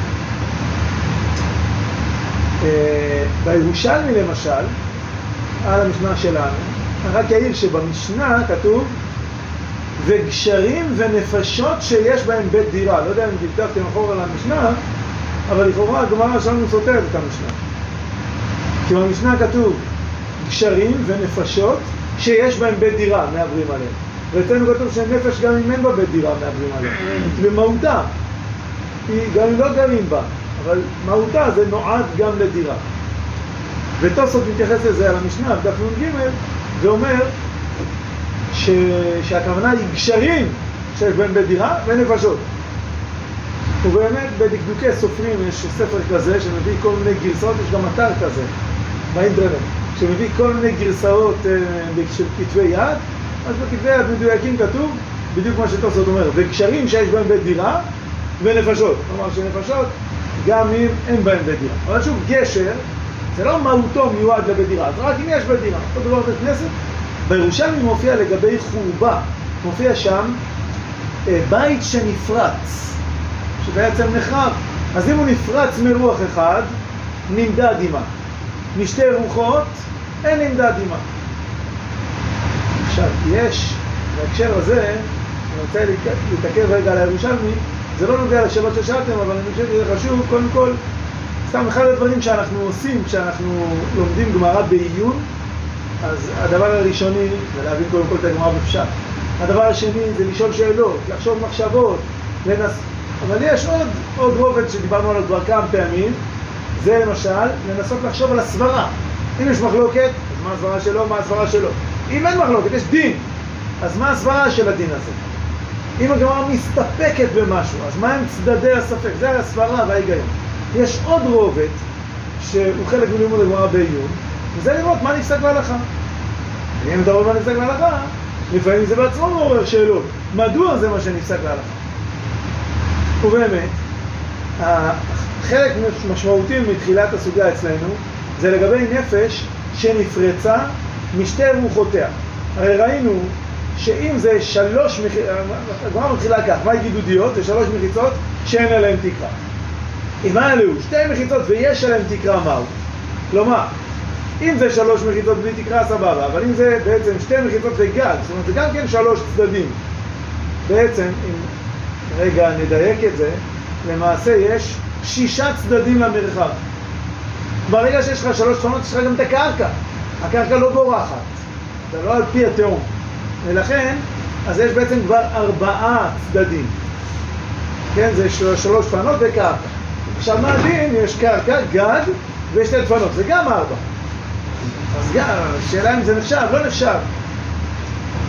F: אה, בירושלמי למשל, על המשנה שלנו, רק אעיר שבמשנה כתוב וגשרים ונפשות שיש בהם בית דירה. לא יודע אם דקדקתם אחורה למשנה, אבל לכאורה הגמרא שלנו סותרת את המשנה. כי במשנה כתוב גשרים ונפשות שיש בהם בית דירה, מעברים עליהם. ואצלנו כתוב שנפש גם אם אין בה בית דירה, מעברים עליהם. במהותה, היא גם אם לא גרים בה, אבל מהותה זה נועד גם לדירה. ותוספות מתייחס לזה על המשנה, בדף נ"ג, ואומר ש... שהכוונה היא גשרים שיש בהם בית דירה ונפשות. ובאמת בדקדוקי סופרים יש ספר כזה שמביא כל מיני גרסאות, יש גם אתר כזה באינטרנט, שמביא כל מיני גרסאות אה, של כתבי יד, אז בכתבי יד מדויקים כתוב בדיוק מה שתוספות אומר, וגשרים שיש בהם בית דירה ונפשות. כלומר שנפשות גם אם אין בהם בית דירה. אבל שוב, גשר זה לא מהותו מיועד לבית דירה, זה רק אם יש בית דירה. אותו דבר בית כנסת, בירושלמי מופיע לגבי חורבה, מופיע שם אה, בית שנפרץ, שבעצם נחרב. אז אם הוא נפרץ מרוח אחד, נמדד עימה. משתי רוחות, אין נמדד עימה. עכשיו, יש, בהקשר הזה, אני רוצה להתעכב רגע על הירושלמי, זה לא נוגע לשאלות ששאלתם, אבל אני חושב שזה חשוב, קודם כל, סתם אחד הדברים שאנחנו עושים כשאנחנו לומדים גמרא בעיון, אז הדבר הראשוני זה להבין קודם כל את הגמרא בפשט. הדבר השני זה לשאול שאלות, לחשוב מחשבות, לנס... אבל יש עוד, עוד רובד שדיברנו עליו כבר כמה פעמים, זה למשל לנסות לחשוב על הסברה. אם יש מחלוקת, אז מה הסברה שלו, מה הסברה שלו. אם אין מחלוקת, יש דין, אז מה הסברה של הדין הזה? אם הגמרא מסתפקת במשהו, אז מה הם צדדי הספק? זה הסברה וההיגיון. יש עוד רובד, שהוא חלק מלימוד הגמרא בעיון, וזה לראות מה נפסק להלכה. ואם אתה רואה מה נפסק להלכה, לפעמים זה בעצמו מעורר שאלות. מדוע זה מה שנפסק להלכה? ובאמת, חלק משמעותי מתחילת הסוגיה אצלנו, זה לגבי נפש שנפרצה משתי רוחותיה. הרי ראינו שאם זה שלוש מחיצות, הגמרא מתחילה כך, מה יגידו דיוט? זה שלוש מחיצות שאין עליהן תקרה. אם היה לו שתי מחיצות ויש עליהן תקרה מהו? כלומר, אם זה שלוש מחיצות בלי תקרה סבבה, אבל אם זה בעצם שתי מחיצות וגג, זאת אומרת זה גם כן שלוש צדדים. בעצם, אם רגע נדייק את זה, למעשה יש שישה צדדים למרחב. ברגע שיש לך שלוש צפונות, יש לך גם את הקרקע. הקרקע לא בורחת, זה לא על פי התהום. ולכן, אז יש בעצם כבר ארבעה צדדים. כן, זה שלוש דפנות וקרקע. עכשיו מה הדין? יש קרקע, גג ושתי דפנות, זה גם ארבע. אז גם, השאלה אם זה נחשב, לא נחשב.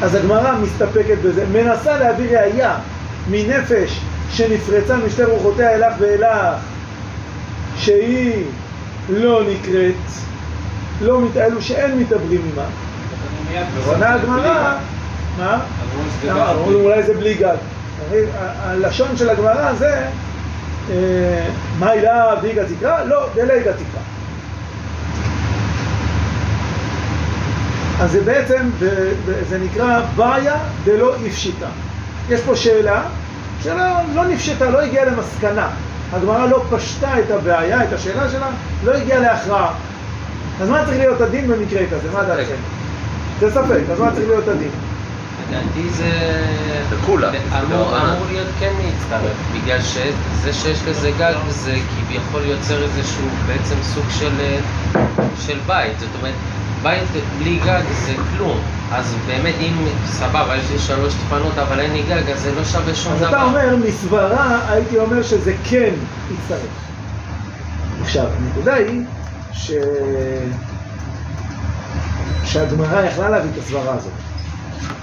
F: אז הגמרא מסתפקת בזה, מנסה להביא ראייה מנפש שנפרצה משתי רוחותיה אלך ואילך, שהיא לא נקראת, לא. אלו שאין מתעברים עימה. עונה הגמרא, מה? אולי זה בלי גג. הלשון של הגמרא זה מה הילה ויגה תקרא? לא, דליגה תקרא. אז זה בעצם, זה נקרא בעיה דלא הפשיטה. יש פה שאלה שלא לא נפשטה, לא הגיעה למסקנה. הגמרא לא פשטה את הבעיה, את השאלה שלה, לא הגיעה להכרעה. אז מה צריך להיות הדין במקרה כזה? מה דעתכם? זה ספק, אז מה צריך להיות הדין?
G: לדעתי זה...
A: לכולם.
G: אמור. אמור להיות כן להצטרף, בגלל שזה שיש לזה גג זה כביכול יוצר איזשהו בעצם סוג של, אה, של בית, זאת אומרת, בית בלי גג זה כלום, אז באמת אם סבבה, יש לי שלוש דפנות אבל אין לי גג, אז זה לא שווה שום
F: אז
G: דבר.
F: אתה אומר, מסברה, הייתי אומר שזה כן יצטרף. עכשיו, הנקודה היא ש... שהגמרא יכלה להביא את הסברה הזאת.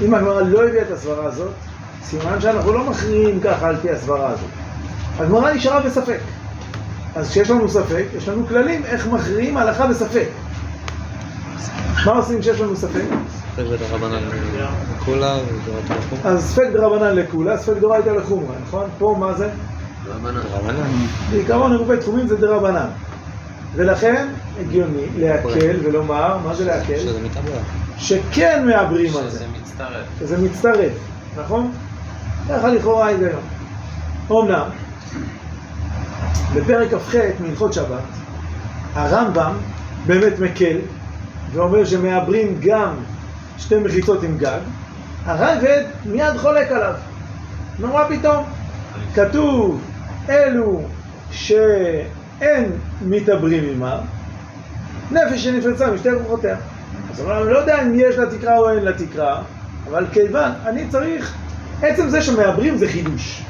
F: אם הגמרא לא הביאה את הסברה הזאת, סימן שאנחנו לא מכריעים ככה על פי הסברה הזאת. הגמרא נשארה בספק. אז כשיש לנו ספק, יש לנו כללים איך מכריעים הלכה בספק. מה עושים כשיש לנו ספק?
B: ספק ודרבנן כולה ודרבנן לחום.
F: אז ספק דרבנן לכולה, ספק דורייתא לחומרא, נכון? פה מה זה?
B: דרבנן.
F: בעיקרון עירובי תחומים זה דרבנן. ולכן הגיוני להקל ולומר, מה זה להקל?
B: שזה מתעבר.
F: שכן מעברים על זה,
G: שזה מצטרף.
F: שזה מצטרף, נכון? ככה לכאורה ההיגיון. אומנם, בפרק כ"ח מהלכות שבת, הרמב"ם באמת מקל, ואומר שמעברים גם שתי מחיצות עם גג, הרייבד מיד חולק עליו. מה פתאום? כתוב, אלו שאין מתעברים עימם, נפש שנפרצה משתי רוחותיה. אז אומר, אני לא יודע אם יש לה תקרה או אין לה תקרה, אבל כיוון, אני צריך, עצם זה שמעברים זה חידוש.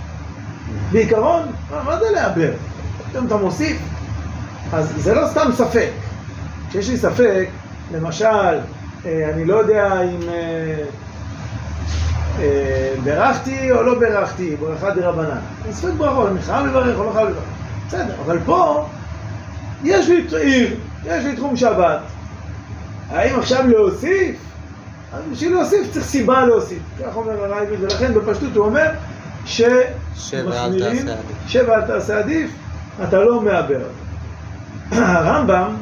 F: בעיקרון, מה, זה לעבר? פתאום אתה מוסיף. אז זה לא סתם ספק. כשיש לי ספק, למשל, אה, אני לא יודע אם אה, אה, בירכתי או לא בירכתי, ברכה דרבנן. אני ספק ברכות, אני חייב לברך או לא חייב לברך. בסדר, אבל פה יש לי עיר, יש לי תחום שבת. האם עכשיו להוסיף? אז בשביל להוסיף צריך סיבה להוסיף. כך אומר הרייבד, ולכן בפשטות הוא אומר שמחמירים,
B: תעשה עדיף.
F: שב ואל תעשה עדיף, אתה לא מעבר. הרמב"ם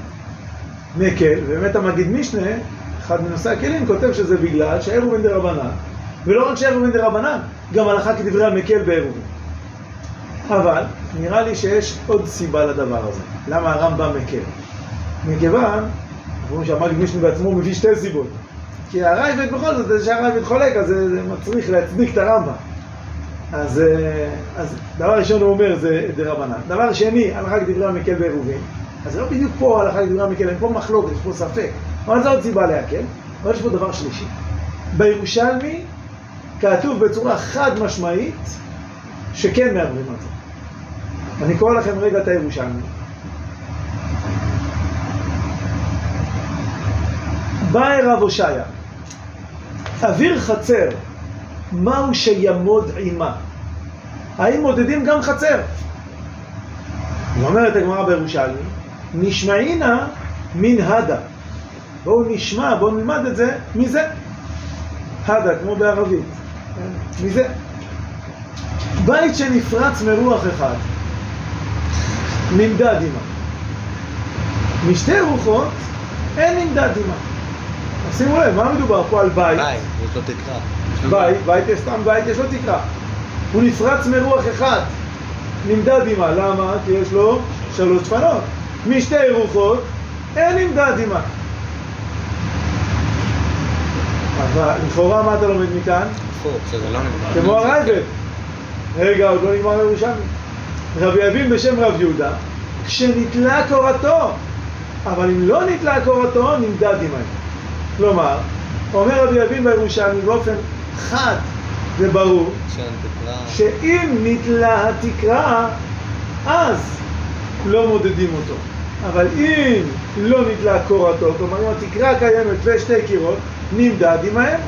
F: מקל, ובאמת המגיד משנה, אחד מנושאי הכלים, כותב שזה בגלל שעירובין דרבנן, ולא רק שעירובין דרבנן, גם הלכה כדברי המקל בעירובין. אבל נראה לי שיש עוד סיבה לדבר הזה. למה הרמב"ם מקל? מכיוון, אנחנו רואים שהמגיד משנה בעצמו מביא שתי סיבות. כי הרייבד בכל זאת, זה שהרייבד חולק, אז זה, זה מצריך להצדיק את הרמב"ם. אז, אה, אז דבר ראשון הוא אומר זה דרבנן. דבר שני, הלכה כדברי המקל בעירובין. אז זה לא בדיוק פה הלכה כדברי המקל, אין פה מחלוקת, יש פה ספק. אבל זו עוד סיבה להקל. אבל יש פה דבר שלישי. בירושלמי כתוב בצורה חד משמעית שכן מעברים על זה. אני קורא לכם רגע את הירושלמי. בא רב הושעיה, אוויר חצר, מהו שימוד עימה? האם מודדים גם חצר? ואומרת הגמרא בירושלמי, נשמעינה מן הדה. בואו נשמע, בואו נלמד את זה מזה. הדה, כמו בערבית. כן? מזה. בית שנפרץ מרוח אחד, נמדד עימה. משתי רוחות אין נמדד עימה. אז שימו לב, מה מדובר פה על בית?
B: בית, יש לו תקרה.
F: בית, בית יש סתם בית, יש לו תקרה. הוא נפרץ מרוח אחד, נמדד עימה, למה? כי יש לו שלוש דפנות. משתי רוחות, אין נמדד עימה. אבל לכאורה מה אתה לומד מכאן?
B: לא.
F: כמו הרייבד. רגע, עוד לא נגמר ירושלמי. רבי אביב בשם רב יהודה, כשנתלה קורתו, אבל אם לא נתלה קורתו, נמדד עמהם. כלומר, אומר רבי אביב בירושלמי באופן חד וברור. שאם נתלה התקרה, אז לא מודדים אותו. אבל אם לא נתלה קורתו, כלומר אם התקרה קיימת ושתי קירות, נמדד עמהם.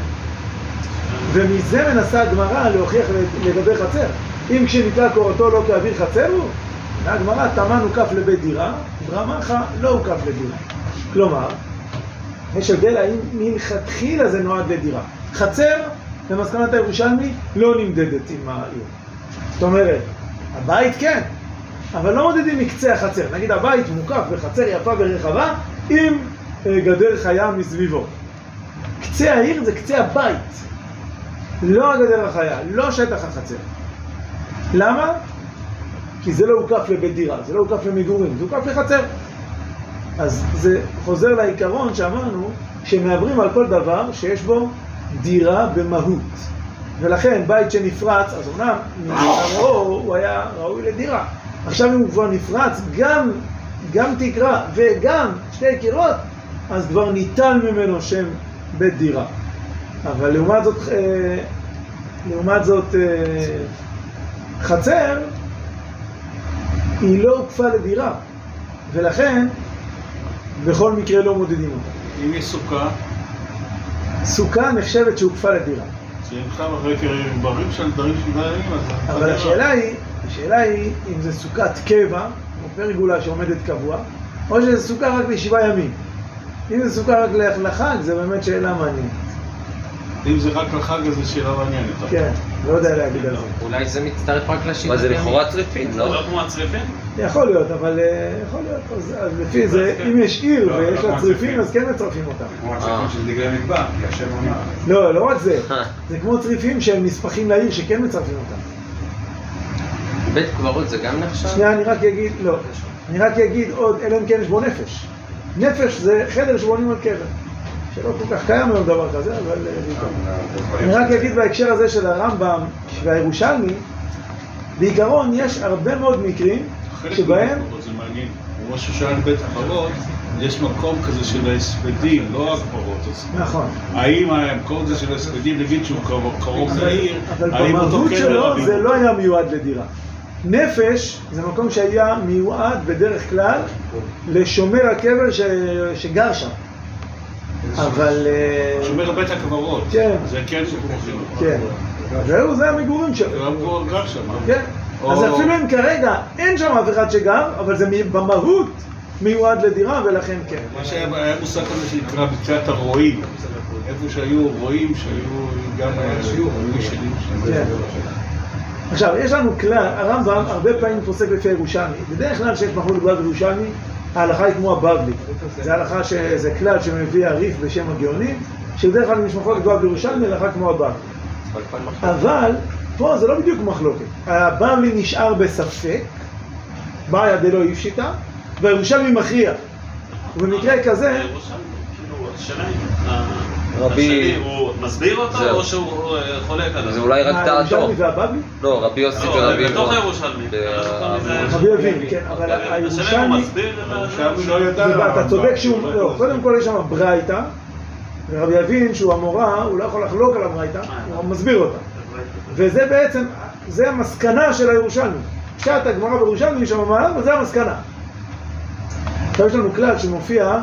F: ומזה מנסה הגמרא להוכיח לגבי חצר. אם כשנתלה קורתו לא כאוויר חצר הוא, הגמרא תמן הוקף לבית דירה, ברמחה לא הוקף לדירה. כלומר, יש הבדל האם מלכתחילה זה נועד לדירה. חצר, במסקנת הירושלמי, לא נמדדת עם העיר. זאת אומרת, הבית כן, אבל לא מודדים מקצה החצר. נגיד הבית מוקף בחצר יפה ורחבה עם אה, גדר חיה מסביבו. קצה העיר זה קצה הבית, לא הגדר החיה, לא שטח החצר. למה? כי זה לא הוקף לבית דירה, זה לא הוקף למגורים, זה הוקף לחצר. אז זה חוזר לעיקרון שאמרנו, שמעברים על כל דבר שיש בו דירה במהות. ולכן בית שנפרץ, אז אומנם מטבעו הוא היה ראוי לדירה. עכשיו אם הוא כבר נפרץ, גם, גם תקרה וגם שתי קירות, אז כבר ניתן ממנו שם בית דירה. אבל לעומת זאת, אה, לעומת זאת אה, חצר היא לא הוקפה לדירה, ולכן בכל מקרה לא מודדים אותה.
H: אם יש סוכה,
F: סוכה נחשבת שהוקפה לדירה.
H: שאם עכשיו אחרי ברבים של דברים שבעה ימים, אז...
F: אבל השאלה היא, השאלה היא אם זה סוכת קבע, או פרגולה שעומדת קבוע, או שזה סוכה רק לשבעה ימים. אם זה סוכה רק לחג, זה באמת שאלה מעניינת.
H: אם זה רק לחג, אז זו שאלה מעניינת.
F: כן, לא יודע להגיד על זה.
G: אולי זה מצטרף רק לשבעה
A: מה זה לכאורה צריפין,
H: לא
A: לא?
H: כמו הצריפים?
F: יכול להיות, אבל אה, יכול להיות. אז לפי זה, אם יש עיר
O: לא,
F: ויש
O: לא
F: לה
O: הצריפים.
F: אז כן מצרפים אותם.
O: כמו הצפון של דגלי מדבר, כי השם אומר.
F: לא, לא רק זה. זה כמו צריפים שהם נספחים לעיר שכן מצרפים אותם.
G: בית קברות זה גם נחשב?
F: שנייה, אני רק אגיד, לא. אני רק אגיד עוד, אלא אם כן יש בו נפש. נפש זה חדר שבונים על קבר. שלא כל כך קיים היום דבר כזה, אבל... אה. אני רק אגיד בהקשר הזה של הרמב"ם והירושלמי, בעיקרון יש הרבה מאוד מקרים שבהם...
H: זה מעניין. כמו ששאל בית קברות, יש מקום כזה של ההספדים, לא הקברות.
F: נכון.
H: האם המקום הזה של ההספדים, נגיד שהוא קרוב-
F: אבל-
H: לעיר,
F: אבל
H: האם אותו
F: במהות
H: קבר
F: שלו
H: רבים?
F: זה לא היה מיועד לדירה. נפש זה מקום שהיה מיועד בדרך כלל לשומר הקבר ש... שגר שם. אבל... אה,
H: שומר בית הקברות.
F: כן.
H: זה כן סיפור.
F: כן. זהו, זה המגורים שלו.
H: הוא כבר גר שם.
F: כן.
H: או-
F: אז אפילו אם כרגע אין שם אף אחד שגר, אבל זה מ- במהות מיועד לדירה ולכן כן.
H: מה שהיה היה מושג כזה שנקרא בקעת הרועים. איפה שהיו רועים, שהיו גם היו ישנים.
F: כן. עכשיו, יש לנו כלל, הרמב"ם הרבה פעמים פוסק לפי הירושלמי. בדרך כלל כשיש מחלוקת בבבלי וירושלמי, ההלכה היא כמו הבבלי. זה הלכה שזה כלל שמביא הריף בשם הגאונים, שבדרך כלל מחלוקת בבבלי וירושלמי, הלכה כמו הבבלי. אבל פה זה לא בדיוק מחלוקת. הבבלי נשאר בספק, בעיה דלא איפשיטה, והירושלמי מכריע. ובמקרה כזה,
H: כאילו,
P: היא,
A: רבי-
P: הוא מסביר אותו. או שהוא אה, חולק עליו?
A: זה אולי רק
F: מה,
A: דעתו. לא, רבי יוסי
P: לא,
A: ורבי
P: בתוך. הירושלמי.
F: רבי אביב, כן, אבל
P: הוא
F: הירושלמי...
P: מסביר את ה...
H: הירושלמי לא
F: צודק שהוא, לא, קודם כל יש שם ברייתא, ורבי יבין שהוא המורה, הוא לא יכול לחלוק על הברייתא, הוא מסביר אותה. וזה בעצם, זה המסקנה של הירושלמי. פשט הגמרא בירושלמי שם מעלה, וזה המסקנה. עכשיו יש לנו כלל שמופיע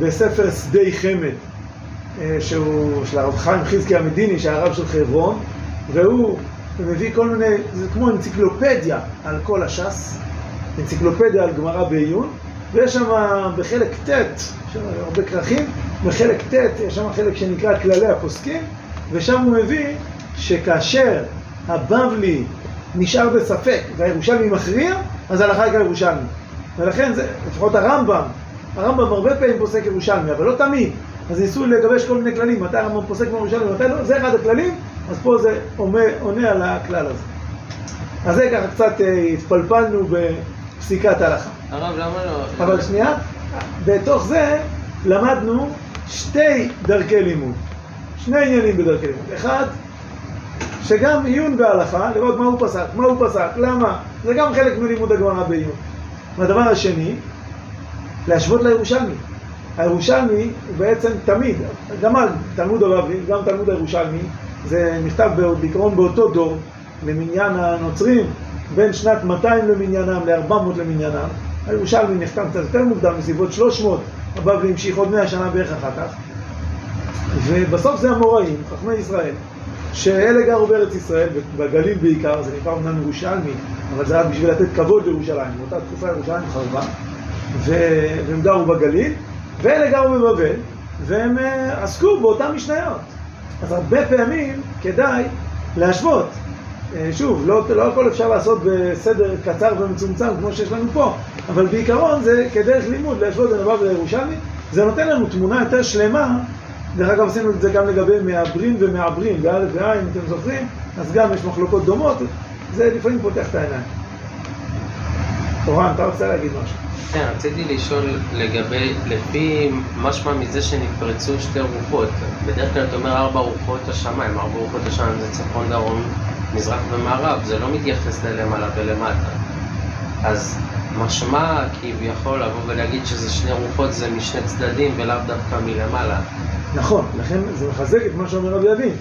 F: בספר שדי חמד, אה, שהוא של הרב חיים חזקי המדיני, שהיה הרב של חברון, והוא מביא כל מיני, זה כמו אנציקלופדיה על כל הש"ס, אנציקלופדיה על גמרא בעיון, ויש שם בחלק ט', יש שם הרבה כרכים, בחלק ט' יש שם חלק שנקרא כללי הפוסקים, ושם הוא מביא שכאשר הבבלי נשאר בספק והירושלמי מכריע, אז ההלכה היא כירושלמי. ולכן זה, לפחות הרמב"ם, הרמב"ם הרבה פעמים פוסק ירושלמי, אבל לא תמיד. אז ניסו לגבש כל מיני כללים, מתי הרמב"ם פוסק מירושלמי, מתי לא, זה אחד הכללים, אז פה זה עונה, עונה על הכלל הזה. אז זה ככה קצת אה, התפלפלנו בפסיקת ההלכה.
G: הרב, למה לא?
F: אבל שנייה, בתוך זה למדנו שתי דרכי לימוד, שני עניינים בדרכי לימוד. אחד, שגם עיון בהלכה, לראות מה הוא פסק, מה הוא פסק, למה, זה גם חלק מלימוד הגמרא בעיון. והדבר השני, להשוות לירושלמי. הירושלמי הוא בעצם תמיד, גם תלמוד הבבלי, גם תלמוד הירושלמי, זה נכתב בעיקרון באותו דור, למניין הנוצרים, בין שנת 200 למניינם ל-400 למניינם. הירושלמי נחתם קצת יותר מוקדם, בסביבות 300, הבבלי המשיך עוד 100 שנה בערך אחר כך. ובסוף זה המוראים, חכמי ישראל, שאלה גרו בארץ ישראל, בגליל בעיקר, זה נקרא אמנם ירושלמי, אבל זה רק בשביל לתת כבוד לירושלים. באותה תקופה ירושלים חרבה, והם גרו בגליל, ואלה גרו בבבל, והם אה, עסקו באותן משניות. אז הרבה פעמים כדאי להשוות. אה, שוב, לא, לא הכל אפשר לעשות בסדר קצר ומצומצם כמו שיש לנו פה, אבל בעיקרון זה כדרך לימוד להשוות בין הבבלי לירושלמי, זה נותן לנו תמונה יותר שלמה, דרך אגב עשינו את זה גם לגבי מעברים ומעברים, באלף ועין, אם אתם זוכרים, אז גם יש מחלוקות דומות, זה לפעמים פותח את העיניים. אורן, אתה רוצה להגיד משהו?
G: כן, רציתי לשאול לגבי, לפי משמע מזה שנפרצו שתי רוחות, בדרך כלל אתה אומר ארבע רוחות השמיים, ארבע רוחות השמיים זה צפון, דרום, מזרח ומערב, זה לא מתייחס ללמעלה ולמטה. אז משמע כביכול לבוא ולהגיד שזה שני רוחות זה משני צדדים ולאו דווקא מלמעלה.
F: נכון, לכן זה מחזק את מה שאומר רבי ידין,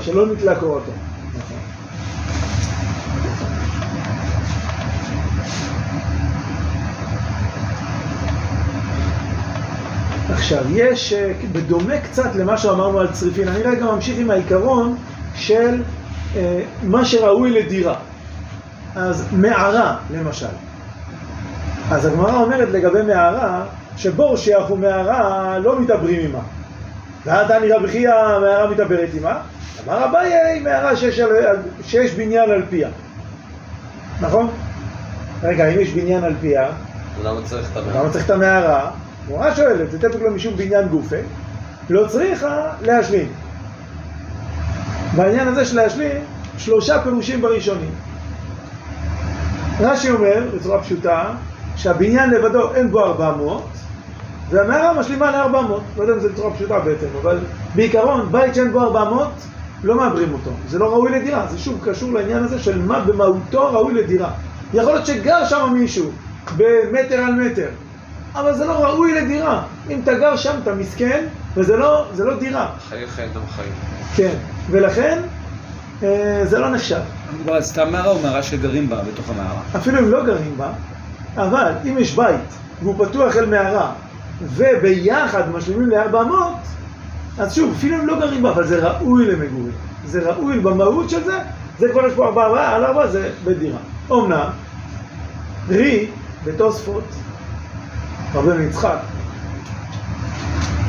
F: שלא נתלה קורתו. נכון. עכשיו, יש, אה, בדומה קצת למה שאמרנו על צריפין, אני רגע ממשיך עם העיקרון של אה, מה שראוי לדירה. אז מערה, למשל. אז הגמרא אומרת לגבי מערה, שבור שיח ומערה לא מתעברים עימה. ועתני רבי חייא מערה מתעברת עימה, אמר אביי מערה שיש, על- שיש בניין על פיה. נכון? רגע, אם יש בניין על פיה,
A: למה צריך את המערה?
F: למה צריך את המערה? הגמרא שואלת, זה תפק לו משום בניין גופה, לא צריכה להשלים. בעניין הזה של להשלים, שלושה פירושים בראשונים. רש"י אומר, בצורה פשוטה, שהבניין לבדו אין בו 400, והמערה משלימה ל-400. לא יודע אם זה בצורה פשוטה בעצם, אבל בעיקרון, בית שאין בו 400, לא מעברים אותו. זה לא ראוי לדירה. זה שוב קשור לעניין הזה של מה במהותו ראוי לדירה. יכול להיות שגר שם מישהו, במטר על מטר, אבל זה לא ראוי לדירה. אם אתה גר שם, אתה מסכן, וזה לא, זה לא דירה.
A: חיי חיי אדם חיים.
F: כן, ולכן אה, זה לא נחשב.
C: על סתם מערה או מערה שגרים בה, בתוך המערה?
F: אפילו אם לא גרים בה, אבל אם יש בית והוא פתוח אל מערה וביחד משלימים ל-400, אז שוב, אפילו אם לא גרים בה, אבל זה ראוי למגורים. זה ראוי במהות של זה, זה כבר יש פה על ארבעה זה בית דירה. אומנם, רי, בתוספות, רבי יצחק,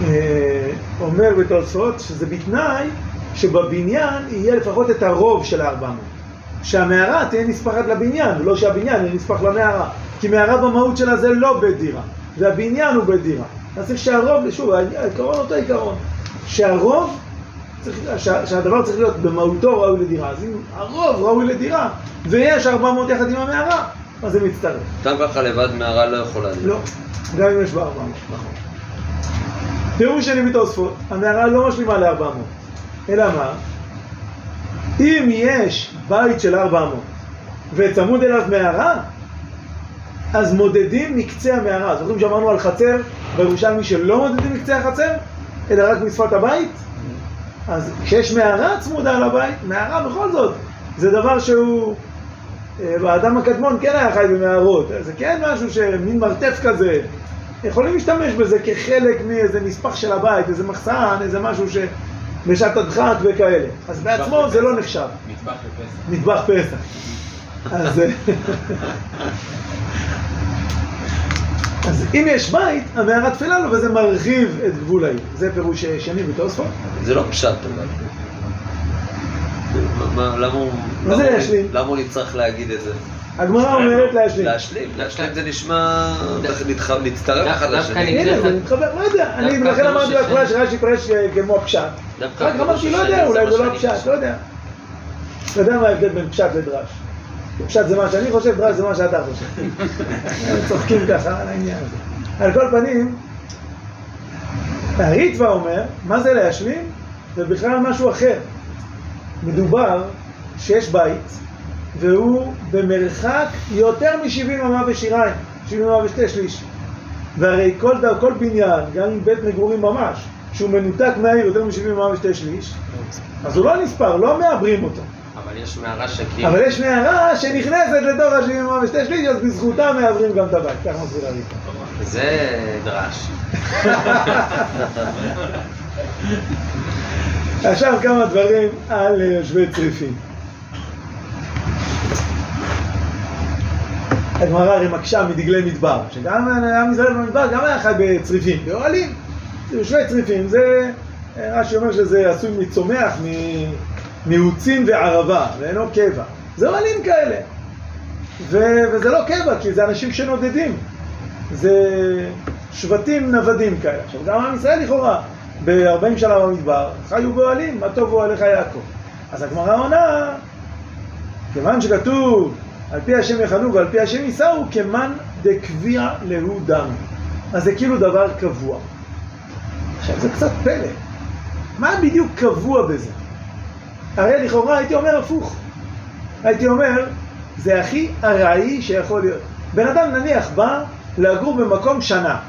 F: אה, אומר בתוספות שזה בתנאי שבבניין יהיה לפחות את הרוב של הארבע מאות. שהמערה תהיה נספחת לבניין, ולא שהבניין יהיה נספח למערה. כי מערה במהות שלה זה לא בית דירה, והבניין הוא בית דירה. אז צריך שהרוב, שוב, העיקרון אותו עיקרון, שהרוב, צריך, שה, שהדבר צריך להיות במהותו ראוי לדירה. אז אם הרוב ראוי לדירה, ויש 400 יחד עם המערה, אז זה מצטרף.
A: סתם ככה לבד מערה לא יכולה להיות.
F: לא, גם אם יש בה 400, נכון. פירוש שני בתוספות, המערה לא משלימה ל-400, אלא מה? אם יש בית של 400 וצמוד אליו מערה, אז מודדים מקצה המערה. זוכרים שאמרנו על חצר בירושלמי שלא מודדים מקצה החצר, אלא רק משפת הבית? אז כשיש מערה צמודה לבית, מערה בכל זאת, זה דבר שהוא... אה, האדם הקדמון כן היה חי במערות, זה כן משהו שמין מרתף כזה. יכולים להשתמש בזה כחלק מאיזה נספח של הבית, איזה מחסן, איזה משהו ש... בשעת הדחק וכאלה. אז בעצמו זה לא נחשב.
D: מטבח לפסח.
F: מטבח פסח. אז... אה, אז אם יש בית, המערה תפלה לו וזה מרחיב את גבול העיר. זה פירוש שני בתוספות.
A: זה לא פשט אבל. מה- מה- למה הוא...
F: מה זה
A: למה הוא-
F: להשלים?
A: למה הוא נצטרך להגיד את זה?
F: הגמרא אומרת להשלים.
A: להשלים, להשלים זה נשמע להצטרף אחד לשני.
F: הנה, זה מתחבר, לא יודע. אני לכן אמרתי בהתחלה שרש"י פירש אה, כמו פשט.
A: דווקא
F: רק אמרתי, לא יודע, אולי
A: זה
F: לא
A: שאני
F: פשט,
A: חושב.
F: לא יודע. אתה יודע מה ההבדל בין פשט לדרש? פשט זה מה שאני חושב, דרש זה מה שאתה חושב. צוחקים ככה על העניין הזה. על כל פנים, הריטב"א אומר, מה זה להשלים? זה בכלל משהו אחר. מדובר שיש בית, והוא במרחק יותר מ-70 אמה ושיריים, 70 אמה ושתי שליש. והרי כל, ד- כל בניין, גם עם בית מגורים ממש, שהוא מנותק מהעיר יותר מ-70 אמה ושתי שליש, אז הוא לא נספר, לא מעברים אותו.
G: אבל יש מערה שכאילו...
F: אבל יש מערה שנכנסת לתוך ה-70 אמה ושתי שליש, אז בזכותה מעברים גם את הבית. ככה מסביר הריטב"א.
G: זה דרש.
F: עכשיו כמה דברים על אה, יושבי צריפין. הגמרא הרי מקשה מדגלי מדבר, שגם עם ישראל במדבר גם היה חי בצריפים, באוהלים. יושבי צריפים זה, אה, רש"י אומר שזה עשוי מצומח, מנעוצים וערבה, ואינו קבע. זה אוהלים כאלה. ו- וזה לא קבע, כי זה אנשים שנודדים. זה שבטים נוודים כאלה. עכשיו, גם עם ישראל לכאורה, ב-40 שנה במדבר, חיו באוהלים, מה טוב אוהליך יעקב. אז הגמרא עונה, כיוון שכתוב על פי השם יחנו ועל פי השם יישאו, כמן דקביע להו דם. אז זה כאילו דבר קבוע. עכשיו זה קצת פלא. מה בדיוק קבוע בזה? הרי לכאורה הייתי אומר הפוך. הייתי אומר, זה הכי ארעי שיכול להיות. בן אדם נניח בא לגור במקום שנה.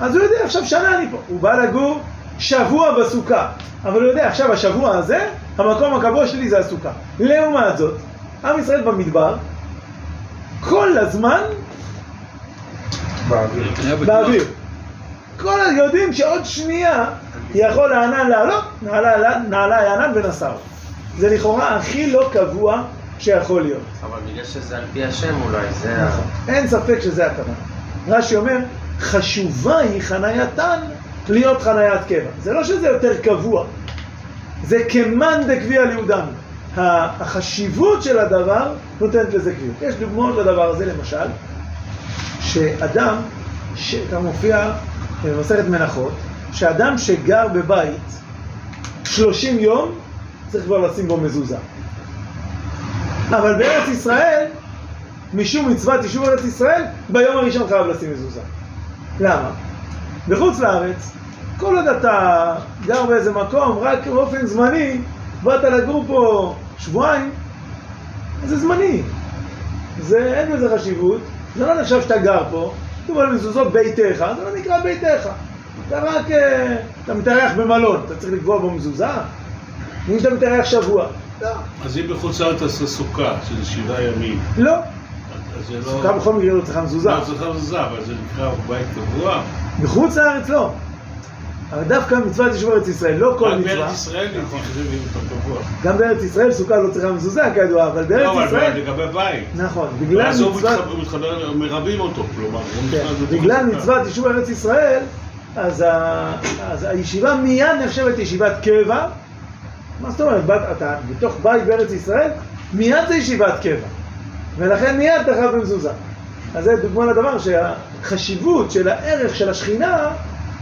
F: אז הוא יודע, עכשיו שנה אני פה. הוא בא לגור שבוע בסוכה. אבל הוא יודע, עכשיו השבוע הזה, המקום הקבוע שלי זה הסוכה. לעומת זאת, עם ישראל במדבר, כל הזמן באוויר. כל הזמן יודעים שעוד שנייה יכול הענן לעלות, נעלה, נעלה הענן ונסעו. זה לכאורה הכי לא קבוע שיכול להיות.
G: אבל בגלל שזה על פי השם אולי, זה ה...
F: נכון. אין ספק שזה הכוונה. רש"י אומר, חשובה היא חנייתן להיות חניית קבע. זה לא שזה יותר קבוע, זה כמאן דקביע ליהודן. החשיבות של הדבר נותנת לזה קביעות. יש דוגמאות לדבר הזה, למשל, שאדם, שכאן מופיע במסכת מנחות, שאדם שגר בבית 30 יום, צריך כבר לשים בו מזוזה. אבל בארץ ישראל, משום מצוות יישוב ארץ ישראל, ביום הראשון חייב לשים מזוזה. למה? בחוץ לארץ, כל עוד אתה גר באיזה מקום, רק באופן זמני, באת לגור פה שבועיים, זה זמני. זה, אין בזה חשיבות, זה לא נחשב שאתה גר פה, כתוב על מזוזות ביתך, זה לא נקרא ביתך. אתה רק, אה, אתה מתארח במלון, אתה צריך לקבוע בו מזוזה? אם אתה מתארח שבוע. לא.
E: אז אם בחוץ לארץ תעשה סוכה, שזה שבעה ימים,
F: לא.
E: אז זה לא...
F: סוכה בכל מקרה לא צריכה מזוזה.
E: לא צריכה מזוזה, אבל זה נקרא בית קבוע.
F: בחוץ לארץ לא. אבל דווקא מצוות יישוב ארץ ישראל, לא כל
E: רק
F: מצווה.
E: בארץ ישראל נחשבים אותו קבוע.
F: גם בארץ ישראל סוכה לא צריכה מזוזה כידוע, אבל
E: לא,
F: בארץ
E: אבל
F: ישראל...
E: לגבי בית.
F: נכון, בגלל
E: ואז הוא
F: מצוות...
E: מתחבר- מרבים אותו, כלומר. הוא
F: כן, בגלל. מצוות יישוב ארץ ישראל, אז. אז הישיבה מיד נחשבת ישיבת קבע. מה זאת אומרת? אתה בתוך בית בארץ ישראל, מיד זה ישיבת קבע. ולכן מיד חייב במזוזה. אז זה דוגמה לדבר שהחשיבות של הערך של השכינה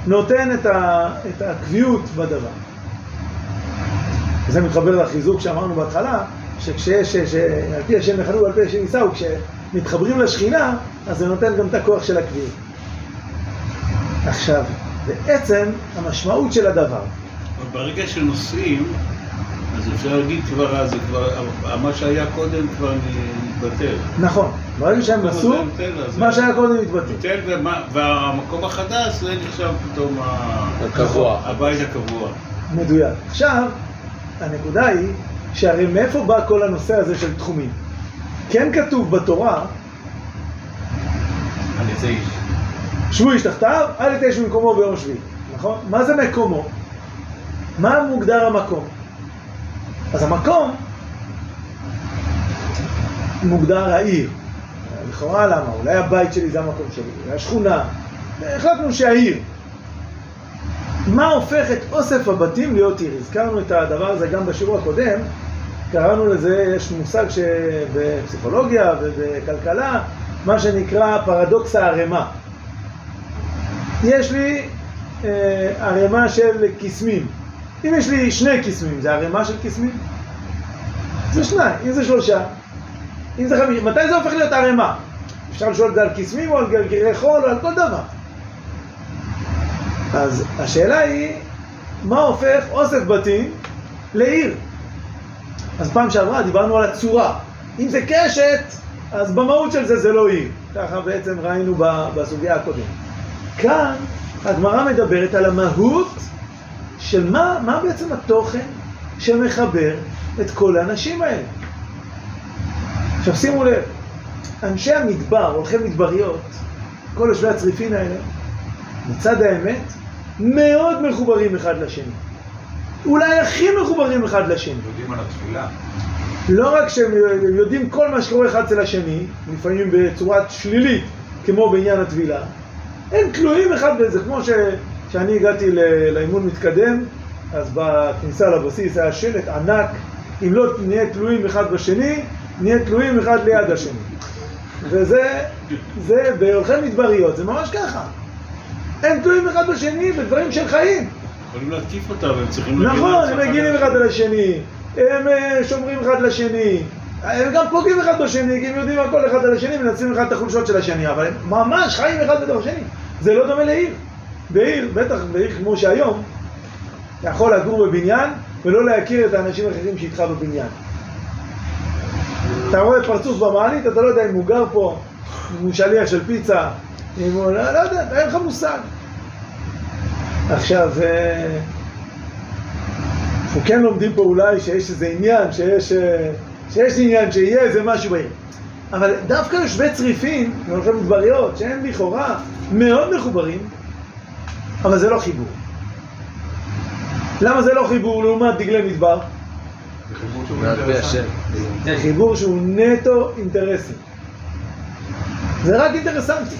F: נותן את, ה... את הקביעות בדבר. וזה מתחבר לחיזוק שאמרנו בהתחלה, שכשיש, שעל פי השם יחנו ועל פי השם יישאו, כשמתחברים לשכינה, אז זה נותן גם את הכוח של הקביעות. עכשיו, בעצם המשמעות של הדבר,
E: ברגע שנוסעים, אז אפשר להגיד כבר, זה כבר, מה שהיה קודם כבר מתבטל.
F: נכון, ברגע שהם נסעו,
E: אז
F: מה שהיה קודם מתבטל.
E: מתבטל, ומה- והמקום החדש זה נחשב פתאום
A: הקבוע.
E: הבית הקבוע.
F: מדויק. עכשיו, הנקודה היא, שהרי מאיפה בא כל הנושא הזה של תחומים? כן כתוב בתורה,
D: על ידי איש.
F: שבו איש תחתיו, אל יתש במקומו ביום שביעי, נכון? מה זה מקומו? מה מוגדר המקום? אז המקום מוגדר העיר. לכאורה למה? אולי הבית שלי זה המקום שלי, אולי השכונה. החלטנו שהעיר. מה הופך את אוסף הבתים להיות עיר? הזכרנו את הדבר הזה גם בשיעור הקודם, קראנו לזה, יש מושג שבפסיכולוגיה ובכלכלה, מה שנקרא פרדוקס הערימה. יש לי אה, ערימה של קיסמים. אם יש לי שני קיסמים, זה ערימה של קיסמים? זה שניים, אם זה שלושה. אם זה חמישה, מתי זה הופך להיות ערימה? אפשר לשאול את זה על קיסמים או על גרגירי חול או על כל דבר. אז השאלה היא, מה הופך אוסף בתים לעיר? אז פעם שעברה דיברנו על הצורה. אם זה קשת, אז במהות של זה זה לא עיר. ככה בעצם ראינו בסוגיה הקודמת. כאן הגמרא מדברת על המהות של מה, מה בעצם התוכן שמחבר את כל האנשים האלה. עכשיו שימו לב, אנשי המדבר, הולכי מדבריות, כל יושבי הצריפין האלה, מצד האמת, מאוד מחוברים אחד לשני. אולי הכי מחוברים אחד לשני.
K: יודעים על התפילה.
F: לא רק שהם יודעים כל מה שקורה אחד אצל השני, לפעמים בצורה שלילית, כמו בעניין הטבילה, הם תלויים אחד בזה, כמו ש... כשאני הגעתי לאימון מתקדם, אז בכניסה לבסיס היה שלט ענק, אם לא נהיה תלויים אחד בשני, נהיה תלויים אחד ליד השני. וזה, זה בהולכי מדבריות, זה ממש ככה. הם תלויים אחד בשני בדברים של חיים.
E: יכולים להתקיף אותה והם צריכים להגן
F: נכון, הם. מגינים אחד על השני, הם אה, שומרים אחד לשני, הם גם פוגעים אחד בשני, כי הם יודעים הכל אחד על השני, מנצלים אחד את החולשות של השני, אבל הם ממש חיים אחד בתוך השני. זה לא דומה לעיר. בעיר, בטח בעיר כמו שהיום, אתה יכול לגור בבניין ולא להכיר את האנשים האחרים שאיתך בבניין. אתה רואה פרצוף במעלית, אתה לא יודע אם הוא גר פה, אם הוא שליח של פיצה, אם הוא... לא, לא יודע, אין לך מושג. עכשיו, אה, אנחנו כן לומדים פה אולי שיש איזה עניין, שיש, אה, שיש עניין שיהיה איזה משהו בעיר. אבל דווקא יושבי צריפין, והולכי מדבריות, שהם לכאורה מאוד מחוברים, אבל זה לא חיבור. למה זה לא חיבור לעומת דגלי מדבר? זה חיבור שהוא נטו אינטרסי. זה רק אינטרסנטי.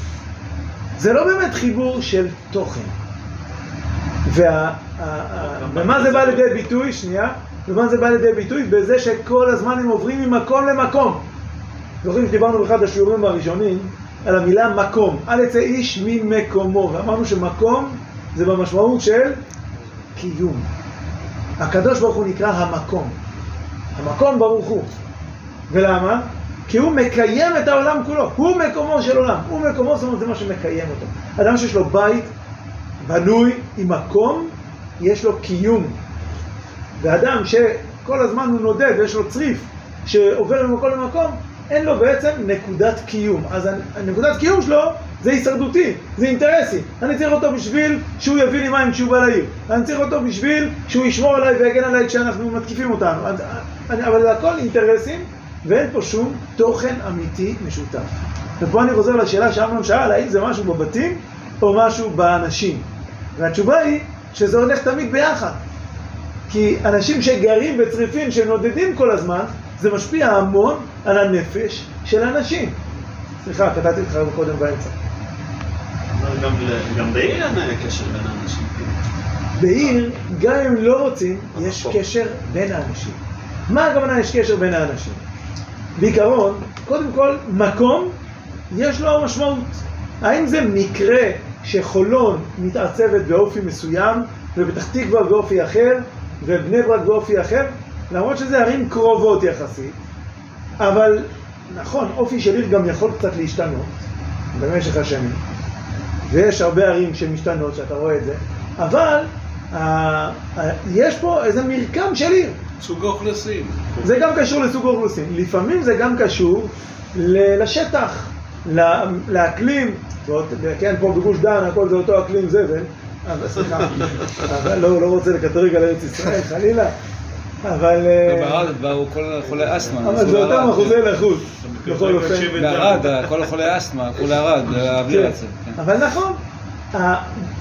F: זה לא באמת חיבור של תוכן. ומה זה בא לידי ביטוי? שנייה. ומה זה בא לידי ביטוי? בזה שכל הזמן הם עוברים ממקום למקום. זוכרים שדיברנו באחד השיעורים הראשונים על המילה מקום. אל יצא איש ממקומו. ואמרנו שמקום זה במשמעות של קיום. הקדוש ברוך הוא נקרא המקום. המקום ברוך הוא. ולמה? כי הוא מקיים את העולם כולו. הוא מקומו של עולם. הוא מקומו, זאת אומרת, זה מה שמקיים אותו. אדם שיש לו בית בנוי עם מקום, יש לו קיום. ואדם שכל הזמן הוא נודד ויש לו צריף שעובר ממקום למקום, אין לו בעצם נקודת קיום. אז הנקודת קיום שלו זה הישרדותי, זה אינטרסי. אני צריך אותו בשביל שהוא יביא לי מים כשהוא בא לעיר. אני צריך אותו בשביל שהוא ישמור עליי ויגן עליי כשאנחנו מתקיפים אותנו. אבל זה הכל אינטרסים, ואין פה שום תוכן אמיתי משותף. ופה אני חוזר לשאלה שאמנון שאל, האם זה משהו בבתים או משהו באנשים? והתשובה היא שזה הולך תמיד ביחד. כי אנשים שגרים בצריפין, שנודדים כל הזמן, זה משפיע המון על הנפש של אנשים. סליחה, קטעתי אותך קודם באמצע.
H: גם גם בעיר אין קשר בין האנשים.
F: בעיר, גם אם לא רוצים, יש קשר בין האנשים. מה הכוונה יש קשר בין האנשים? בעיקרון, קודם כל, מקום, יש לו משמעות. האם זה מקרה שחולון מתעצבת באופי מסוים, ופתח תקווה באופי אחר, ובני ברק באופי אחר? למרות שזה ערים קרובות יחסית, אבל נכון, אופי של עיר גם יכול קצת להשתנות במשך השנים. ויש הרבה ערים שמשתנות, שאתה רואה את זה, אבל אה, אה, יש פה איזה מרקם של עיר.
E: סוג האוכלוסין.
F: זה גם קשור לסוג האוכלוסין. לפעמים זה גם קשור ל- לשטח, ל- לאקלים. זאת, כן, פה בגוש דן הכל זה אותו אקלים זבל. אבל סליחה, אבל לא, לא רוצה לקטרג על ארץ ישראל, חלילה. אבל... אה,
Q: בערד באו כל חולי אסתמה.
F: אבל זה אותם. אחוזי נכות. בכל אופן.
Q: בערד, כל חולי אסתמה, הלכו לערד, להעביר
F: כן.
Q: את זה. כן.
F: אבל נכון,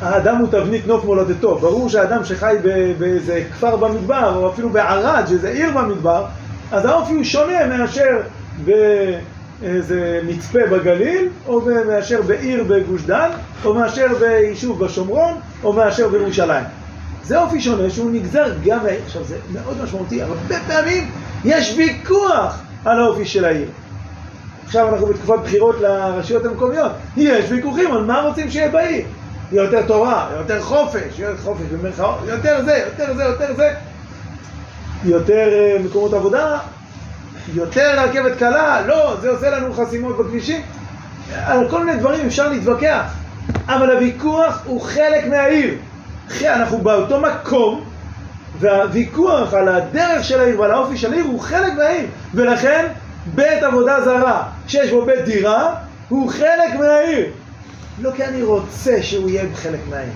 F: האדם הוא תבנית נוף מולדתו. ברור שאדם שחי באיזה כפר במדבר, או אפילו בערד, שזה עיר במדבר, אז האופי הוא שונה מאשר באיזה מצפה בגליל, או מאשר בעיר בגוש דן, או מאשר ביישוב בשומרון, או מאשר בירושלים. זה אופי שונה שהוא נגזר גם. עכשיו זה מאוד משמעותי, הרבה פעמים יש ויכוח על האופי של העיר. עכשיו אנחנו בתקופת בחירות לרשויות המקומיות. יש ויכוחים על מה רוצים שיהיה בעיר. יותר תורה, יותר חופש, יותר חופש במרכאות, יותר זה, יותר זה, יותר זה. יותר אה, מקומות עבודה, יותר רכבת קלה, לא, זה עושה לנו חסימות בכבישים. על כל מיני דברים אפשר להתווכח, אבל הוויכוח הוא חלק מהעיר. אנחנו באותו מקום, והוויכוח על הדרך של העיר ועל האופי של העיר הוא חלק מהעיר, ולכן בית עבודה זרה שיש בו בית דירה הוא חלק מהעיר. לא כי אני רוצה שהוא יהיה חלק מהעיר.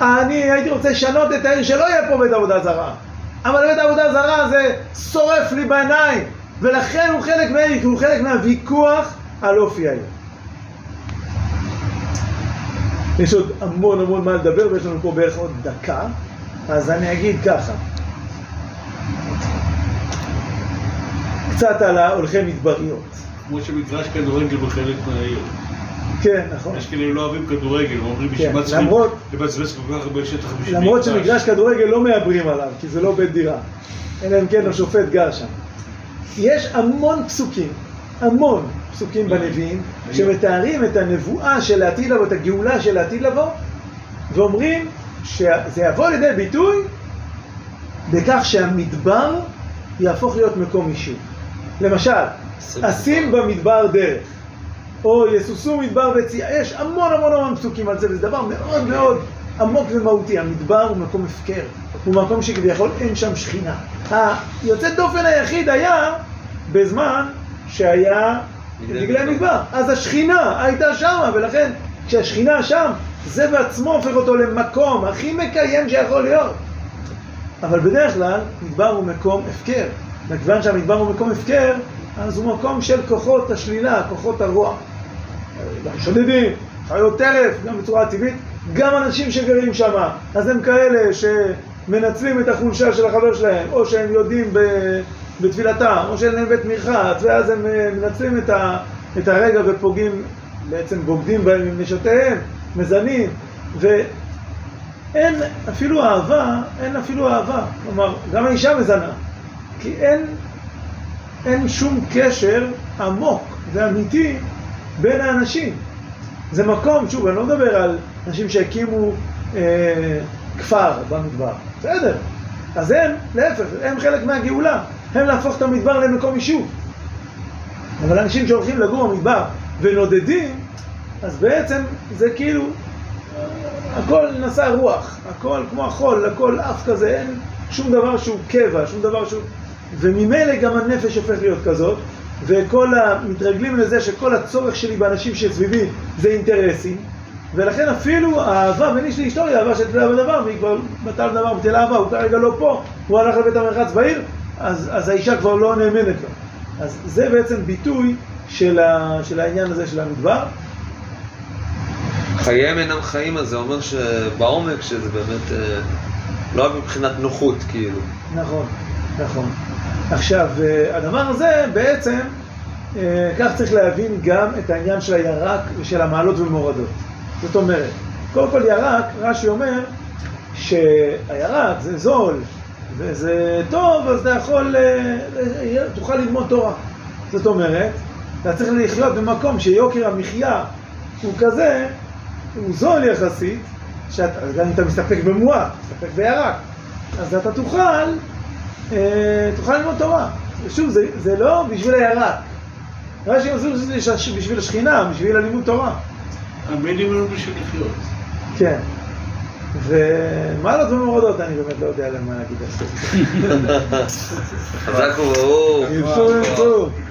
F: אני הייתי רוצה לשנות את העיר שלא יהיה פה בית עבודה זרה. אבל בית עבודה זרה זה שורף לי בעיניים, ולכן הוא חלק מהעיר, כי הוא חלק מהוויכוח על אופי העיר. יש עוד המון המון מה לדבר, ויש לנו פה בערך עוד דקה, אז אני אגיד ככה. קצת על ההולכי מדבריות.
E: כמו שמגרש כדורגל בחלק מהעיר.
F: כן, נכון.
E: יש כאלה לא אוהבים כדורגל, אומרים
F: כן,
E: בשביל מה צריכים
F: למרות-
E: לבזבז כל כך הרבה שטח בשביל
F: למרות
E: מגרש?"
F: שמגרש כדורגל לא מעברים עליו, כי זה לא בית דירה. אלא אם כן השופט גר שם. יש המון פסוקים, המון פסוקים בנביאים, שמתארים את הנבואה של העתיד לבוא, את הגאולה של העתיד לבוא, ואומרים שזה יבוא לידי ביטוי בכך שהמדבר יהפוך להיות מקום יישוב. למשל, אשים במדבר דרך, או יסוסו מדבר וצייה, יש המון המון המון פסוקים על זה, וזה דבר מאוד מאוד עמוק ומהותי. המדבר הוא מקום הפקר, הוא מקום שכביכול אין שם שכינה. היוצא דופן היחיד היה בזמן שהיה דגלי מדבר. אז השכינה הייתה שמה, ולכן כשהשכינה שם, זה בעצמו הופך אותו למקום הכי מקיים שיכול להיות. אבל בדרך כלל, מדבר הוא מקום הפקר. מכיוון שהמדבר הוא מקום הפקר, אז הוא מקום של כוחות השלילה, כוחות הרוע. גם שודדים, חיות טרף, גם בצורה טבעית, גם אנשים שגרים שם, אז הם כאלה שמנצלים את החולשה של החבר שלהם, או שהם יודעים בתפילתם, או שאין להם בית מרחץ, ואז הם אה, מנצלים את, ה- את הרגע ופוגעים, בעצם בוגדים בהם עם נשותיהם, מזנים, ואין אפילו אהבה, אין אפילו אהבה. כלומר, גם האישה מזנה, כי אין, אין שום קשר עמוק ואמיתי בין האנשים. זה מקום, שוב, אני לא מדבר על אנשים שהקימו אה, כפר במדבר, בסדר. אז הם, להפך, הם חלק מהגאולה, הם להפוך את המדבר למקום יישוב. אבל אנשים שהולכים לגור במדבר ונודדים, אז בעצם זה כאילו, הכל נשא רוח, הכל כמו החול, הכל עף כזה, אין שום דבר שהוא קבע, שום דבר שהוא... וממילא גם הנפש הופך להיות כזאת, וכל המתרגלים לזה שכל הצורך שלי באנשים שסביבי זה אינטרסים, ולכן אפילו האהבה בין איש לאשתו היא אהבה שתלה בדבר, והיא כבר בטל דבר בטלה אהבה, הוא כרגע לא פה, הוא הלך לבית המרחץ בעיר, אז, אז האישה כבר לא נאמנת לו. אז זה בעצם ביטוי של, ה, של העניין הזה של המדבר.
A: חייהם אינם חיים, אז זה אומר שבעומק שזה באמת אה, לא מבחינת נוחות, כאילו.
F: נכון, נכון. עכשיו, אה, הדבר הזה בעצם, אה, כך צריך להבין גם את העניין של הירק ושל המעלות ומורדות. זאת אומרת, קודם כל ירק, רש"י אומר שהירק זה זול וזה טוב, אז אתה יכול, אה, תוכל ללמוד תורה. זאת אומרת, אתה צריך לחיות במקום שיוקר המחיה הוא כזה, הוא זול יחסית, שאתה, גם אם אתה מסתפק במועט, מסתפק בירק, אז אתה תוכל, תוכל ללמוד תורה. ושוב, זה, זה לא בשביל הירק. רש"י מסביר שזה ש- בשביל השכינה, בשביל הלימוד תורה.
E: המינימום הוא בשביל לחיות.
F: כן. ומעלות ומורדות, אני באמת לא יודע למה להגיד על זה.
A: חזק וברור.